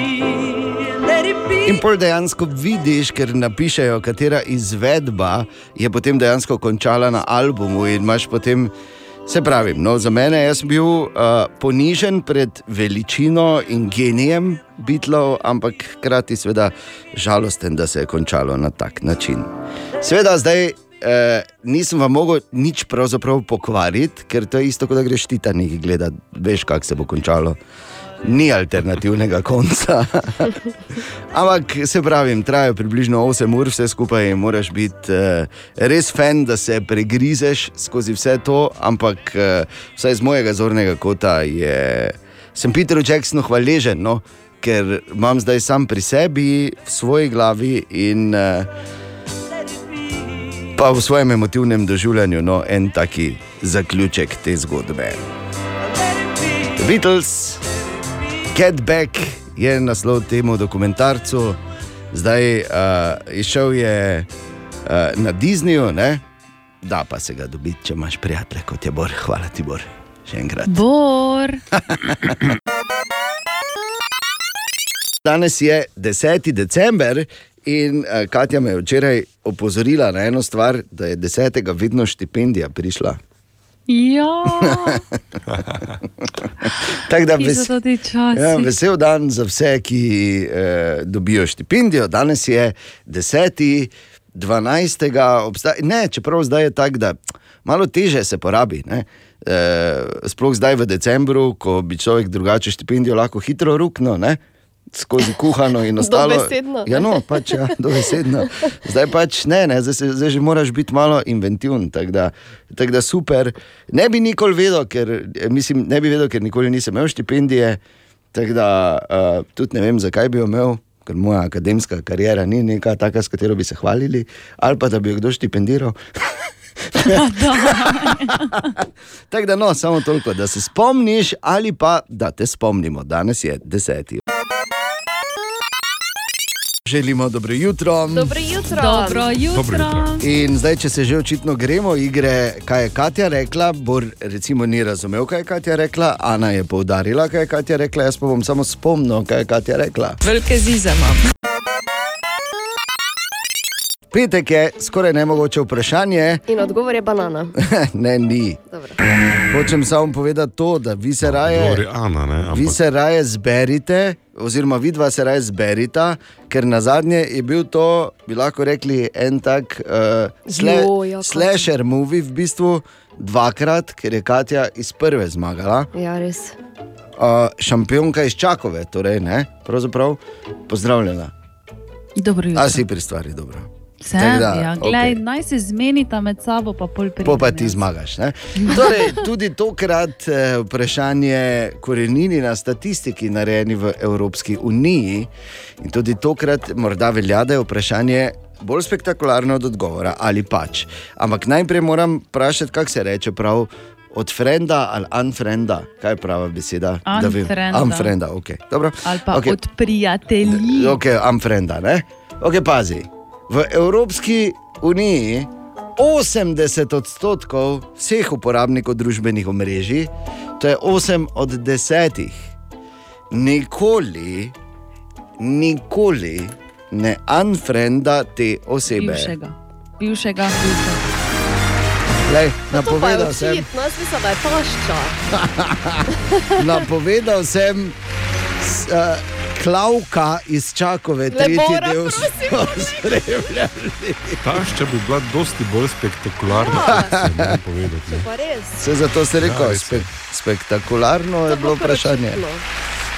In pol dejansko vidiš, ker napišejo, katera izvedba je potem dejansko končala na albumu. In imaš potem, se pravi, no, za mene sem bil uh, ponižen pred veličino in genijem Beatlov, ampak hkrati seveda žalosten, da se je končalo na tak način. Seveda zdaj. Eh, nisem vam mogel nič pravzaprav pokvariti, ker to je isto, kot da greš Titanik gledati, veš, kako se bo končalo. Ni alternativnega konca. Ampak se pravi, traja približno 8 ur, vse skupaj in moraš biti eh, res fan, da se pregrizeš skozi vse to. Ampak eh, vsaj z mojega zornega kota je, sem Peteru Jacksonu hvaležen, no, ker imam zdaj sam pri sebi, v svoji glavi in uh, pa v svojem emotivnem doživljanju no, en taki zaključek te zgodbe. The Beatles, Get Back je naslov temu dokumentarcu, zdaj uh, išel je uh, na Disneyju, ne? da pa se ga dobi, če imaš prijatelje kot je Bor. Hvala ti, Bor. Še enkrat. Bor. Danes je 10. december in uh, Katja me je včeraj opozorila na eno stvar, da je 10. vedno štipendija prišla. Ja, Tako da ves, ja, vesel dan za vse, ki eh, dobijo štipendijo. Danes je 10. 12. Obsta ne, čeprav zdaj je tako, da malo teže se porabi. Ne? E, sploh zdaj v decembru, ko bi človek drugače štipendijo lahko hitro ruknil, ne? Skozi kuhano in ostalo. Dobesedno. Ja, no, pač, ja, dobesedno. Zdaj pač ne, ne zdaj, se, zdaj že moraš biti malo inventiven. Tako da, tak da super. Ne bi nikoli vedel, ker, eh, mislim, ne bi vedel, ker nikoli nisem imel štipendije. Tako da uh, tudi ne vem, zakaj bi jo imel, ker moja akademska karijera ni neka taka, s katero bi se hvalili, ali pa da bi jo kdo štipendiral. Tako da, no, samo toliko, da se spomniš, ali pa da te spomnimo. Danes je deseti. Želimo dobro jutro. Dobro jutro. Dobro jutro. In zdaj, če se že očitno gremo, igre, kaj je Katja rekla, Bor recimo ni razumel, kaj je Katja rekla, Ana je poudarila, kaj je Katja rekla, jaz pa bom samo spomnil, kaj je Katja rekla. Velike zize imam. Petek je skoraj nemogoče vprašanje, In odgovor je banana. ne, ni. Dobro. Hočem samo povedati to, da vi se raje, Govori Ana, ne, ampak- vi se raje zberite, oziroma vidva se raje zberita, ker na zadnje je bil to, bi lahko rekli, en tak uh, sle, Jo, ja, Katja. slasher movie, v bistvu dvakrat, ker je Katja iz prve zmagala. Ja, res. Uh, šampionka iz Čakove, torej ne, pravzaprav pozdravljena. Dobro jutro. A si pri stvari dobro. Tako da, ja, glej, Naj se zmenita med sabo, pa pol pridem. Po pa ti zmagaš. Ne? Torej, tudi tokrat eh, vprašanje korenini na statistiki, narejeni v Evropski uniji. In tudi tokrat morda velja, da je vprašanje bolj spektakularno od odgovora ali pač. Ampak najprej moram vprašati, kako se reče prav. Od frenda ali unfrenda, kaj je prava beseda? Da vem. Unfrienda. Unfrienda, ok. Dobro. Ali pa Ok. okay. od prijatelji. Ok, unfrienda, ne? Ok, pazi. V Evropski uniji 80 odstotkov vseh uporabnikov družbenih omrežij, to je 8 od 10, nikoli, nikoli ne unfrienda te osebe. Bivšega. Bivšega, bivšega. Lej, No, to pa je napovedal sem, jaz mislim, da je tašča. napovedal sem s, uh, Klavka iz Čakove, tretji Lebora, del smo spremljali. Tašča bi bila dosti bolj spektakularna, Ja. kot se povedati. Pa res. Vse zato se rekel, Ja, ja, res je. spek, spektakularno je bilo vprašanje.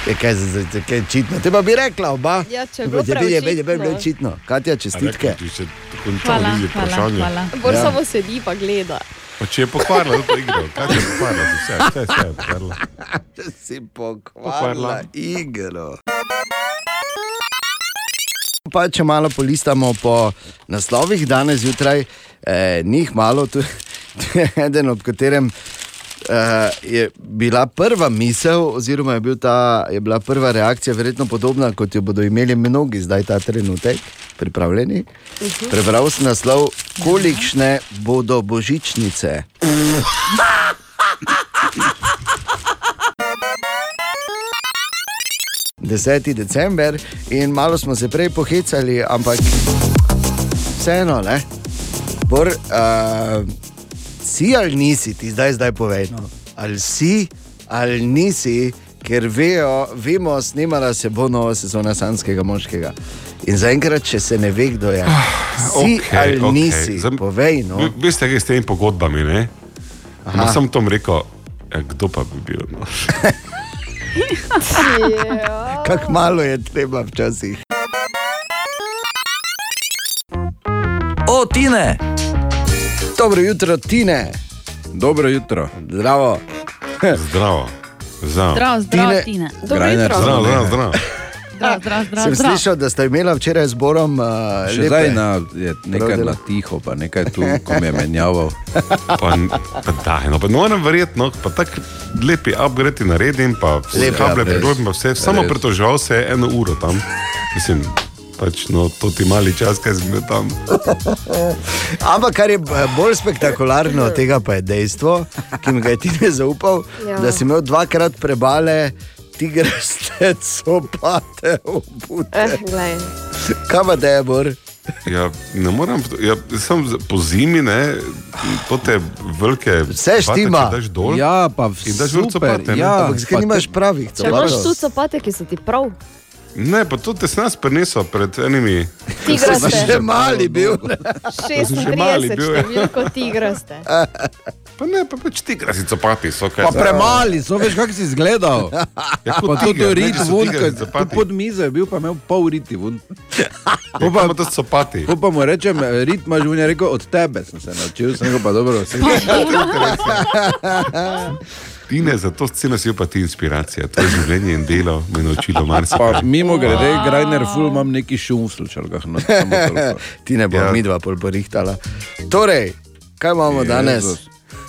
Je kaj, za- za- kaj je čitno? Te pa bi rekla oba. Ja, če je bilo je, je, je, je, je, je čitno. Katja, čestitke. Rekla, ti se končal Hvala, nizi hvala, vprašanje. hvala. Bor Ja. samo sedi pa gleda. Pa če je pokvarila to igro, kaj je pokvarila, vse, vse, vse je pokvarila. Če si pokvarila Pokvarila. igro. Pa če malo polistamo po naslovih danes zjutraj, eh, njih malo, tu je eden, ob katerem je bila prva misel, oziroma je, bil ta, je bila prva reakcija, verjetno podobna, kot jo bodo imeli mnogi zdaj ta trenutek, pripravljeni. Prebral sem naslov, kolikšne bodo božičnice. 10. december in malo smo se prej pohecali, ampak vseeno, ne. Bor, uh, si ali nisi, ti zdaj, zdaj povej. No. Ali si ali nisi, ker vejo, vemo, snemala se bo nova sezona Sanskega moškega. In zaenkrat, če se ne ve, kdo je. Si okay, ali okay. nisi, Zdaj, povej. No. Veste, kaj s temi pogodbami, ne? Ma sem tom rekel, ja, kdo pa bi bil. No? Kako malo je treba včasih. O, Tine! Dobro jutro, Tine. Dobro jutro. Zdravo. Zdravo. Zdravo. Zdrav, zdrav, Tine- Tine. Dobro jutro. Zdravo, zdravo, zdravo. Zdrav, zdrav, zdrav, Sem slišal, da ste imeli včeraj z Borom uh, Še lepe. zdaj na, je nekaj Prav dela. na tiho, pa nekaj tu, ko me je menjaval. Pa, pa daj, no, pa verjeti, no, pa tako lepi upgrade naredim, pa vse kable preklopim, pa vse, samo Res. pritoževal se je eno uro tam. Mislim, pač, no, to ti mali čas, kaj sem bil tam. Ampak kar je eh, bolj spektakularno od tega, pa je dejstvo, ki mi ga je ti ne zaupal, Ja. ja. da si imel dvakrat prebale. Tigraste copate, obute. Eh, glej. Kaj pa te je, Bor? Ja, ne morem, ja, sem po zimi, ne, to te velike. Vse štima. Daš dol, Ja, pa in daš super, copate, ne. ja. Ampak zakaj nimaš pravih Če imaš copatov? tu copate, ki so ti prav, Ne, pa to te sem jaz prinesel pred enimi. tigraste. Še mali bil. Še mali 36 bil, ja. številko tigraste. Pa ne, pa pač ti grasi copati so kaj. Pa premali, so veš, kako si izgledal. Ja, kot Pa to tiger, ne, rit vun, tigrasi pod mizo je bil, pa imel pol riti vun. Pa pa to copati. Ko pa mu rečem, rit imaš vun, je rekel, od tebe sem se naučil, sem rekel, pa dobro, vse. Tine, za to sceno si jo pa ti inspiracija. To je življenje in delo me je naučilo marsikaj. mimo grede, Grajner ful imam neki šum v slučajkah. No. Ti ne bo Ja. ja. midva pol porihtala. Torej, kaj imamo danes? Jezus.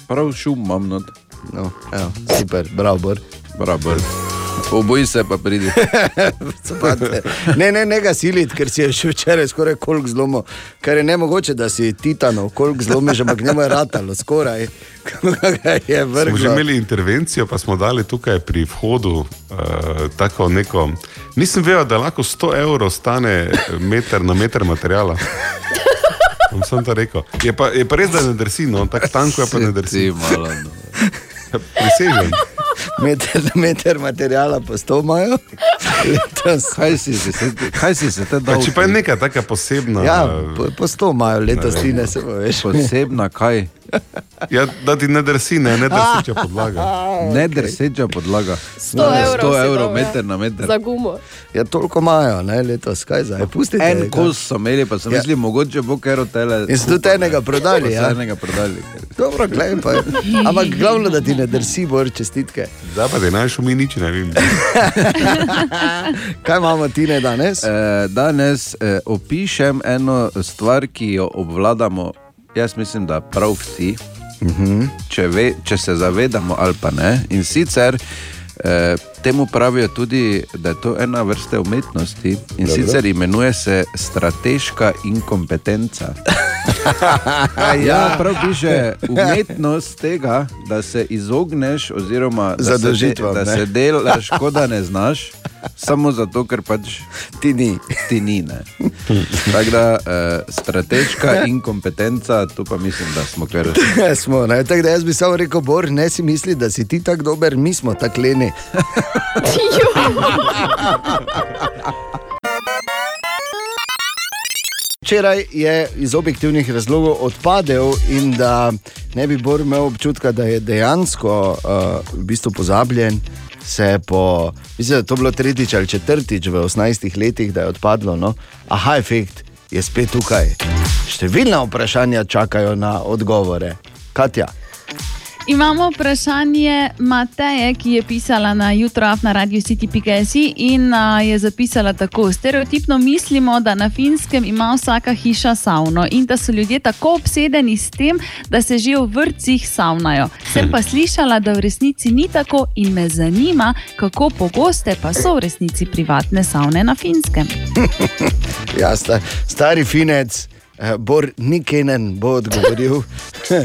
Prav šum imam not. No, evo, super, bravo, Bor. Bravo. Oboj se pa pridi. Copate. Ne, ne, ne ga siliti, ker si je še včeraj skoraj kolk zlomil. Ker je ne mogoče, da si titanov kolk zlomiš, ampak njemu je ratalo skoraj. Je Smo že vrglo. imeli intervencijo, pa smo dali tukaj pri vhodu uh, tako neko. Nisem vedel, da lahko 100 evrov stane meter na meter materijala. Bom Sem to rekel. Je pa, je pa res, da ne drsi, no, tako tanko je pa ne drsi. no. Prisežem. Meter meter materijala sto imajo. Letos. Kaj si se, se, kaj si se te Pa, dal? če pa je neka taka posebna. Ja, po, po sto imajo letos, Ne ti vem. ne se veš. Posebna kaj? Ja, da ti ne drsi, ne, ne drsi, če podlaga. Ne drseča podlaga. 100 evrov 100 si evrov, dal, ja. meter na meter. Za gumo. Ja, toliko imajo, ne, letos, kaj zdaj, pustite. En kos so imeli, pa sem Ja. mislil, mogoče bo kar tele. In so tudi enega prodali, ja. so enega prodali. Dobro, gledaj pa. Ampak glavno, da ti ne drsi, bor čestitke. Zdaj pa da naj šumi nič, ne vem. Kaj imamo ti ne danes? Eh, danes eh, opišem eno stvar, ki jo obvladamo, jaz mislim, da prav vsi, uh -huh. če, ve, če se zavedamo ali pa ne. In sicer eh, temu pravijo tudi, da je to ena vrsta umetnosti in Dobro. Sicer imenuje se strateška inkompetenca. ja, prav piše umetnost tega, da se izogneš, oziroma da, se, de, da se delaš, kot da ne znaš, samo zato, ker pač ti ni. Ti ni. Tako da eh, strateška inkompetenca, tu pa mislim, da smo kar. smo, ne, tako da jaz bi samo rekel, Bor, ne si misli, da si ti tako dober, mi smo tako leni. Včeraj je iz objektivnih razlogov odpadel in da ne bi Bor imel občutka, da je dejansko uh, v bistvu pozabljen. Po, mislim, da je to bilo tretjič ali četrtič v 18 letih, da je odpadlo. No? Aha, efekt je spet tukaj. Številna vprašanja čakajo na odgovore. Katja. Imamo vprašanje Mateje, ki je pisala na jutro na Radio City Pigasi in a, je zapisala tako: Stereotipno mislimo, da na finskem ima vsaka hiša savno in da so ljudje tako obsedeni s tem, da se že v vrtcih savnajo. Sem pa slišala, da v resnici ni tako in me zanima, kako pogoste pa so v resnici privatne savne na finskem. Ja, sta, stari finec, Bor Nikenen bo odgovoril.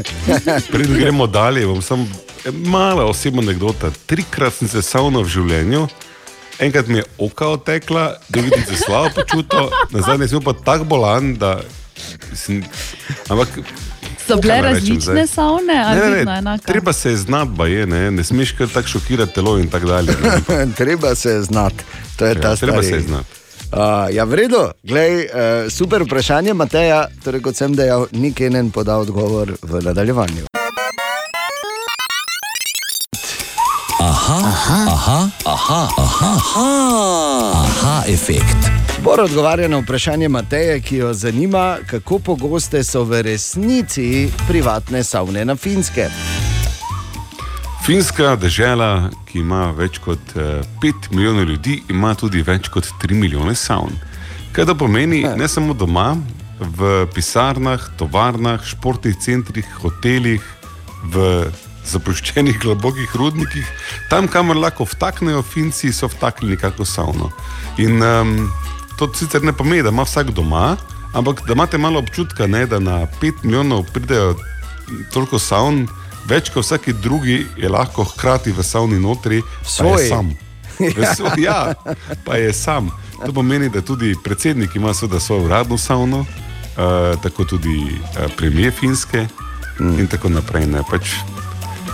Preden gremo dalje, bom samo mala osebna anekdota. Trikrat sem se savnal v življenju, enkrat mi je oka otekla, drugič se slabo počutil, nazadnje sem pa tako bolan, da sem. Ampak. So bile rečem različne zdaj? savne Ne, ali ne, vedno ne, enaka? treba se znati, je, ne, ne smeš kar tako šokirati telo in tako dalje. ne. Treba se znati, to je Ja, ta treba stvar. se znati. Uh, ja, v redu, Glej, uh, super vprašanje, Mateja. Torej, kot sem dejal, ni Kenen podal odgovor v nadaljevanju. Aha, aha, aha, aha, aha, aha, aha efekt. Bor odgovarja na vprašanje Mateje, ki jo zanima, kako pogoste so v resnici privatne savne na finskem. Finska država, ki ima več kot 5 milijonov ljudi, ima tudi več kot 3 milijone savn. Kaj to pomeni, ne samo doma, v pisarnah, tovarnah, športnih centrih, hotelih, v zapuščenih globokih rudnikih, tam, kamor lahko vtaknejo Finci, so vtaknili kako savno. In um, to sicer ne pomeni, da ima vsak doma, ampak da imate malo občutka, ne, da na 5 milijonov pridejo toliko savn, več kot vsaki drugi je lahko hkrati v savni notri, Svoj. sam. V svo- Ja, pa je sam. To pomeni, da tudi predsednik ima seveda svojo uradno savno, uh, tako tudi uh, premijer Finske in tako naprej. Ne, pač,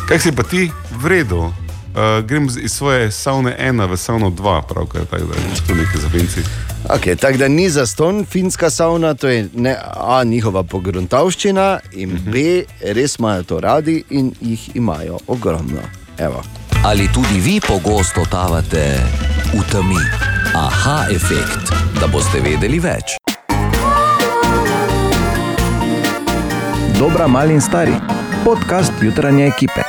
kaj si pa ti vredno? Uh, grem iz svoje savne ena v savno dva, pravkar tako da je to nekaj za Finci. Okay, tako da ni za ston finska savna, to je ne, A, njihova pogruntavščina, in B, res imajo to radi in jih imajo ogromno. Evo. Ali tudi vi pogosto totavate v temi? Aha, efekt, da boste vedeli več. Dobra, mali in stari. Podcast jutranje ekipe.